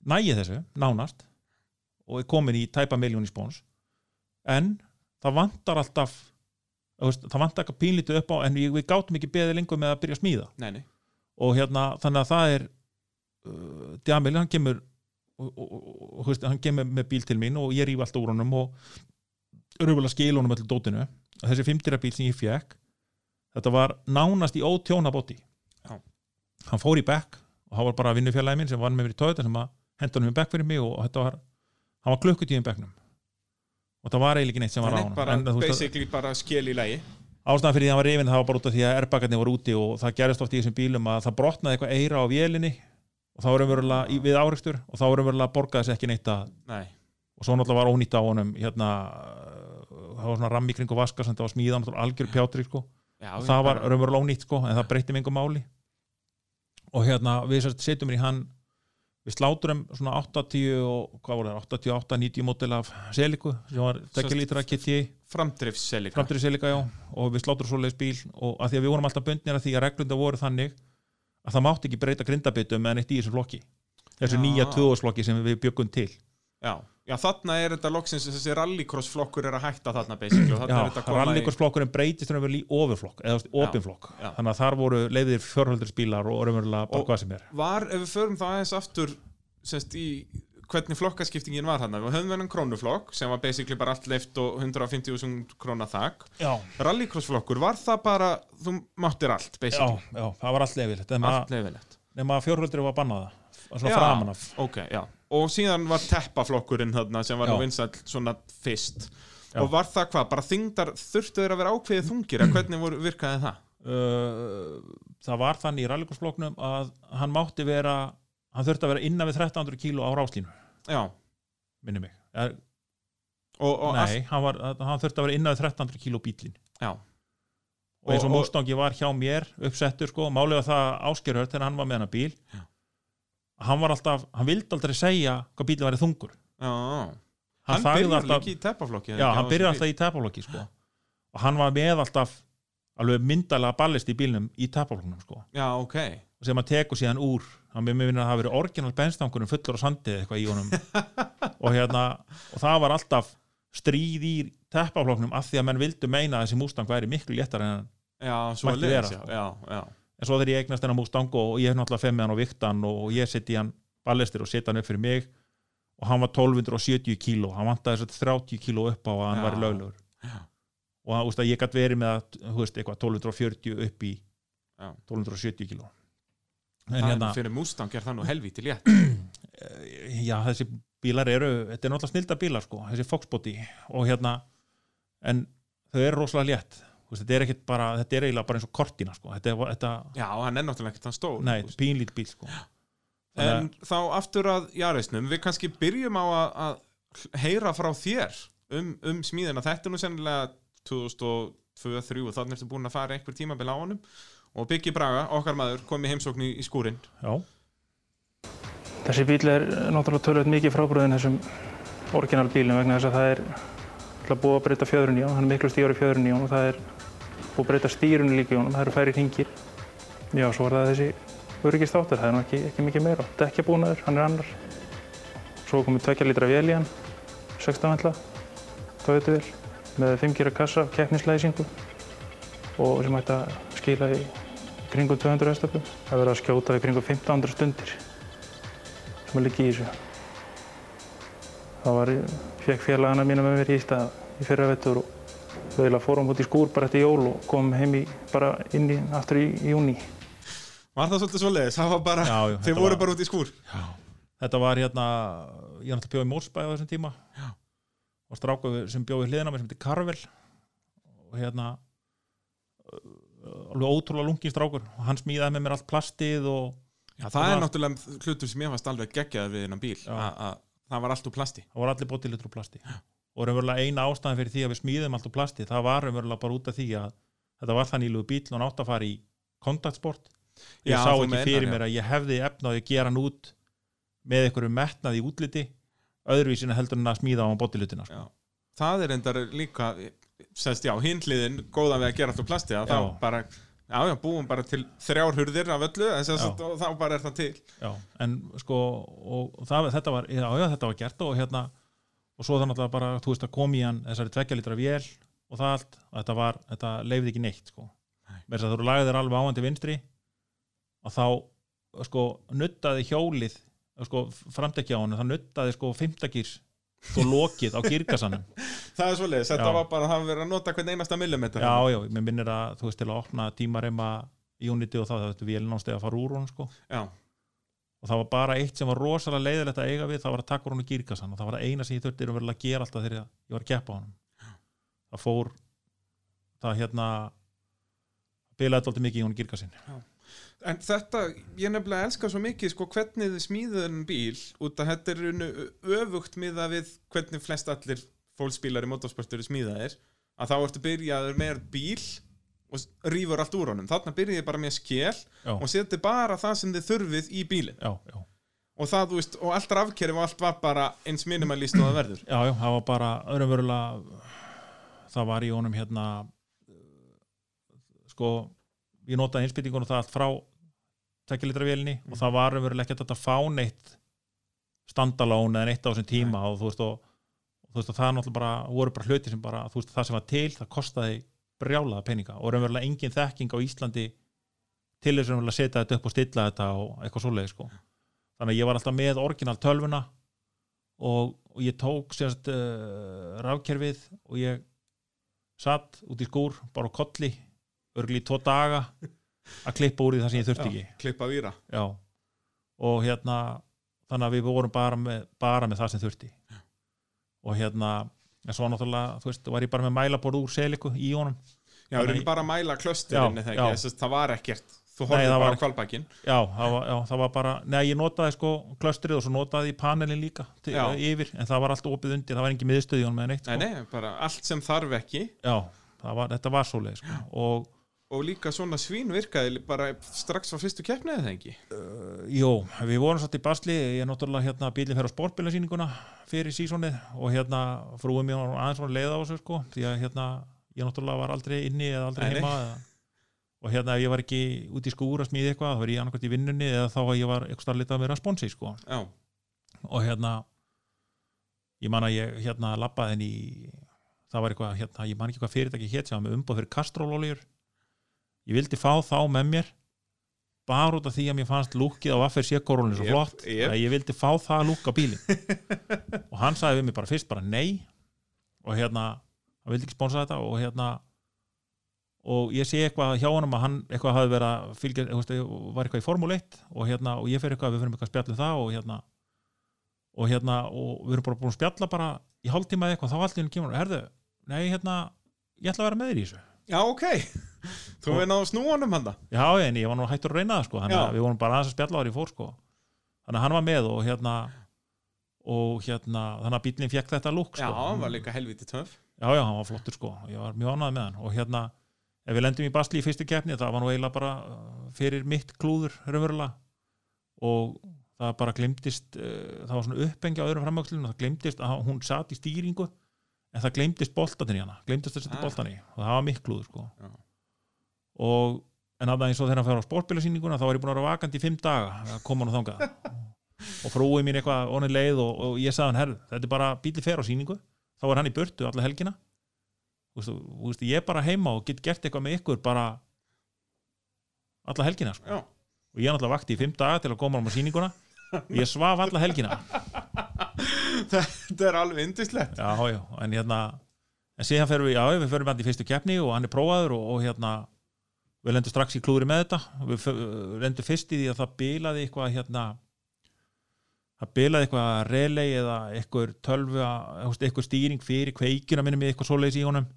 nægið þessu, nánast. Og er komin í tæpa miljón í spóns. En það vantar alltaf veist, það vantar eitthvað pínlítið upp á en við, við gátum ekki beðið lengur með að byrja að smíða. Nei, nei. Og hérna þannig að það er uh, Djamil, hann kemur og, og, og, veist, hann kemur með bíl til mín og ég rýf alltaf úr honum og rúfulega skil honum allir dótinu. Þessi 50 bíl sem ég fekk þetta var nánast í ótjóna bóti Já. hann fór í bekk og hann var bara vinnufélagi minn sem var með mér í tóðita sem henda honum í bekk fyrir mig og þetta var hann var klukkutíðin bekknum. Og það var eiginlega neitt sem var á honum. bara, En, basically bara skil í lægi ástæðan fyrir því að hann var reyfin það var bara út af því að airbagarnir voru úti og það gerist oft í þessum bílum að það brotnaði eitthvað eira á vélinni og þá voru umverulega við áreikstur og þá voru umverulega að borga þess ekki neitt að nei, og svo náttúrulega var ónýtt á honum hérna það var svona rammi kring og vaska sem það var smíðan algjör pjátri sko og það var umverulega ónýtt sko en það breytti einhver máli. Og hérna við setjum í hann við sláturum svona 80 og hvað voru það 88-90 mótil af seliku sem var Sest- tekja lítra KTI framdrifsselika framtur í Selika, já, og við sláttur svoleiðis bíl og að því að við vorum alltaf bundnir að því að reglunda voru þannig að það mátti ekki breyta grindabitum en eitt í þessu flokki. Þessu Já. nýja tvöðusflokki sem við byggum til já, já, þarna er þetta loksins þessi rallycross flokkur er að hætta þarna basically þarna Já, koma í rallíkursflokkurinn breytist raunverulega í ofurflokk eða já. þannig að þar voru leiðir fjörhöldursbílar og raunverulega bara hvað sem er. var, ef við förum þá aðeins aftur semst í hvernig flokkaskiptingin var hann við höfum þennan krónuflokk sem var basically bara allt leift og 150.000 króna þak. Já, rallycross flokkur, var það bara þú máttir allt já, basically, já, það var allt leifilegt nema, nema að fjörhöldur var bannaða svona Já. framan af. ok, já, og síðan var teppaflokkurinn þarna sem var nú vinsall svona fyrst. Já. og var það hvað, bara þingdar þurftu þeir að vera ákveðið þungir, eða hvernig voru, virkaði það? Uh, það var þannig í rallíkursflokknum að hann mátti vera hann þurfti að vera innan við 1300 kíló á ráslínu. Já, minni mig. Er, og, og Nei, hann, var, hann þurfti að vera innan við 1300 kíló bílin já. Og eins og, Og- Mustangi var hjá mér uppsettur sko, málið var það áskerhört þegar hann var með hann bíl Já. Hann var alltaf, hann vildi aldrei segja hvað bílinn væri þungur. Já, hann, hann byrjar alltaf, í teppaflokki já, hann byrjar alltaf í tapaflokki sko. og hann var með alltaf alveg myndalega ballist í bílnum í tapaflokknum sko. já, ok, sem að teku síðan úr. Hann með mér að það hafi verið orginal benstankurinn fullur á sandi eða eitthvað í honum. Og hérna, og það var alltaf stríð í teppaflokknum af því að menn vildu meina að þessi Mustang væri miklu léttar en hann Mætti vera, já, já en svo þegar ég eignast hennar Mustang og ég hef náttúrulega fem með hann og viktan og ég seti hann ballistir og setja hann upp fyrir mig og hann var 1270 kíló hann vantaði þess að 30 kíló upp á að hann Já. væri löglegur Já. og hann, úst, ég gætt verið með að, veist, eitthvað 1240 upp í Já. 1270 kíló hérna, fyrir Mustang er það nú helvíti létt já þessi bílar eru þetta er náttúrulega snilda bílar sko, þessi Foxbody og hérna en þau eru rosalega létt þetta er ekkit bara, þetta er eiginlega bara eins og kortina sko. þetta, er- þetta, Já, hann er náttúrulega ekkert hann stór nei, þú veist. pínlít bíl sko. En þá aftur að Jarisnum Við kannski byrjum á að, að heyra frá þér um, um smíðina Þetta er nú sennilega 2002-2003 og þannig ertu búin að fara einhver tímabil á honum og Byggi Braga, okkar maður, kom í heimsókn í, skúrin já, Þessi bíl er náttúrulega tölvöld mikið frábröðin þessum orginal bílum vegna þess að það er búið að breyta fjöðrun í hann, hann er miklu stíður í fjöðrun í hann og það er að breyta stýrunni líka í honum, það eru færi hringir. Já, svo var það þessi öryggistáttur, það er nú ekki, ekki mikið meira. Dekkjabúnaður, hann er annar. Svo komið tvekja litra vél í hann, 16 ventla, Toyota vél, með 5 gera kassa, keppnislæsingu og sem ætti að skila í kringum 200 hestöflum. Það verður að skjóta í kringum 1500 stundir sem að liggja í þessu. Það var, fekk félagana mína með mér í stað í fyrra vettur eiginlega fórum út í skúr bara eftir jól og komum heim í, bara inn í, aftur í, í júni. Var það svolítið svoleiðis? Það var bara, Já, já, þeir voru var- bara út í skúr þetta var hérna ég er náttúrulega bjóð í Mórsbæði á þessum tíma Já. og stráku sem bjóð í hliðina mér sem heitir Karvel og hérna alveg ótrúlega lungin strákur og hann smíðaði með mér allt plastið og Já, það Það er var- náttúrulega hlutur sem ég fannst alveg geggjaður við innan bíl Já. að að það var allt úr plasti það var allir bótilitur úr plasti og raunverulega eina ástæðan fyrir því að við smíðum allt úr plasti það var raunverulega bara út af því að þetta var það nýlugu bíl og hann átt að fara í kontaktsport. Ég Já, sá ekki meinar, fyrir mér að ég hefði efnaði að gera hann út með einhverju metnað í útliti öðruvísina heldur en að smíða á hann bótilitina sko. Það er endar líka semst já, hinliðin góða við að gera allt úr plasti þá bara, já já, búum bara til þrjár hurðir af öllu og þá bara er það til. Já, en sko og, og það, þetta var, já, já, þetta var gert og hérna og svo það náttúrulega bara, þú veist að kom í hann þessari tveggja litra vél og það allt þetta var, þetta leifði ekki neitt sko. Með þess að þú lagði þér alveg áhandi vinstri og þá sko nuttaði hjólið sko framtekja á hann, það nuttaði sko fimmtakýrs sko lokið á girkasanum Það er svoleiðis, þetta Já. var bara að hafa verið að nota hvern einasta millimeter. Já, já, mér minnir að þú veist til að opna tímareima Unity og það, þetta vél náttúrulega að fara úr hún sko. Já, og það var bara eitt sem var rosalega leiðilegt að eiga við það var að taka úr hún í gírkassan og það var það eina sem ég þurfti að gera alltaf þegar ég var að keppa á hann það fór það hérna bilaði alltaf mikið í hún í gírkassin En þetta, ég nefnilega elska svo mikið sko hvernig þið smíðuður en bíl út að þetta er öfugt miða við hvernig flest allir fólksbílar í motorsportur er smíðaðir að þá ertu byrjaður með bíl og rífur allt úr honum. Þarna byrjaði bara með skél já, og seti bara það sem þið þurfið í bílinn. Já, já, og það, þú veist, og allt rafkerfi og allt var bara eins minimalist og það verður. Já, já, það var bara öðrumverulega það var í honum hérna sko ég notaði innspýtingun og það allt frá tekjulitra vélinni og það var öðrumverulega ekki hægt að fá neitt standalón eða neitt á þessum tíma og þú veist og, og þú veist og það náttúrulega bara voru bara hluti sem bara, þú veist það sem var til það kostaði brjálaða peninga og raunverulega engin þekking á Íslandi til þess að setja þetta upp og stilla þetta og eitthvað svoleið sko. Þannig að ég var alltaf með orginal tölvuna og, og ég tók sérst uh, rafkerfið og ég satt út í skúr bara á kolli örgli í tvo daga að klippa úr því það sem ég þurfti ekki. klippa víra. Já. Og hérna þannig að við vorum bara með, bara með það sem þurfti. Og hérna en svo náttúrulega, þú veist, var ég bara með mælaborð úr seliku í honum Já, Þannig- erum bara að mæla klösturinn Já, já. ekki, þess að það var ekkert þú Nei, horfði það bara á kvalbækin já það, var, já, það var bara, neða ég notaði sko klöstrið og svo notaði ég panelin líka til, Já. yfir, en það var allt opið undir það var engin miðstöð í honum eða neitt sko. Nei, nei, bara allt sem þarf ekki já, var, þetta var svoleið sko. og og líka svona svín virkaði bara strax á fyrstu keppni eða ekki? Jó, við vorum satt í basli. Ég er náttúrulega hérna bílinn fer á sportbílasýninguna fyrir sísonið og hérna frúið mér var aðeins svona leið á þessu sko því að hérna ég náttúrulega var aldrei inni eða aldrei Nei, heima eða, og hérna ef ég var ekki út í skúr að smíða eitthvað þá var ég annarkvæmt í vinnunni eða þá að ég var eitthvað starf litað meira sponsi sko. Já, og hérna ég man að ég hérna í það var eitthvað hérna, ég man ekki hvað fyrirtæki hétt sem var með umbóð fyrir kastrólóljur ég vildi fá þá með mér bara út af því að mér fannst lúkið á Vaffer Sékorólinu svo flott jep. að ég vildi fá það lúk á bílinn. Og hann sagði við mig bara fyrst bara nei. Og hérna, hann vildi ekki sponsa þetta og hérna og ég sé eitthvað hjá honum að hann eitthvað hafi verið að fylgja, var eitthvað í Formule 1 og hérna, og ég fer eitthvað, við fyrir eitthvað að spjalla um það og hérna og hérna, og við erum bara búin að spjalla bara í hálftíma eitthvað, þá allt í henni kemur herðu, nei, hérna, ég ætla að vera með þér í þessu. Já ok Þú við náðu snúanum hann það? Já, en ég var nú hættur að reyna það, sko. Já. við vorum bara aðeins að spjalla ári í fór, sko. Þannig að hann var með og hérna og hérna, þannig að bílinn fekk þetta lúk, Já, sko hann var líka helviti töf já, já, hann var flottur, sko, ég var mjög ánægð með hann. Og hérna, ef við lendum í basli í fyrstu keppni, það var nú eiginlega bara uh, fyrir mitt klúður, raunverulega. Og það bara glemdist uh, það var svona uppengja á öðrum framvöxlunum það glemdist að hún satt í stýringu en það glemdist boltanir í hana. Glemdist að setja Ah. boltan í. Og það var mitt klúður sko. Já. Og en að það eins og þegar hann fer á sportbílasýninguna þá var ég búin að vera vakandi í fimm daga að koma hann þangað. Og frúi mín eitthvað onni leið og, og ég sagði hann, herr, þetta er bara bíli fer á sýningu. Þá er hann í burtu alla helgina. Þú veist, ég er bara heima og get gert eitthvað með ykkur bara alla helgina sko. Og ég er náttúrulega vakti í fimm daga til að koma hann á sýninguna. Og ég svaf alla helgina. Þetta er alveg indislegt já, já, en hérna en síðan ferum við, já, við ferum hann í fyrstu keppni og hann er prófaður og, og hérna við lendum strax í klúri með þetta. Við lendum fyrst í því að það bilaði eitthvað hérna það bilaði eitthvað relay eða eitthvað tölvu eitthvað stýring fyrir kveikina minnum í eitthvað svoleiðis í honum.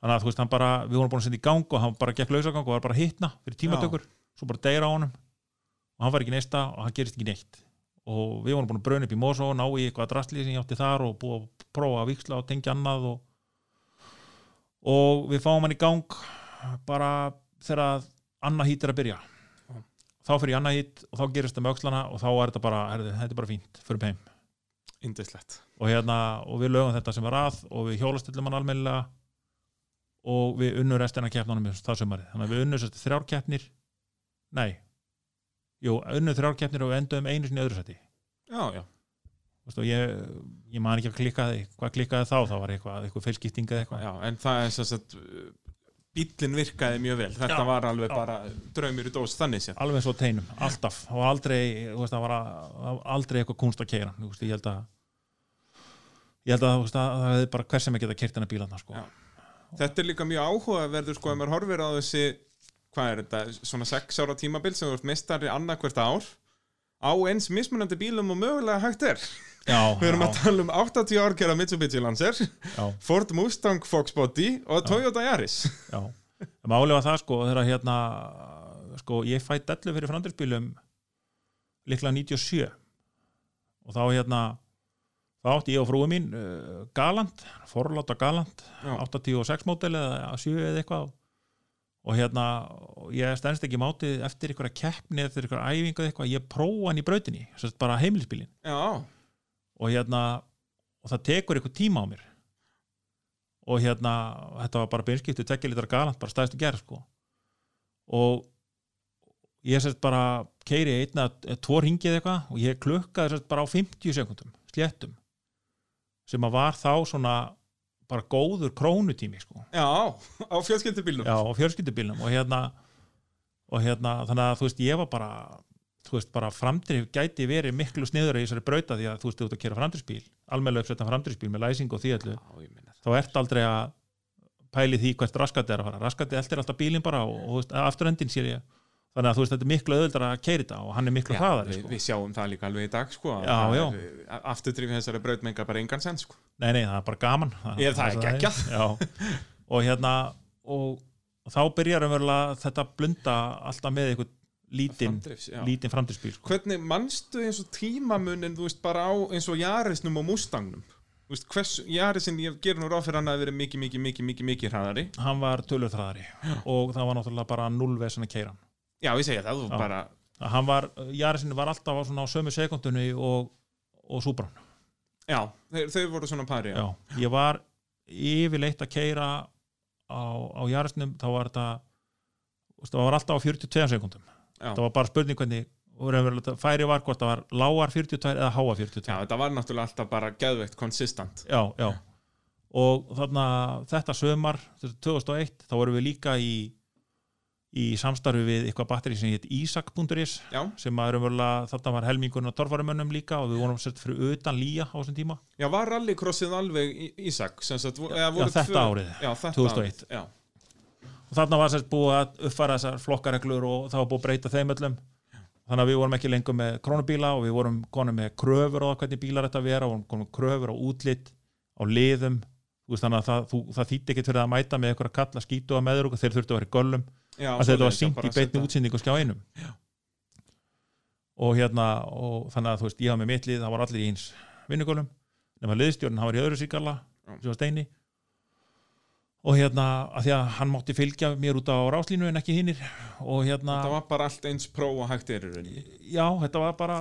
Þannig að þú veist, hann bara, við vorum búin að senda í gang og hann bara gekk lausagang og var bara að hitna fyrir tímatökur. Svo bara deyra á honum og hann var ekki neista og hann gerist ekki neitt. Og við vorum búin að bröna upp í Mosó ná í eitthvað drastli sem ég átti þar og búið að prófa að viksla og tengja annað og, og við fáum hann í gang bara þegar annað hít er að byrja. Þá fyrir ég annað hít og þá gerist það með öxlana og þá er þetta bara, herði, þetta er bara fínt fyrir heim og, hérna, og við lögum þetta sem var að og við hjólastillum hann almennilega og við unnum restina af keppnunum það sumarið, þannig að við unnum sérst þrjár keppnir nei jú, unnum þrjár keppnir og við endum einu sinni öðru seti Já, já. Veistu, og ég, ég man ekki að klikkaði hvað klikkaði þá, þá var eitthvað, eitthvað feilskipting eða eitthvað. Já, en það er svo að bíllinn virkaði mjög vel þetta Já. var alveg Já. bara draumir í dós þannig séð alveg svo teinum, alltaf og aldrei, þú veist, var að, aldrei eitthvað kunst að keira, veist, ég held að ég held að, að það hefði bara hver sem ekki að kert hennar bílarna, sko. Þetta er líka mjög áhugaverður sko ef maður horfir á þessi hvað er þetta, svona sex ára tímabil sem þú ert mestari annarkvert ár á eins mismunandi bílum og mögulega hægt er Við erum já, að tala um 80 ár gera Mitsubishi Lancer já, Ford Mustang Fox Body og Toyota Yaris. Já. Máli var það, sko, þegar hérna sko, ég fæ dellu fyrir framdýrsbílum líklega 97 og þá hérna þá átti ég og frúi mín uh, Galant, forláta Galant Já. 86 mótel eða 7 eða eitthvað. Og hérna ég stendst ekki mátið eftir einhverja keppni eftir einhverja æfingu eða eitthvað, ég prófa hann í brautinni bara heimilisbílin Já, og hérna og það tekur eitthvað tíma á mér. Og hérna þetta var bara beinskiptu tekja litra galant, bara stæðstu gerð sko. Og ég sérst bara keiri einna, tvo ringið eitthvað og ég klukkaði sérst bara á 50 sekundum sléttum sem að var þá svona bara góður krónutími sko. Já, á fjölskyldubílnum. Já, og fjölskyldubílnum og hérna, og hérna þannig að þú veist, ég var bara þú veist, bara framdrif gæti verið miklu sniður í þessari brauta því að þú veist, þú ert að kera framdrifsbíl almennilega uppsettan framdrifsbíl með læsing og því allu þá ert aldrei að pæli því hvert raskati er að fara. Raskati eldir alltaf bílinn bara og, og veist, afturhendin sér ég. Þannig að þú veist, þetta er miklu öðuldar að keiri þetta og hann er miklu Já, hraðari við, sko. við sjáum það líka alveg í dag sko. Afturdrifið þessari braut menga bara engan sens sko. Nei, nei, það er bara gaman. Það og hérna og, og þá byrjar umverulega þetta blunda alltaf með einhvern lítinn lítinn framdrifsbíl sko. Hvernig manstu eins og tímamunin þú veist bara á eins og Jarisnum og Mustangnum? Veist, hvers, Jarisin, ég ger nú ráð fyrir hann að vera mikið, mikið, mikið, mikið, mikið hraðari. Hann var tölurþraðari og það var náttúrulega bara nullvesen að keira hann. Já, ég segja það, bara hann var, Jarisinn var alltaf á, á sömu sekundunni og, og Supran Já, þau, þau voru svona pari já. Já, ég var yfirleitt að keira á, á Jarisnum þá var þetta það var alltaf á 42 sekundum. Það var bara spurning hvernig og færi var hvort það var lágar 42 eða háa 42 Já, þetta var náttúrulega alltaf bara geðveikt konsistant já, já. og þarna þetta sömar, þetta 2001 þá vorum við líka í í samstarfi við eitthvað batteri sem heit Isak.is Já, sem að raunverulega þarna var helmingurinn á torfarumönnum líka og við vorum sett fyrir utan lía á þessum tíma. Já var rallycrossið alveg eða voru Já, þetta tvö- árið, Já, þetta 2001. árið, Já, og þarna var sérst búið að uppfæra þessar flokkareglur og það var búið að breyta þeim öllum. Þannig að við vorum ekki lengur með krónubíla og við vorum konum með kröfur það hvernig bílar þetta vera og konum kröfur á útlitt á liðum. Veist, þannig að það, þú, það þýtti ekkert fyrir að mæta með að kalla skítu að meður og þeir þurftu að vera í göllum. Já að þetta var já, sínt í setja- útsendingu skjá einum. Og hérna og þannig að þú veist, ég hafa með mitt lið það var allir í eins vinnugölum og hérna, að því að hann mátti fylgja mér út á ráslínu en ekki hinnir og hérna, Þetta var bara allt eins pró og hægt er rauninni. Já, þetta var bara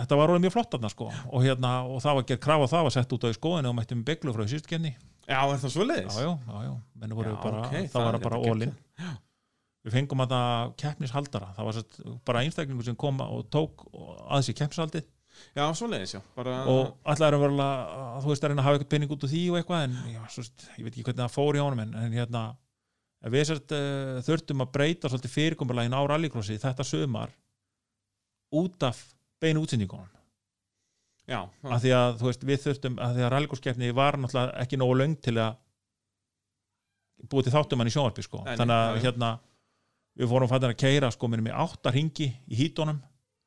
þetta var orðið mjög flott þarna sko. Og hérna, og það var gerð krafa það var sett út á í skoðinu og mættum beglu frá sístkenni Já, er það svo já, leiðis? já, já, já, Já, bara ok, það var bara ólinn við fengum að það keppnishaldara. Það var bara einstaklingur sem kom og tók að sér keppnishaldið Já, svoleiðis, já bara, og allar er verið að þú veist að reyna að hafa eitthvað pening út úr því og eitthvað en já, svo, ég veit ekki hvernig það fór í honum en, en hérna við sért, uh, þurftum að breyta svolítið fyrirkomurlægin á rallycrossi þetta sömar út af beinu útsendingunum Já, af því að þú veist við þurftum að því að rallycrosskeppni var náttúrulega ekki nógu löng til að búið til þáttum hann í sjónvarpi sko. Þannig að já, já. hérna við fórum fættir að keira sko minnum í átta ringi í hítunum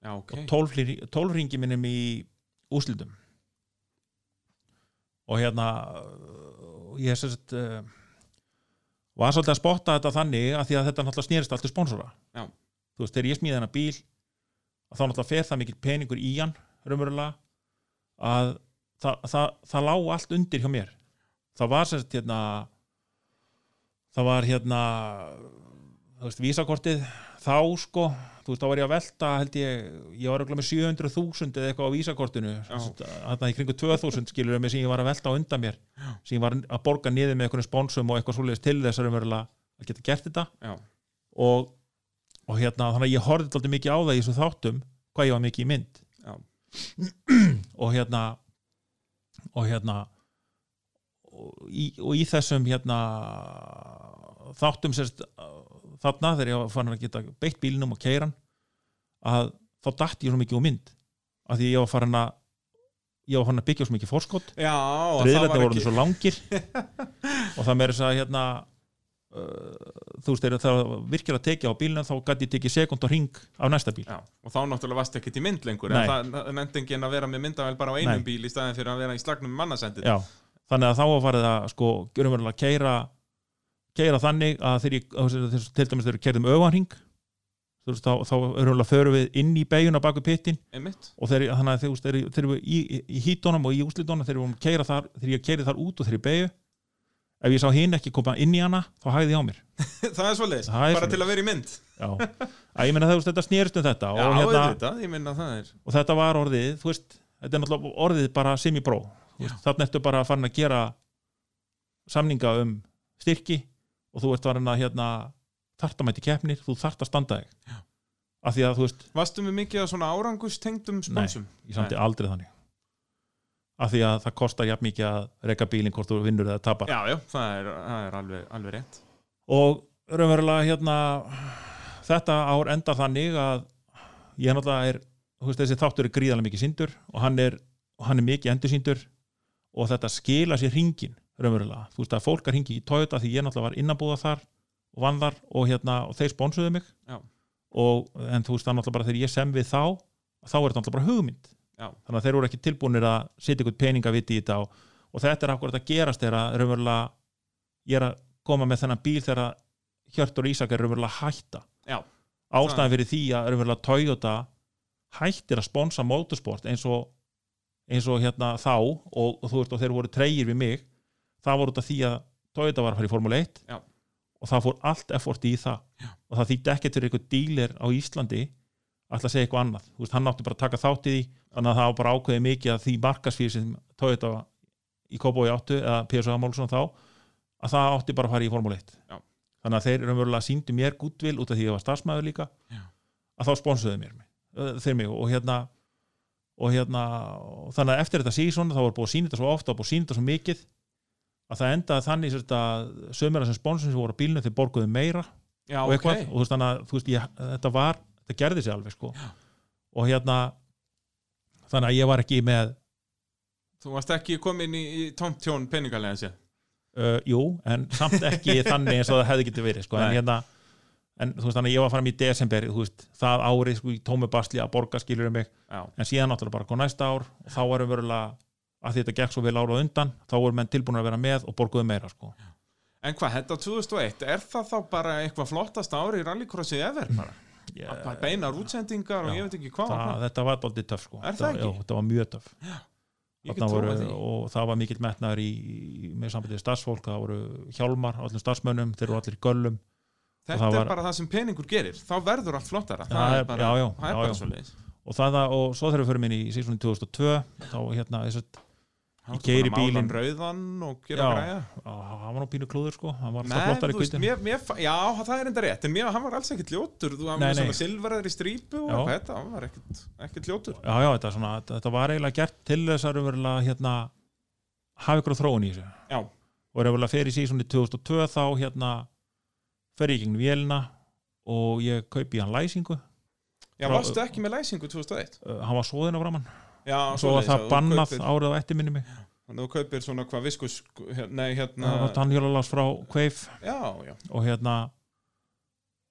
já, ok. Og 12, hli- 12 ringi minnum í úslitum og hérna uh, ég sérst uh, var svolítið að spotta þetta þannig að því að þetta náttúrulega snýrist allt til sponsora. Já. þú veist, þegar ég smíði hennar bíl þá náttúrulega fer það mikill peningur í hann raunverulega að það, það, það lá allt undir hjá mér. Það var sérst hérna það var hérna þú veist, vísakortið þá sko, þú veist, þá var ég að velta held ég, ég var örugglega með 700.000 eða eitthvað á vísakortinu þarna í kringu 2000 skilur sem ég var að velta á undan mér, Já. sem ég var að borga niður með einhvern sponsum og eitthvað svoleiðis til þess að að geta gert þetta. Og, og hérna, þannig að ég horfði alltaf mikið á það í þessu þáttum hvað ég var mikið í mynd. Og hérna og hérna og í, og í þessum hérna þáttum sérst þarna þegar ég fann að geta beitt bílinum og keiran að þá dætti ég svo mikið úr mynd af því ég var farin að ég var farin að byggja svo mikið fórskot já og það reyðlega voru ekki svo langir og það meiri þess að hérna uh, þú veist þegar það virkilega að tekja á bílinu þá gæti ég tekið sekund og ring af næsta bíl Já, og þá náttúrulega varst ekkert í mynd lengur Nei. en það nefndi enginn að vera með myndavel bara á einum Nei. bíl í staðin fyrir að vera í slagnum með mannasendið Já, þannig að þá var farið að sko, keira þannig að veist, til dæmis þegar við keirðum öfanring þá, þá að förum við inn í beiguna baku pittin og þegar, þannig að þegar, þegar við í, í, hítunum og í úslitunum að keira þar, þar út og þegar ég beigju ef ég sá hinn ekki koma inn í hana þá hægði ég á mér. Það er svoleiðis, Það er bara til að vera í mynd. Að ég meina það, þetta snerist um þetta Já, og, hérna, minna það er og þetta var orðið, veist þetta er náttúrulega orðið bara sem í bró þannig ertu bara að fara að gera samninga um styrki og þú ert að hérna þartamæti keppnir, þú þart að standa þig. Af því að þú veist Vastu með mikið af svona árangustengdum sponsum? ég samti aldrei þannig. Af því að það kostar jafn mikið að reka bílinn hvort þú vinnur eða tapar. Já, já, það er, það er alveg, alveg rétt. Og raunverulega hérna þetta ár endar þannig að ég náttúrulega er þú veist, þessi þáttur er gríðarlega mikið síndur og hann er, og hann er mikið endur síndur og þetta skila sér hringin raunverulega, þú veist að fólk er hringi í Toyota því ég náttúrulega var innabúða þar og vann þar og hérna, og þeir sponsuðu mig Já. og, en þú veist það náttúrulega bara þegar ég sem við þá þá er þetta náttúrulega bara hugmynd Já. þannig að þeir voru ekki tilbúinir að setja ykkur peningaviti í þetta og, og þetta er akkurat að gerast þegar að raunverulega ég er að koma með þennan bíl þegar Hjörtur Ísak er raunverulega að hætta Já. ástæðan fyrir því að raunverulega Toyota hættir að sponsa motorsport eins og, eins og hérna þá og, og þú veist og þeir voru treyir við mig það voru af því að Toyota var að fara í Formule 1 Já. og það fór allt effort í það Já. og það þýtti ekkert fyrir einhver díler á Íslandi ætla að segja eitthvað annað þú veist, hann átti bara að taka þátt í því þannig að það var bara ákveðið mikið að því markasfýr sem Toyota í Kópói áttu eða PSA Málsson þá að það átti bara að fara í Formule 1 Já. þannig að þeir raunverulega síndu mér gúttvil út af því að ég var starfsmæður líka Já. að þá sponsuðu mér ö, þeir mig og hérna og hérna, og þannig að eftir þetta síðan þá var búið að sína þetta svo ofta og búið að sína þetta svo mikið að það endaði þannig að sömur sem sponsum sem voru á bílnum þeir borguðu meira Já, og eitthvað. og þú veist þannig að veist, ég, þetta var, þetta gerði sig alveg sko. Og hérna þannig að ég var ekki með Þú varst ekki komin í, í tómt tjón peningalega sér uh, jú, en samt ekki þannig eins og það hefði getið verið sko. en hérna en þú veist þannig að ég var fram í desember veist, það árið sko, í tómi basli að borga skilur um mig. Já, en síðan náttúrulega bara kom næsta ár og þá varum verulega að þetta gekk svo vel árað undan þá voru menn tilbúin að vera með og borguðu meira sko. En hvað, þetta 2001, er það þá bara eitthvað flottasta ári í rallycrossið ever bara? ég, Bara beinar útsendingar og Já. ég veit ekki hvað og það, þetta var daldið töff sko. Það ekki? já, þetta var mjög því. og það var mikill metnaður í, í með sambandið starfsfólk, það voru hjálmar öllum starfsmönnum, þeir eru allir göllum Þetta það er var- bara það sem peningur gerir. Þá verður allt flottara. Það er bara, það svo leiðis. og, það, og svo þegar við förum inn í sísónin 2002 þá hérna þess að Að mála bílinn. rauðan og gera Á, hann var nú pínu klúður sko. Í veist, mér, mér, já, það er enda rétt En mér, hann var alls ekkert ljótur. Þú nei. svona silfraður í strípu þetta Hann var ekkert, ekkert ljótur. Já, já, þetta, svona, þetta, var eiginlega gert til þess að hérna hafa ykkur þróun í þessu. Já, og raunverulega fer í sísoni 2002 þá hérna fer ég í gegnum vélina og ég kaupi hann læsingu. Já varstu ekki með læsingu 2001 uh, hann var svoðin á framann Já, svo var það bannað kaupir- árið á eftir minni mig. Þannig að þú kaupir svona hvað viskus Nei, hérna það var tannhjólalas frá Kveif Já, já, og hérna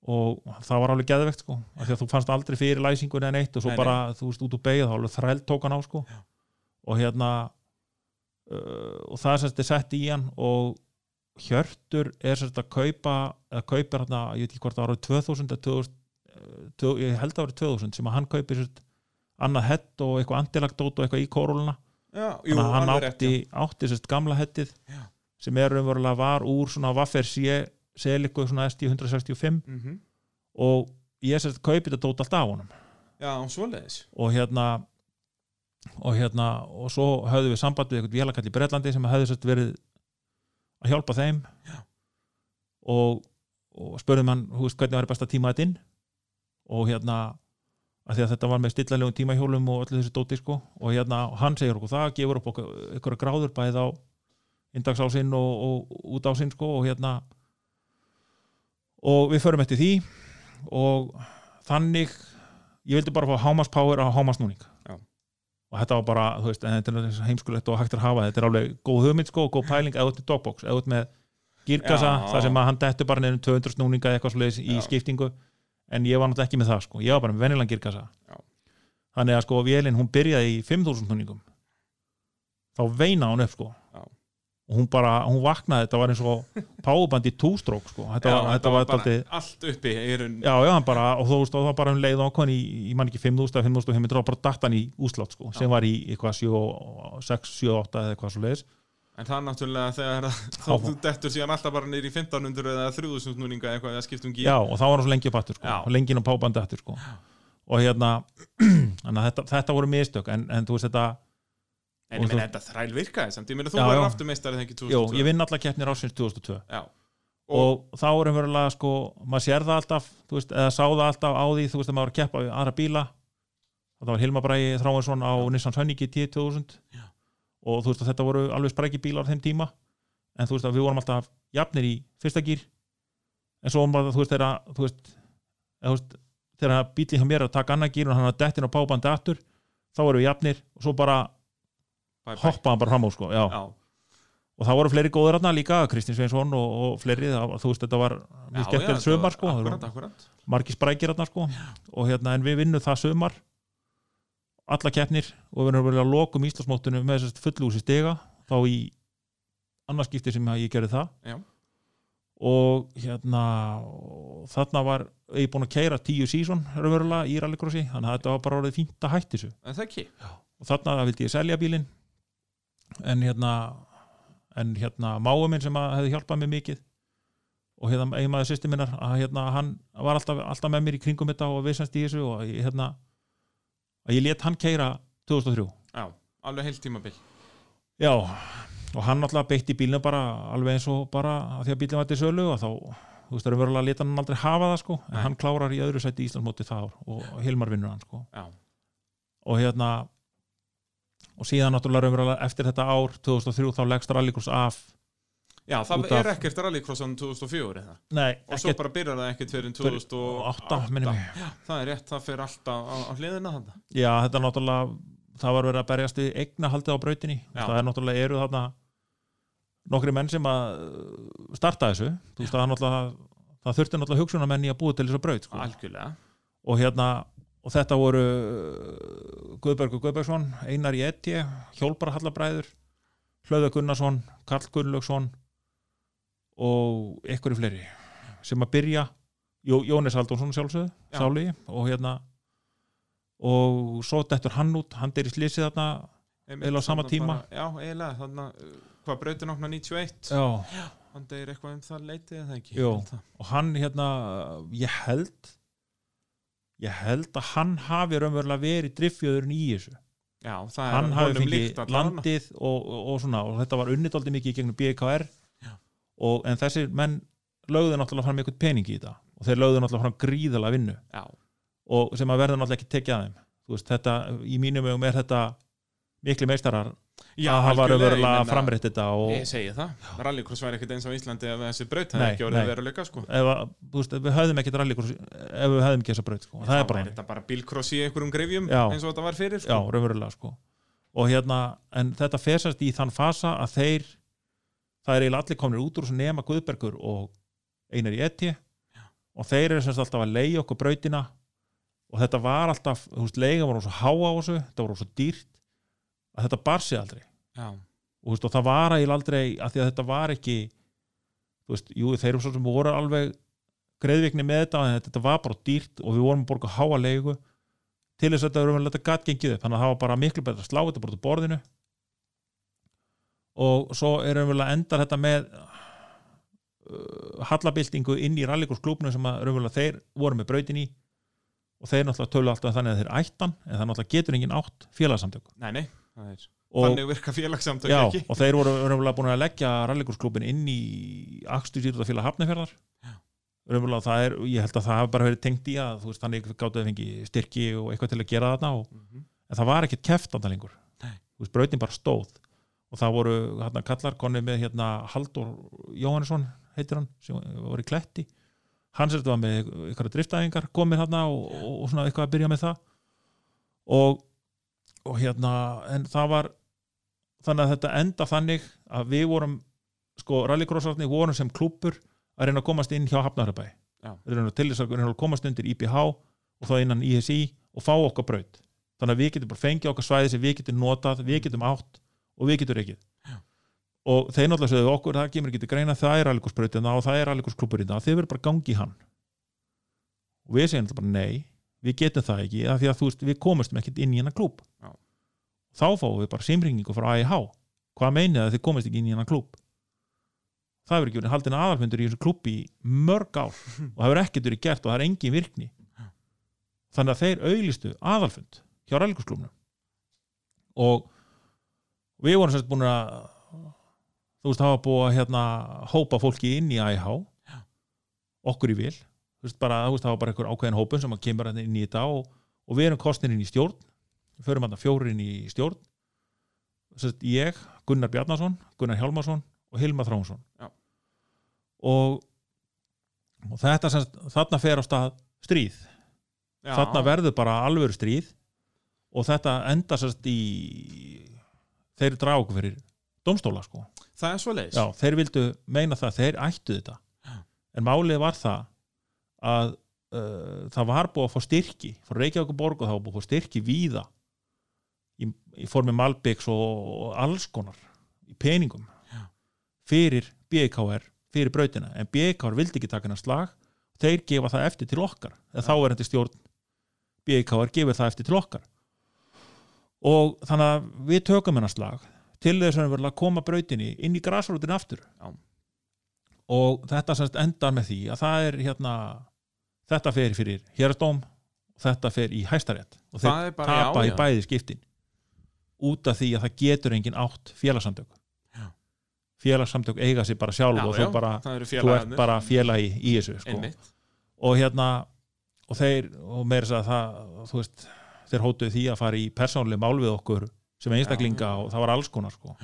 og það var alveg geðvegt sko. Því að þú fannst aldrei fyrir læsingun en eitt og svo Nei, bara þú veist út úr beigð þá alveg þræl tók hann á sko. Og hérna uh, og það er sérst sett í hann og Hjörtur er sérst að kaupa eða kaupir hérna, ég veit ekki hvort árið 2000 eða 2000, uh, tvö- ég held að árið 2000 sem að hann kaupir sérst annað hett og eitthvað andilagdót og eitthvað í kóróluna já jú, þannig að hann átti, átti sérst gamla hettið Já. sem er raunverulega var úr svona Waffer C seliku svona ST 165 Mhm. og ég sérst kaupi þetta dót allt af honum Já, svoleiðis og hérna og hérna og svo höfðu við samband við eitthvað vélakall í Bretlandi sem höfðu sérst verið að hjálpa þeim Já. og, og spurðum hann hú veist hvernig var best að tíma þetta inn og hérna að því að þetta var með stillalegum tímahjólum og öllu þessu dóti sko. Og hérna hann segir okkur það, gefur upp okkur ykkur gráður bæði á indagsásinn og, og út ásinn sko og hérna. Og við förum eftir því og þannig ég vildi bara fá hámaspower á hámasnúning og þetta var bara, þú veist, þetta er heimskulegt og hægt að hafa, þetta er alveg góð hugmynd sko, og góð pæling, eða út með dogbox, eða út með girkasa, þar sem að hann dettur bara nefnum 200 snúninga eða eitthvað svoleiðis í skiptingu en ég var náttúrulega ekki með það sko, ég var bara með venjulegan girkasa Já. þannig að sko vélinn, hún byrjaði í 5000 snúningum þá veina hún upp sko Já. og hún bara, hún vaknaði, þetta var eins og páubandi tústrók sko, þetta Já, var, þetta var bara dálítið- allt uppi í raun Já, já, hann bara, og þú veist, og það bara um leið hann í, ég man ekki 5.000 eða 5.500 og bara datt hann í úslátt, sko, sem var í eitthvað 7, 6, 7, 8 eða eitthvað svo leiðis. En það er náttúrulega þegar þú dettur síðan alltaf bara neyri í 1500 eða 3000 snúninga eitthvað eða skiptum gír Já, og þá var hann svo lengi upp aftur, sko, Já. og og pábandi aftur, sko. Og hérna, þetta, þetta voru mistök, en, en þú veist, þetta, En Og ég meina þú- þetta þræl virkaði samt Ég meina þú Já, já. aftur meistari þengi jú, 2002 ég vinn alla keppnir ásins 2002. Já Og, þá er umverulega, sko, maður sér það alltaf, þú veist, eða sá það alltaf á því, þú veist, að maður var að keppa við aðra bíla. Það var Hilma Bræði Þráinsson á Nissan Sönningi 10.000 Já. Og þú veist að þetta voru alveg spræki bílar þeim tíma. En þú veist að við vorum alltaf jafnir í fyrsta gýr en svo var það, þú veist, þegar þú veist, eða, þú veist þegar bílinn hjá mér að taka annað gýr og hann er dettin á pábandi aftur, þá erum við jafnir og svo bara bye, bye. hoppa hann bara fram á sko, já. Já, og það voru fleiri góður þarna líka, Kristinn Sveinsson og, og fleiri, það, þú veist, þetta var mjög skemmtilegt sömar sko, voru margir sprækir þarna sko. Og hérna, en við vinnum það sömar alla keppnir og við verið að lokum Íslandsmóttunum með þessast fullúsi stiga þá í annarskipti sem að ég gerði það. Já. og hérna og þarna var ég búin að keira tíu sísón raunverulega í rallycrossi þannig að þetta var bara orðið fínt að hætti þessu. En það ekki? Og þarna vildi ég selja bílinn. En hérna en hérna máu minn sem að hefði hjálpað mér mikið og hérna eiginmaður sýsti minnar að hérna hann var alltaf, alltaf með mér í kringum þetta og vissast í þessu og hérna að ég let hann keira 2003 Já, alveg heilt tímabil. Já og hann alltaf beitti bílinu bara alveg eins og bara að því að bílinn var til sölu og þá þú veist það er verulega að leta hann aldrei hafa það sko en Nei. hann klárar í öðru sætti í Íslandsmóti það ár og Hilmar vinnur hann sko. Já, og hérna og síðan náttúrulega raunverulega eftir þetta ár 2003 þá leggst rallycross af Já það er ekkert rallycrossan 2004 eða? Nei, Og svo bara byrjar það ekkert fyrir 2008 minni mig. Það er rétt, það fer alltaf á, á hliðina þarna. Já, þetta er náttúrulega það var verið að berjast við eigna haldið á brautinni. Já. það er náttúrulega eru þarna nokkri menn sem að starta þessu. Þú veist það það þurfti náttúrulega hugsunarmenn í að búið til þessu braut sko. Algjörlega. Og hérna og þetta voru uh, Guðbergur Guðbergsson, Einar í Eti Hjólbara Hallabræður Hlöða Gunnarsson, Karl Gunnlaugsson og ykkur fleiri sem að byrja Jó, Jónis Halldónsson sjálfsögðu Já. sáli og hérna og svo dettur hann út hann er í slísið þarna Eiginlega á sama þarna tíma. bara, Já, eiginlega, þannig að Hvað brautin okna 91 Já. Hann deyr eitthvað um það leitið eða ekki það. og hann hérna ég held ég held að hann hafi raunverulega verið driffjöðurinn í þessu Já, það er hann hafi fengið landið og, og, og svona og þetta var unnit aldrei mikið í gegnum BKR og, en þessir menn lögðu náttúrulega fram eitthvað pening í þetta og þeir lögðu náttúrulega fram gríðalega vinnu Já, og sem að verður náttúrulega ekki tekið að þeim Þú veist, þetta, í mínum vegum er þetta mikli meistarar Já, að hafa meina- framreitt þetta og Ég segi það, rallycross væri ekkert eins á Íslandi ef þessi braut hefði ekki orðið veruleika sko. ef, veist, við höfðum ekki rallycross ef við höfðum ekki þessa braut sko. það er bara þetta bara bílkross í einhverjum grefjum Já. eins og þetta var fyrir já, sko. raunverulega sko. og hérna, en þetta fesast í þann fasa að þeir það er eiginlega allir komnir út úr þessu nema Guðbergur og einar í eti og þeir eru semst alltaf að leiða okkur brautina. Og þetta var alltaf, þú veist, leiga var svo há á þessu, þetta var svo dýrt. Að þetta bar sig aldrei. Já. og, þú veist, og það var eiginlega aldrei að því að þetta var ekki þú veist, jú, þeir eru svo sem voru alveg greiðvikni með þetta en þetta var bara dýrt og við vorum að borga háa leigu. Til þess að þetta verður þetta gatt gengið þannig að það var bara miklu betra að slá þetta bara úr borðinu og svo erum við að enda þetta með uh, hallabildingu inn í rallykursklubnu sem að raunverulega þeir voru með brautin í. Og þeir náttúrulega tölu alltaf þannig að þeir ættan en það náttúrulega getur engin átt félagsamtök Nei, nei, og, Þannig virka félagssamtök já, ekki. og þeir voru raunverulega búin að leggja rallykursklubin inn í Akstustýrðafélag Hafnafjörðar raunverulega það er, ég held að það hafi bara verið tengt í að veist, þannig gáttu að fengi styrki og eitthvað til að gera þarna og, Mhm. en það var ekkert keft og það voru hérna kallar konið með hérna Haldur Jóhannesson heitir hann, sem var í Kletti. Hann sér þetta var með ykkur driftæfingar komið hérna og, og, og svona eitthvað að byrja með það. Og, og hérna en það var þannig að þetta enda þannig að við vorum sko rallycrossarnir vorum sem klúpur að reyna að komast inn hjá Hafnarabæ Já. reyna til þess að reyna að komast undir IPH og þá innan ISI og fá okkar braut. Þannig að við getum bara fengið okkar svæði sem við getum notað, við getum átt og við getum reykið og þeir náttúrulega sögðu okkur, það kemur ekki til greina það er rallikursbrautina og það er rallikursklúpurina þið verður bara gangi í hann. Og við segjum bara nei við getum það ekki, af því að veist, við komumstum ekkert inn í hennar klúb Já. þá fáum við bara simringingu frá AIH hvað meinið að þið komist ekki inn í hennar klúb það hefur ekki verið haldin aðalfundur í þessu klúb í mörg ár og það hefur ekkert verið gert og það er engin virkni. Þannig að þeir auglistu aðalfund hjá rallikursklúbnum og við vorum sérst búin að þú veist hafa búið að hérna hópa fólki inn í AIH okkur í vil. Þú veist bara, þú veist hafa bara einhver ákveðin hópun sem að kemur hérna inn í þetta og, og við erum kostnir inn í stjórn. Við förum hérna fjórir inn í stjórn. Sérst ég, Gunnar Bjarnason Gunnar Hjálmarsson og Hilmar Þránsson og og þetta sérst, þarna fer á stað stríð. Já. þarna verður bara alvöru stríð og þetta enda sérst í þeir draga okkur fyrir domstóla sko. Það er svo leiðis Já, þeir vildu meina það að þeir ættu þetta. En málið var það að uh, það var búið að fá styrki frá Reykjavík borg og það var búið að fá styrki víða í, í formi Malbyggs og, og alls konar í peningum Já. fyrir BKR fyrir brautina, en BKR vildi ekki taka hennar slag. Þeir gefa það eftir til okkar. Þá er þetta stjórn BKR gefur það eftir til okkar og þannig að við tökum hennar slag til þess að koma brautinni inn í grasrútin aftur. Já. og þetta semst endar með því að það er hérna þetta fer fyrir hérastóm og þetta fer í hæstarétt. Og Það þeir bara- tapa já, í já. bæði skiptin. Út af því að það getur engin átt félagsamtök. Félagsamtök eiga sér bara sjálf Já, og þú, bara, þú ert bara félagi í þessu sko. Og hérna og þeir, og meira þess að það þú veist, þeir hótuðu því að fara í persónuleg mál við okkur sem einstaklinga og það var alls konar sko.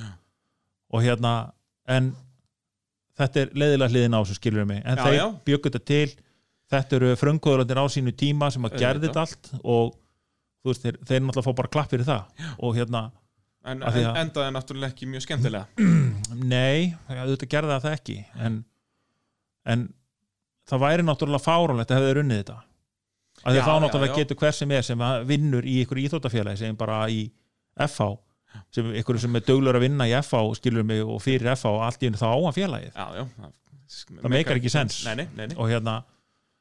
Og hérna en þetta er leiðilega hliðin á þessu skilur mig, en Já, þeir bjöggu þetta til. Þetta eru frumkvöðurlandir á sínu tíma sem að gerði þetta allt og veist, þeir, þeir náttúrulega fá bara klapp fyrir það. Já. og hérna, En, en að- endaði náttúrulega ekki mjög skemmtilega. Nei þetta gerði það ekki. En, en það væri náttúrulega fáránlegt að hefði runnið þetta að því þá náttúrulega getur hver sem er sem vinnur í ykkur íþróttafélagi sem bara í FH sem ykkur sem er döglur að vinna í FH skilur mig og fyrir FH og allt í henni þá á félagið. Já, já Það meikar ekki sens. Nei, nei, nei, og hérna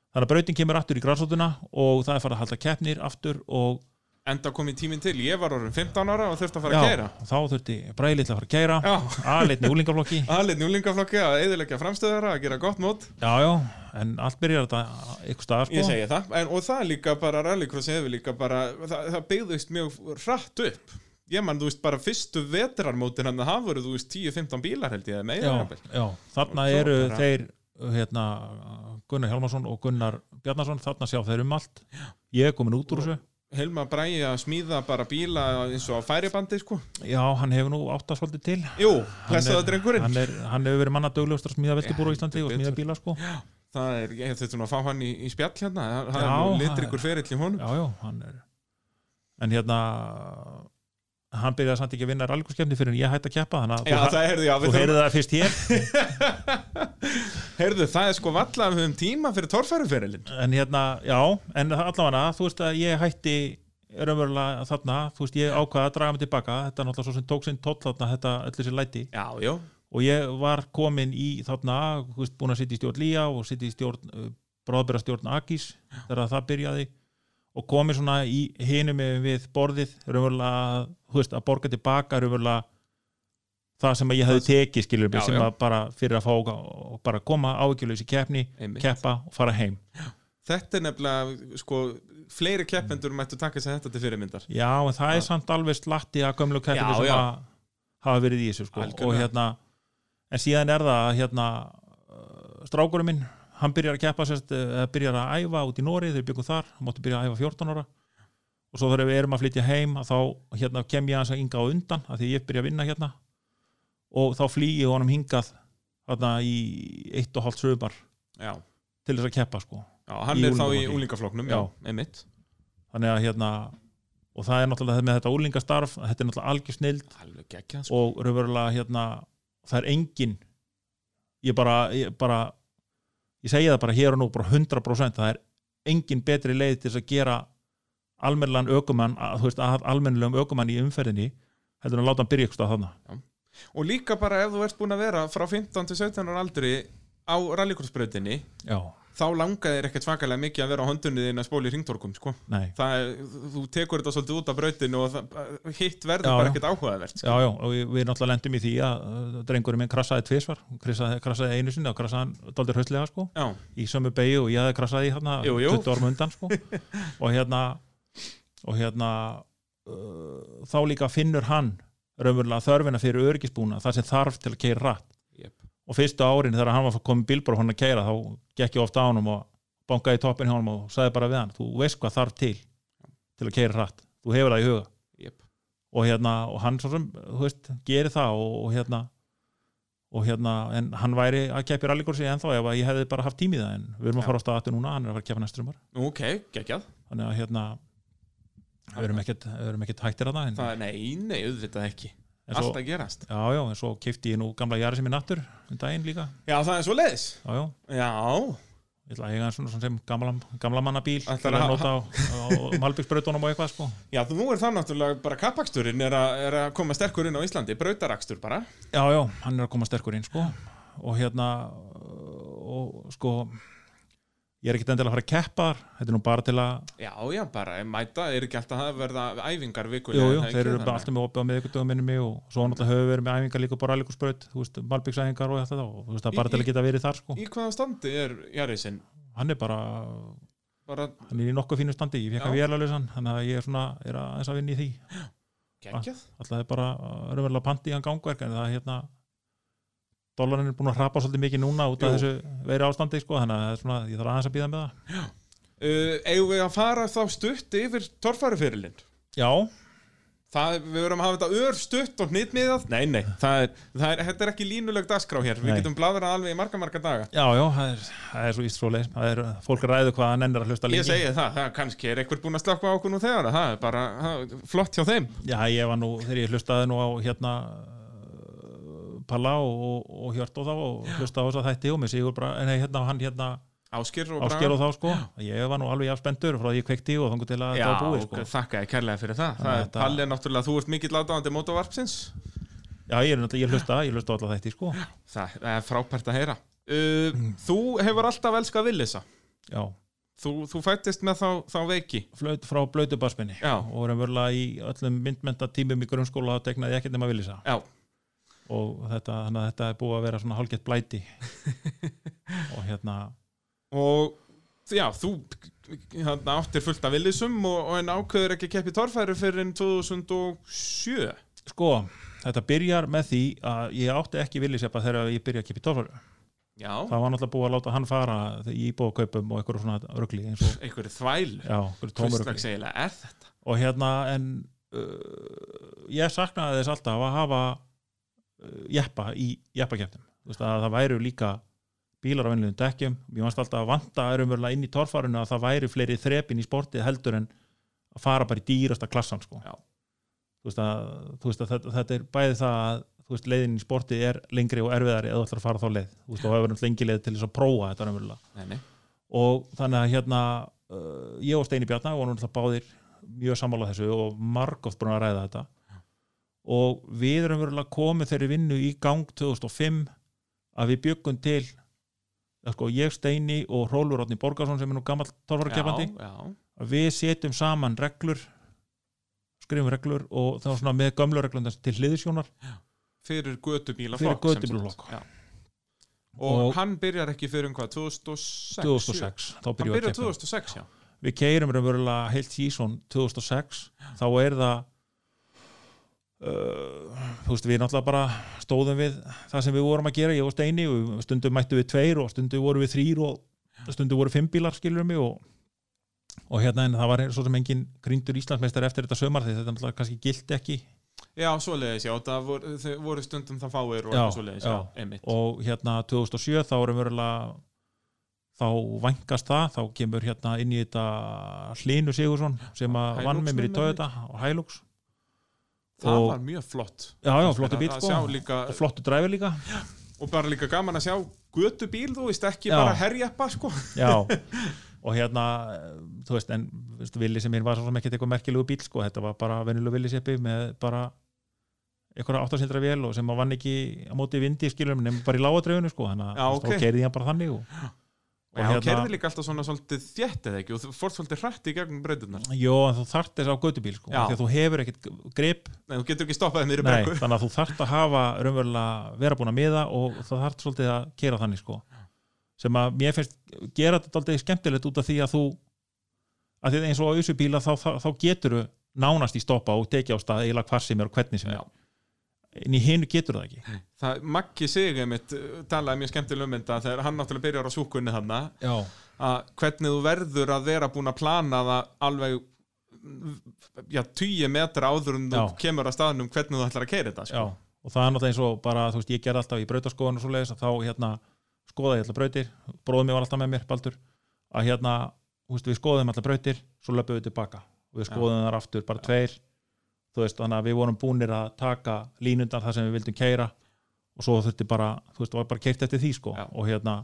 þannig að brautin kemur aftur í græsóttuna og það er farið að halda keppnir aftur og Enda kom í tíminn til, ég var orðin 15 ára og þurfti að fara já, að keira þá þurfti bræðið að fara að Já, aðleitni úlingaflokki aðlið njúlingaflokki að eðilegja framstöðara að gera gott mót. Já, já, en allt byrjar þetta ykkur staðar Ég sko segi það, en, og það líka bara rallycrossi hefur líka bara, það, það byggðist mjög hratt upp. Ég man, þú veist, bara fyrstu vetrarmótin hann það voru, þú veist, 10-15 bílar held ég meira já, já, þarna eru bara- þeir hérna, Gunnar Hjálmarsson og Gunnar Bjarnason þarna sjá þeir um allt. Ég er komin út úr þessu Helma Bræði að smíða bara bíla eins og færibandi, sko. Já, hann hefur nú átt að svolítið til. Jú, Hann er- drengurinn. hann, er, hann hefur verið manna döglegastur að smíða veltibúr á Já, Íslandi og smíða bíla sko. Það er, ég þurfti nú að fá hann í, í spjall hérna. Það Já, er nú litrikur er- ferill í honum. Já, já, hann er en hérna hann byrjaði samt ekki að vinna rallíkurskefni fyrir en ég hætti að keppa þannig að Já, þú, já, heyrið það fyrst hér Heyrðu, það er sko valla að við höfum tíma fyrir torfæruferilin en hérna, já, en allavega þú veist að ég hætti raunverulega þarna, þú veist, ég ákvaða að draga mig tilbaka. Þetta er náttúrulega svo sem tók sinn tóll þarna þetta öll þessi læti. Já, já, og ég var komin í þarna, þú veist, búin að sitja í stjórn Lía og sitja í stjórn, uh, bráðbæra stjórn Akis þegar það byrjaði. Og komin svona í hinum við borðið, raunverulega þú veist, að borga tilbaka raunverulega það sem ég hefði tekið skilur Já, sem já. að bara fyrir að fá og bara koma áhyggjuleysi keppni, einmitt. keppa og fara heim. Þetta er nefnilega, sko, fleiri keppendur mættu taka sér þetta til fyrirmyndar. Já, en það er samt alveg slatti að gömlu keppinu sem að hafa verið í þessu sko. Algjörlega. og hérna en síðan er það að hérna uh, strákurinn minn, hann byrjar að keppa sérst, uh, byrjar að æfa út í Nóri þeir byggum þar, hann mátti byrja að æfa 14 ára. Og svo þegar við erum að flytja heim að þá hérna, kem ég að ynga á undan að því ég byrja að vinna hérna og þá flýi ég honum hingað þarna í eitt og hálft sögumar til þess að keppa sko já hann er þá í úlingafloknum, já, Já. einmitt. Þannig að hérna og það er náttúrulega með þetta úlingastarf þetta er náttúrulega algjör snild geggjað, sko. og raunverulega hérna það er engin ég bara, ég bara ég segi það bara hér og nú, bara 100% það er engin betri leið til þess að gera almennilegan ökumann að, að almennilegum ökumann í umferðinni heldur að láta hann byrja ykkur stað þarna Og líka bara ef þú ert búin að vera frá 15 til 17 ára aldri á rallikursbrautinni já, þá langar þér ekkert svakalega mikið að vera á höndunni þín að spóla í ringtorkum, sko. Það þú tekur þetta svolítið út af brautinu og það, hitt verður Já, bara ekkert áhugavert sko. já, já og við, náttúrulega lendum í því að uh, drengurinn minn krassaði tvisvar. Krassaði, krassaði einu sinni og krassaði hann dálítið hraustlega sko. Í sömu beigju og ég hefði krassaði í hérna Jú, jú. 20 árum undan sko. og hérna og hérna uh, þá líka finnur hann raunverulega þörfina fyrir örgisbúna það sem þarf til að keira rætt Jep. og fyrstu árin þegar hann var komið bílbróð hann að keira þá gekk ég ofta á hann og bankaði í toppin hjá hann og sagði bara við hann þú veist hvað þarf til til að keira rætt þú hefur það í huga Jep. og hérna og hann svo sem þú veist gerir það og, og hérna og hérna en hann væri að keppi rallykursi ef að ég hefði bara haft tímið það en við erum Já. að fara á stað aftur núna hann er að fara að keppa næstur umar ok, geggjað þannig að hérna við erum ekkert, hættir að það Það er, nei, nei, auðvitað ekki. Svo, Allt að gerast. Já, já, en svo kefti ég nú gamla jari sem er nattur um daginn líka. Já, það er svo leiðis já, já, Já, ég ætla að eiga svona, sem gamla, gamla manna bíl til Ætlarðu að nota á, á malbyggsbrautunum og eitthvað sko. Já, þú er það náttúrulega bara kappaksturinn er, er að koma sterkur inn á Íslandi Brautarakstur bara. Já, já, hann er að koma sterkur inn sko. Og hérna og sko ég er ekkert endilega að fara að keppa þetta er nú bara til að Já, já, bara mæta, er ekki alltaf að verða æfingar jú, vikulega jú, það þeir eru alltaf með opið á miðvikudögum minnum mig og svo náttúrulega höfum við verið með æfingar líka bara alíkursbraut, þú veist, malbyggsæfingar og þetta og þú veist, það er bara til að geta verið þar sko. Í hvaða standi er Jarisinn? hann er bara, Bara hann er í nokkuð fínu standi ég fekk að vélalausan, þannig að ég er svona er að, aðeins að vinna í því, geggjað dólarin er búin að hrapa svolítið mikið núna út af Jú. þessu veiri ástandi sko, þannig að er svona, ég þarf aðeins að býða með það. Uh, Eigum við að fara þá stutt yfir torfærufyrirlin? Já, Það, við verum að hafa þetta ör stutt og hnitmiðað. Nei, nei, það er, það er, þetta er ekki línuleg dagskrá hér. Við Nei. getum bladrað alveg í marga, marga daga. Já, já, það er, það er svo íst svo leið það er, fólk ræðu hvað hann ennir að hlusta lengi Ég segi það, það kannski er einhver búinn að slökka á okkur nú þegar. Það er bara það, er flott hjá þeim. Já, ég var nú, þegar ég hlustaði nú á hérna Palla og, og, Hjört og þá og hlustaði á þess að þætti og með sigur bara, nei, hérna, hann hérna Áskir og ásker og þá sko. Ég var nú alveg jafnspendur frá því ég kveikti og þangur til að Já, það búið sko. þakka ég kærlega fyrir það, það Þetta- Palli er náttúrulega, þú ert mikill aðdáðandi mótovarpsins Já, ég er náttúrulega, ég hlusta, ég hlusta á alla þætti sko. Það það er frábært að heyra. Uh, Þú hefur alltaf elskað Villisa Já, Þú, þú fættist með þá, þá veiki. Flöt frá blötu basminni Já. og erum verið í öllum myndmenta tímum í grunnskóla þá tegnaði ég ekkert nema Villisa Já, og þetta, þannig að þetta er búið að vera svona hálgett blæti. Og hérna og já, þú hérna, áttir fullt af villisum og, og en ákveður ekki að keppi torfæru fyrir 2007 Sko, þetta byrjar með því að ég átti ekki villiseppa þegar ég byrja að kippa í torfaru. Já, Það var náttúrulega búið að láta hann fara í íbúðakaupum og eitthvað svona og, einhverju þvæl einhverju eiginlega er þetta? Og hérna, en uh, ég saknaði þess alltaf að hafa jeppa í jeppakefnum. Það væru líka bílar á vennilegum dekkjum. Mér varst alltaf að vanta erumverulega inn í torfarinu að það væri fleiri þrepin í sportið heldur en að fara bara í dýrasta klassan sko. Þú veist að, þú veist að þetta, þetta er bæði það að veist, leiðin í sportið er lengri og erfiðari eða þú ætlar að fara þá leið. Þú veist, og hefur náttúrulega lengi leið til þess að prófa þetta nei. Og þannig að hérna uh, ég og Steini Bjarnar vorum náttúrulega báðir mjög sammála þessu og margótt búin að ræða þetta. Og við erum verulega komið þeirri vinnu í gang 2005 að við byggum til sko, ég Steini og Rólfur Átni Borgarsson sem er nú gammal torfarakefandi Já, já, að við setjum saman reglur skrifum reglur og þá svona með gömlu reglum til hliðisjónar fyrir götubíla Fyrir götubílaflokk. og, Og- hann byrjar ekki fyrir um hvað, 2006? 2006 þá Hann byrjar að keppa 2006, já. Við keirum raunverulega heilt sísón 2006 þá er það uh, þú veist við náttúrulega bara stóðum við það sem við vorum að gera ég og Steini og stundum mættu við tveir og stundum voru við þrýr og stundum voru fimm bílar skilur mig og, og hérna en það var svo sem engin grindur Íslandsmeistar eftir þetta sömar því þetta náttúrulega kannski gilt ekki. Já, svoleiðis, já, það voru, voru stundum það fáir og Já, svoleiðis, já, einmitt. Og hérna 2007 þá erum verulega þá vangast það, þá kemur hérna inn í þetta Hlinu Sigursson sem að vann með mér í Toyota og Hilux Það var mjög flott. Já, já, flottu bíl sko. líka, og flottu dræfi líka. Og bara líka gaman að sjá götubíl, þú veist, ekki Já. bara herjappa, sko. Já, og hérna eh, þú veist, en Willi sem hinn var svo sem ekkert eitthvað merkilegu bíl sko, þetta var bara venjulegu Willi seppi með bara einhverja áttasindra vél og sem að vann ekki á móti vindi skilum nefnum bara í lágadreifinu sko, þannig Já, að ok. þá keirði hann bara þannig og, Og já, kerði líka alltaf svona svolítið þétt eða ekki? Og þú fórt svolítið hrætt í gegnum breytunar Jó, en þú þarft þess á gödubíl sko, því að þú hefur ekkert grip. Nei, þú getur ekki stoppað þeim í Nei, brekku. þannig að þú þarft að hafa raunverulega vera búin að miða og það þarft svolítið að gera þannig sko. Sem að mér finnst gera þetta alltaf skemmtilegt út af því að þú að því að eins og á þessu bíla þá, þá, þá getur nánast í stoppa og tekið á stað eiginlega hvar sem er og hvernig sem er. En í hinu getur það ekki Það, Maggi sig einmitt uh, talaði mjög skemmtilega um þetta þegar hann náttúrulega byrjar á súkunni þarna Já, að hvernig þú verður að vera búin að plana það alveg já, tíu metra áður en þú Já. kemur að staðnum hvernig þú ætlar að keira þetta já, sko. og það er náttúrulega eins og bara, þú veist, ég gerði alltaf í brautaskoðun og svo leiðis að þá hérna skoðaði ég alltaf brautir, bróðum mig var alltaf með mér, Baldur að hérna, þú veist, við skoðum alltaf brautir svo löpum við tilbaka og við Já. skoðum þar aftur bara tveir þú veist, þannig að við vorum búnir að taka línundan það sem við vildum keira og svo þurfti bara, þú veist, var bara keirt eftir því sko, Já. og hérna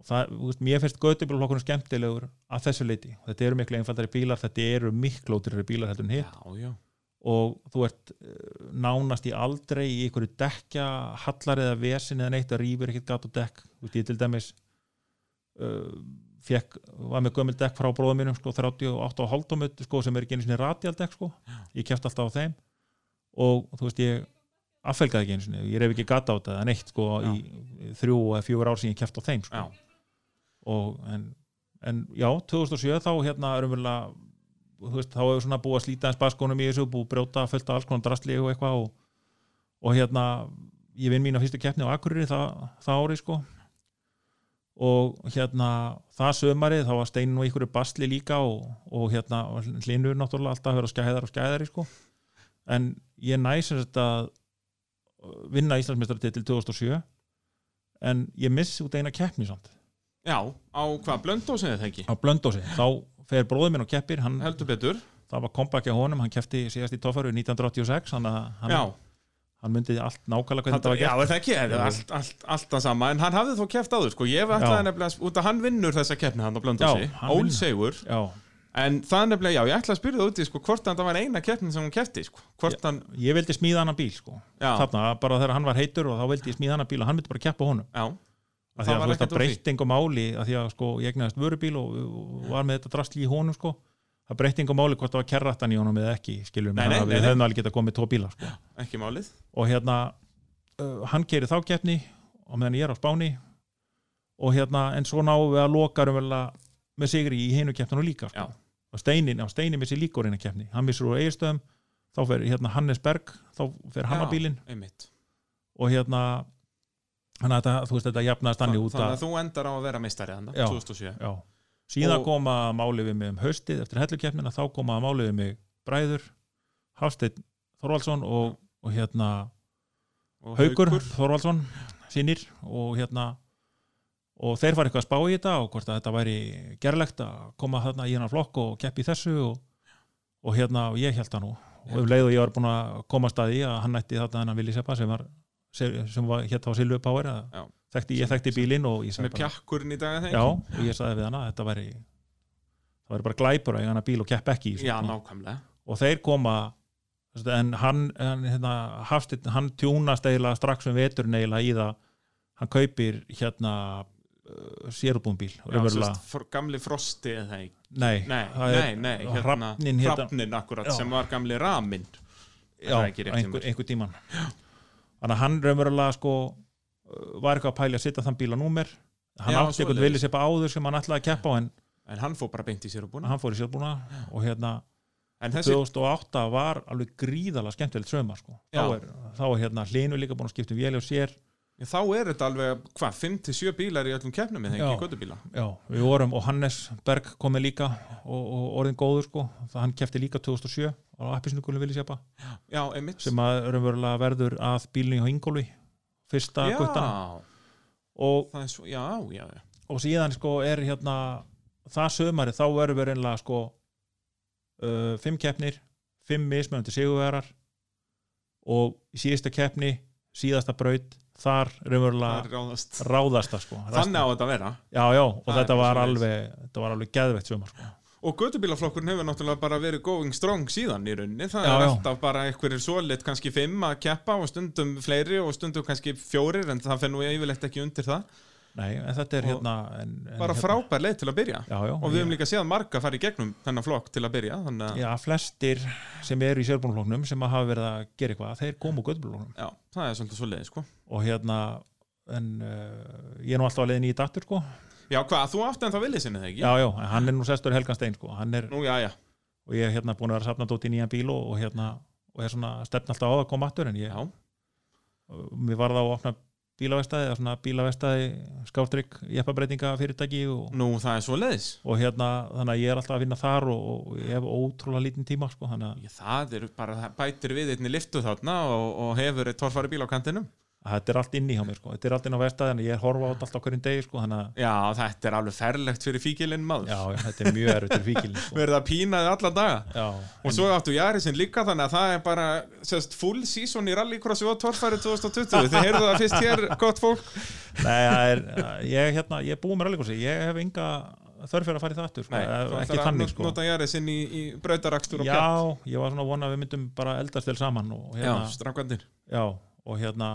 og það, þú veist, mér finnst göttubílflokkurinn skemmtilegur að þessu leiti, þetta eru miklu einfaldari bílar, þetta eru miklu ódýrari bílar heldur en hitt. Já, já, og þú ert eh, nánast í aldrei í einhverju dekja hallar eða vesin eða neitt að rýfur ekkert gat og dekk. Þú veist, ég til dæmis uh, fekk, var með gömul dekk frá bróðum mínum sko, 38 og hálftómut sko, sem er ekki einu sinni radialdekk sko. ég kæft alltaf á þeim og þú veist ég affelgaði ekki einu sinni, ég reyf ekki gata á þetta eða neitt sko, Já. í þrjú eða fjögur ár sem ég kæft á þeim sko. já, og en, en já, 2007 þá hérna erum við þú veist, þá hefur svona búið að slíta eins baskonum í þessu, búið að brjóta fullt af alls konar drastli og eitthvað og, og hérna ég vinn mín á fyrstu keppni á Akureyri það, það ári sko og hérna það sömarið þá var steinin og ykkur basli líka og, og hérna hlinur náttúrulega alltaf að vera skæðar og skæðari sko. En ég þetta að vinna Íslandsmeistaratitil 2007 en ég missi út eina keppni samt. Já á hvað, blöndósið þetta ekki? Á Blöndósi, þá fer bróður minn og keppir hann, heldur betur, það var kompakja honum hann kefti síðast í Toffaru 1986 þannig að hann, já hann myndi allt nákvæmlega hvernig Þetta, já, var er það ekki, er það allt, allt, allt það sama. En hann hafði þó keft áður, sko, ég Já. ætlaði nefnilega út að hann vinnur þessa keppni hann á Blöndósi, Já, ólsegur gert Já, en það er nefnilega, já, ég ætla að spyrja það úti sko, hvort hann það var eina keppni sem hann kefti sko, hvort hann, ég vildi smíða hann bíl sko. já, þarna, bara þegar hann var heitur og þá vildi ég smíða hann bíl og hann myndi bara keppa honum. Já. Að að engum máli af því að sko, ég egnaðist vörubíl og, og var með þetta drastli í honum sko. Það breytt engum máli hvort það var kerrattan í honum eða ekki skilur Nei, nei, nei, við hefðum alveg getað komið tvo bíla sko. ekki málið og hérna uh, hann keiri þá keppni og meðan ég er á Spáni og hérna en svo náum við að loka raunverulega með sigri í hinu keppninu líka sko. Og Steinin, já, Steinin missi líka úr eina keppni hann missur úr eigistöðum þá fer hérna Hannes Berg þá fer hann á bílinn og hérna hann að þú veist þetta jafnaðist hann út Þannig að þú endar á að vera meistari þannig, Já. 2007 já. Síðan Og- koma máli við mig um haustið eftir hellukeppnina þá koma máli við mig Bræður Hafsteinn Þorvaldsson og, og hérna Og Haukur Þorvaldsson sínir og hérna og þeir fara eitthvað að spá í þetta og hvort að þetta væri gerlegt að koma þarna í hennar flokk og keppi þessu og, og hérna og ég held það nú og um leið og ég var búin að komast að því að hann ætti þarna hennar Vili Seppa sem var sem var hérna á Silvu Power að. Þekkti, ég þekkti bílinn og ég sagði pjakkurinn í dag að þeim já, og ég sagði við hana að þetta væri væri bara glæpur að eiga hana bíl og kepp ekki í Já, nákvæmlega. Og þeir koma en hann, hann, hérna, Hafsteinn, hann tjúnast eiginlega strax um veturinn eiginlega í það. Hann kaupir hérna uh, raunverulega. sérst, fr gamli Frosti eða nei, Nei, nei, nei, hérna Hrafninn hérna- Hrafnin akkurat sem var gamli Ramin já, einhver, einhver tíman þannig að hann raunverulega sko var eitthvað að pæli að setja þann bíl á númer. Hann Já, átti eitthvað vilja sepa áður sem hann ætlaði að keppa á en En hann fór bara beint í sér og búin hann fór í sérbúna og hérna En þessi, 2008 var alveg gríðalega skemmtilegt sögumar sko. þá, Já. er, þá er hérna hlinu líka búin að skipta um vél og sér. Þá er þetta alveg, hvað, 5-7 bílar í öllum keppnum eða Já. ekki göttubíla já, við vorum og Hannes Berg komið líka og, og orðin góður sko. Það hann kefti líka 2007 á sepa Já, einmitt. Sem að verður að bílni hjá Ingólfi fyrsta Já, guttana og, svo, já, já, já. Og síðan sko er hérna það sömari þá verður við reynlega sko uh, fimm keppnir fimm mismöndi sigurvegarar og í síðasta keppni síðasta braut þar raunverulega er ráðast. ráðast það sko. Þannig á þetta að vera. Já, já, og þetta var alveg þetta var alveg geðveitt sömar sko. Og göttubílaflokkurinn hefur náttúrulega bara verið going strong síðan í rauninni. Það Já, er já. alltaf bara einhverjir svoleitt kannski fimm að keppa og stundum fleiri og stundum kannski fjórir en það fer nú yfirleitt ekki undir það. Nei, en þetta er Og hérna en, en, Bara hérna, frábær leið til að byrja. Já, já, Og við höfum ég- líka séð marga fara í gegnum þennan flokk til að byrja að já, flestir sem eru í sérbúnfloknum sem að hafa verið að gera eitthvað þeir komu úr göttbúrfloknum já, það er svolítið svoleiði sko. Og hérna en uh, ég er nú alltaf að leiðin í datur sko Já, hvað, þú en það viljið sinni þegar ekki? já, já, hann er nú sestur Helgan Stein sko. Hann er, Nú, já, já, og ég er hérna búin að vera safna dót í nýjan bíl og, og hérna og er svona stefn alltaf á það að koma aftur en ég, já, mér var það að opna bílavestæði eða svona bílavestæði skástrygg jeppabreitinga fyrirtæki og, nú það er svoleiðis. Og hérna þannig að ég er alltaf að vinna þar og, og ég hef ótrúlega lítinn tíma sko þannig að Já, það er bara, það bætir við einni liftu þarna og, og hefur eitt torfari bíl á kantinum þetta er allt inni hjá mér sko. Þetta er allt inn á vestæði en ég er horfa á þetta alltaf hverjum degi sko Já, þetta er alveg ferlegt fyrir fíkilinn maður. Já, já, þetta er mjög erfitt fyrir fíkilin sko. Verið að pína þið alla daga. Já, Og svo áttu Jarisinn líka þannig að það er bara sérst, full season í rallycrossi og torfæri 2020 Þið heyrðu það fyrst hér, gott fólk. Nei, það er, ég, hérna, ég er búið með rallycrossi, ég hef enga þörf fyrir að fara í það aftur, sko, Nei, ekki þannig, sko. Nota Jarisinn í, í brautarakstur og Já, pjart ég var svona að vona að við myndum bara eldast vel saman og Já, hérna, strákandir já, og hérna,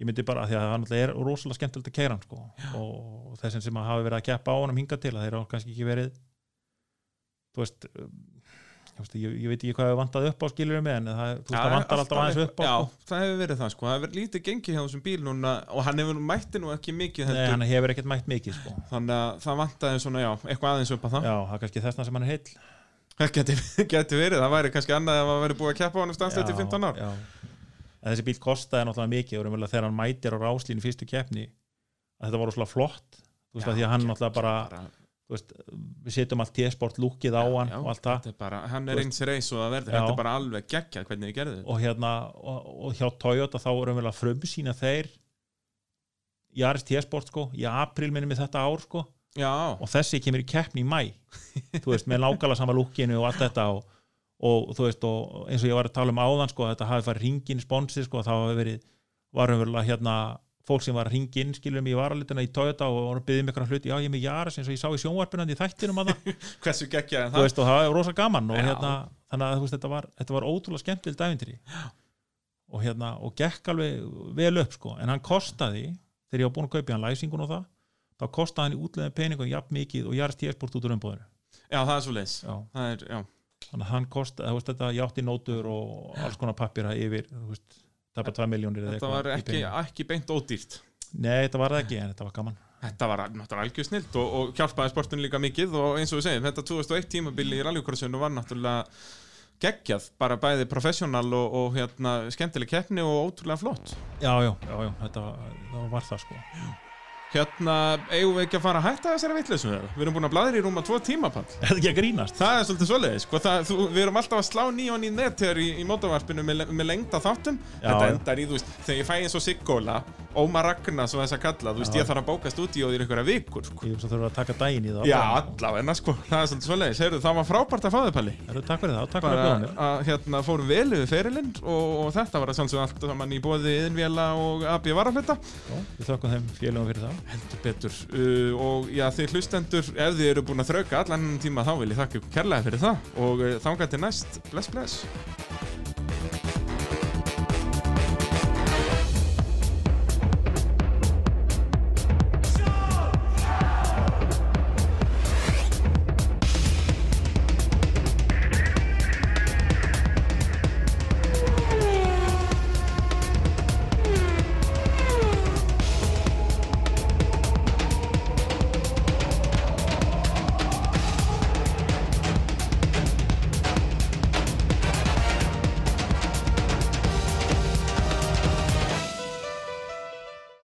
ég myndi bara, því að náttúrulega er rosalega skemmtilegt að keira hann, sko, og þessum sem að hafa verið að keppa á honum hingað til, að þeir hafa kannski ekki verið, þú veist, um, ég, veist, ég, ég veit ekki hvað við vantaði upp á skilurum með, en það, þú veist, það vantar alltaf aðeins upp á, Já, sko. það hefur verið það sko Það hefur lítið gengið hjá þessum bíl núna og hann hefur mætti nú ekki mikið Nei, hann hefur ekkert mætt mikið, sko. Þannig að það vantaði svona, já, eitthvað aðeins upp að það Já, það er kannski þessna sem hann er heill. Það geti verið, það væri kannski annað ef það væri búið að keppa á hann stanslegt í 15 ár já. En þessi bíl kostaði náttúrulega mikið og raunverulega þegar hann mætir á ráslínu fyrstu keppni að þetta var rosalega flott. Þú veist að því að hann náttúrulega bara, þú veist, við setjum allt T-sport lúkið á hann Já, og allt það. bara, hann er eins reis og það verður, þetta er bara alveg geggjað hvernig þið gerðu þetta. Og hérna og, og hjá Toyota þá er raunverulega frumsýna þeir Jaris T-sport sko í apríl minnum við þetta ár sko. Já, og þessi kemur í keppni í mæ þú veist, með nákvæmlega sama lúkinu og allt þetta og, og þú veist, og eins og ég var að tala um áðan sko, þetta hafi farið ringin sponsið sko, þá hafi verið, var umverulega hérna fólk sem var að ringin, skilur mig í varalituna í Toyota og voru að byggja mig eitthvað hluti, já ég er með Jaris eins og ég sá í sjónvarpinandi í þættinum að það, hversu geggjað er þú það? veist, og það var rosa gaman og hérna, þannig að þú veist, þetta var, þetta var ótrúlega skemmtilegt æfintýri og hérna, og gekk alveg vel upp sko, en hann kostaði þegar ég var búin að kaupa hann læsingun og það þá kostaði hann í útleðin peningum jafn mikið og Jaris T-sport út úr umbúðinu Já, það er svo leis. Það er, já, þannig að hann kosti, þú veist, þetta játti nótur og alls konar pappira yfir það er bara 2 miljónir þetta var ekki, ekki beint ódýrt. Nei, þetta var það ekki, en þetta var gaman. Þetta var náttúrulega algjör snilt og, og hjálpaði sportun líka mikið og eins og við segjum, þetta 2001 tímabili í rallycrossinu var náttúrulega geggjað, bara bæði professional og, og hérna, skemmtileg keppni og ótrúlega flott. Já, já, já, já þetta var, var það sko Hérna, eigum við ekki að fara að hætta þessari vitleysum við? Við erum búin að bladra í rúma tvo tímapall. Er það ekki að grínast? Það er svolítið svoleiðis, sko, það, þú, við erum alltaf að slá nýjón í net hér í, í mótavarpinu með, með lengda þáttum. Já, Þetta endar í, þú veist, þegar ég fæ eins og Siggóla, Ómar Ragnar, svo þess að kalla, þú veist, Já. ég þarf að bóka stúdíóð í einhverja vikur, sko. Ég veist að að taka daginn í það Já, allavega, sko, það er svolítið svoleiðis. Heldur betur. Uh, og já, þið hlustendur, ef þið eru búin að þrauka allan tíma, þá vil ég þakka ykkur kærlega fyrir það. Og uh, þangað til næst, bless, bless.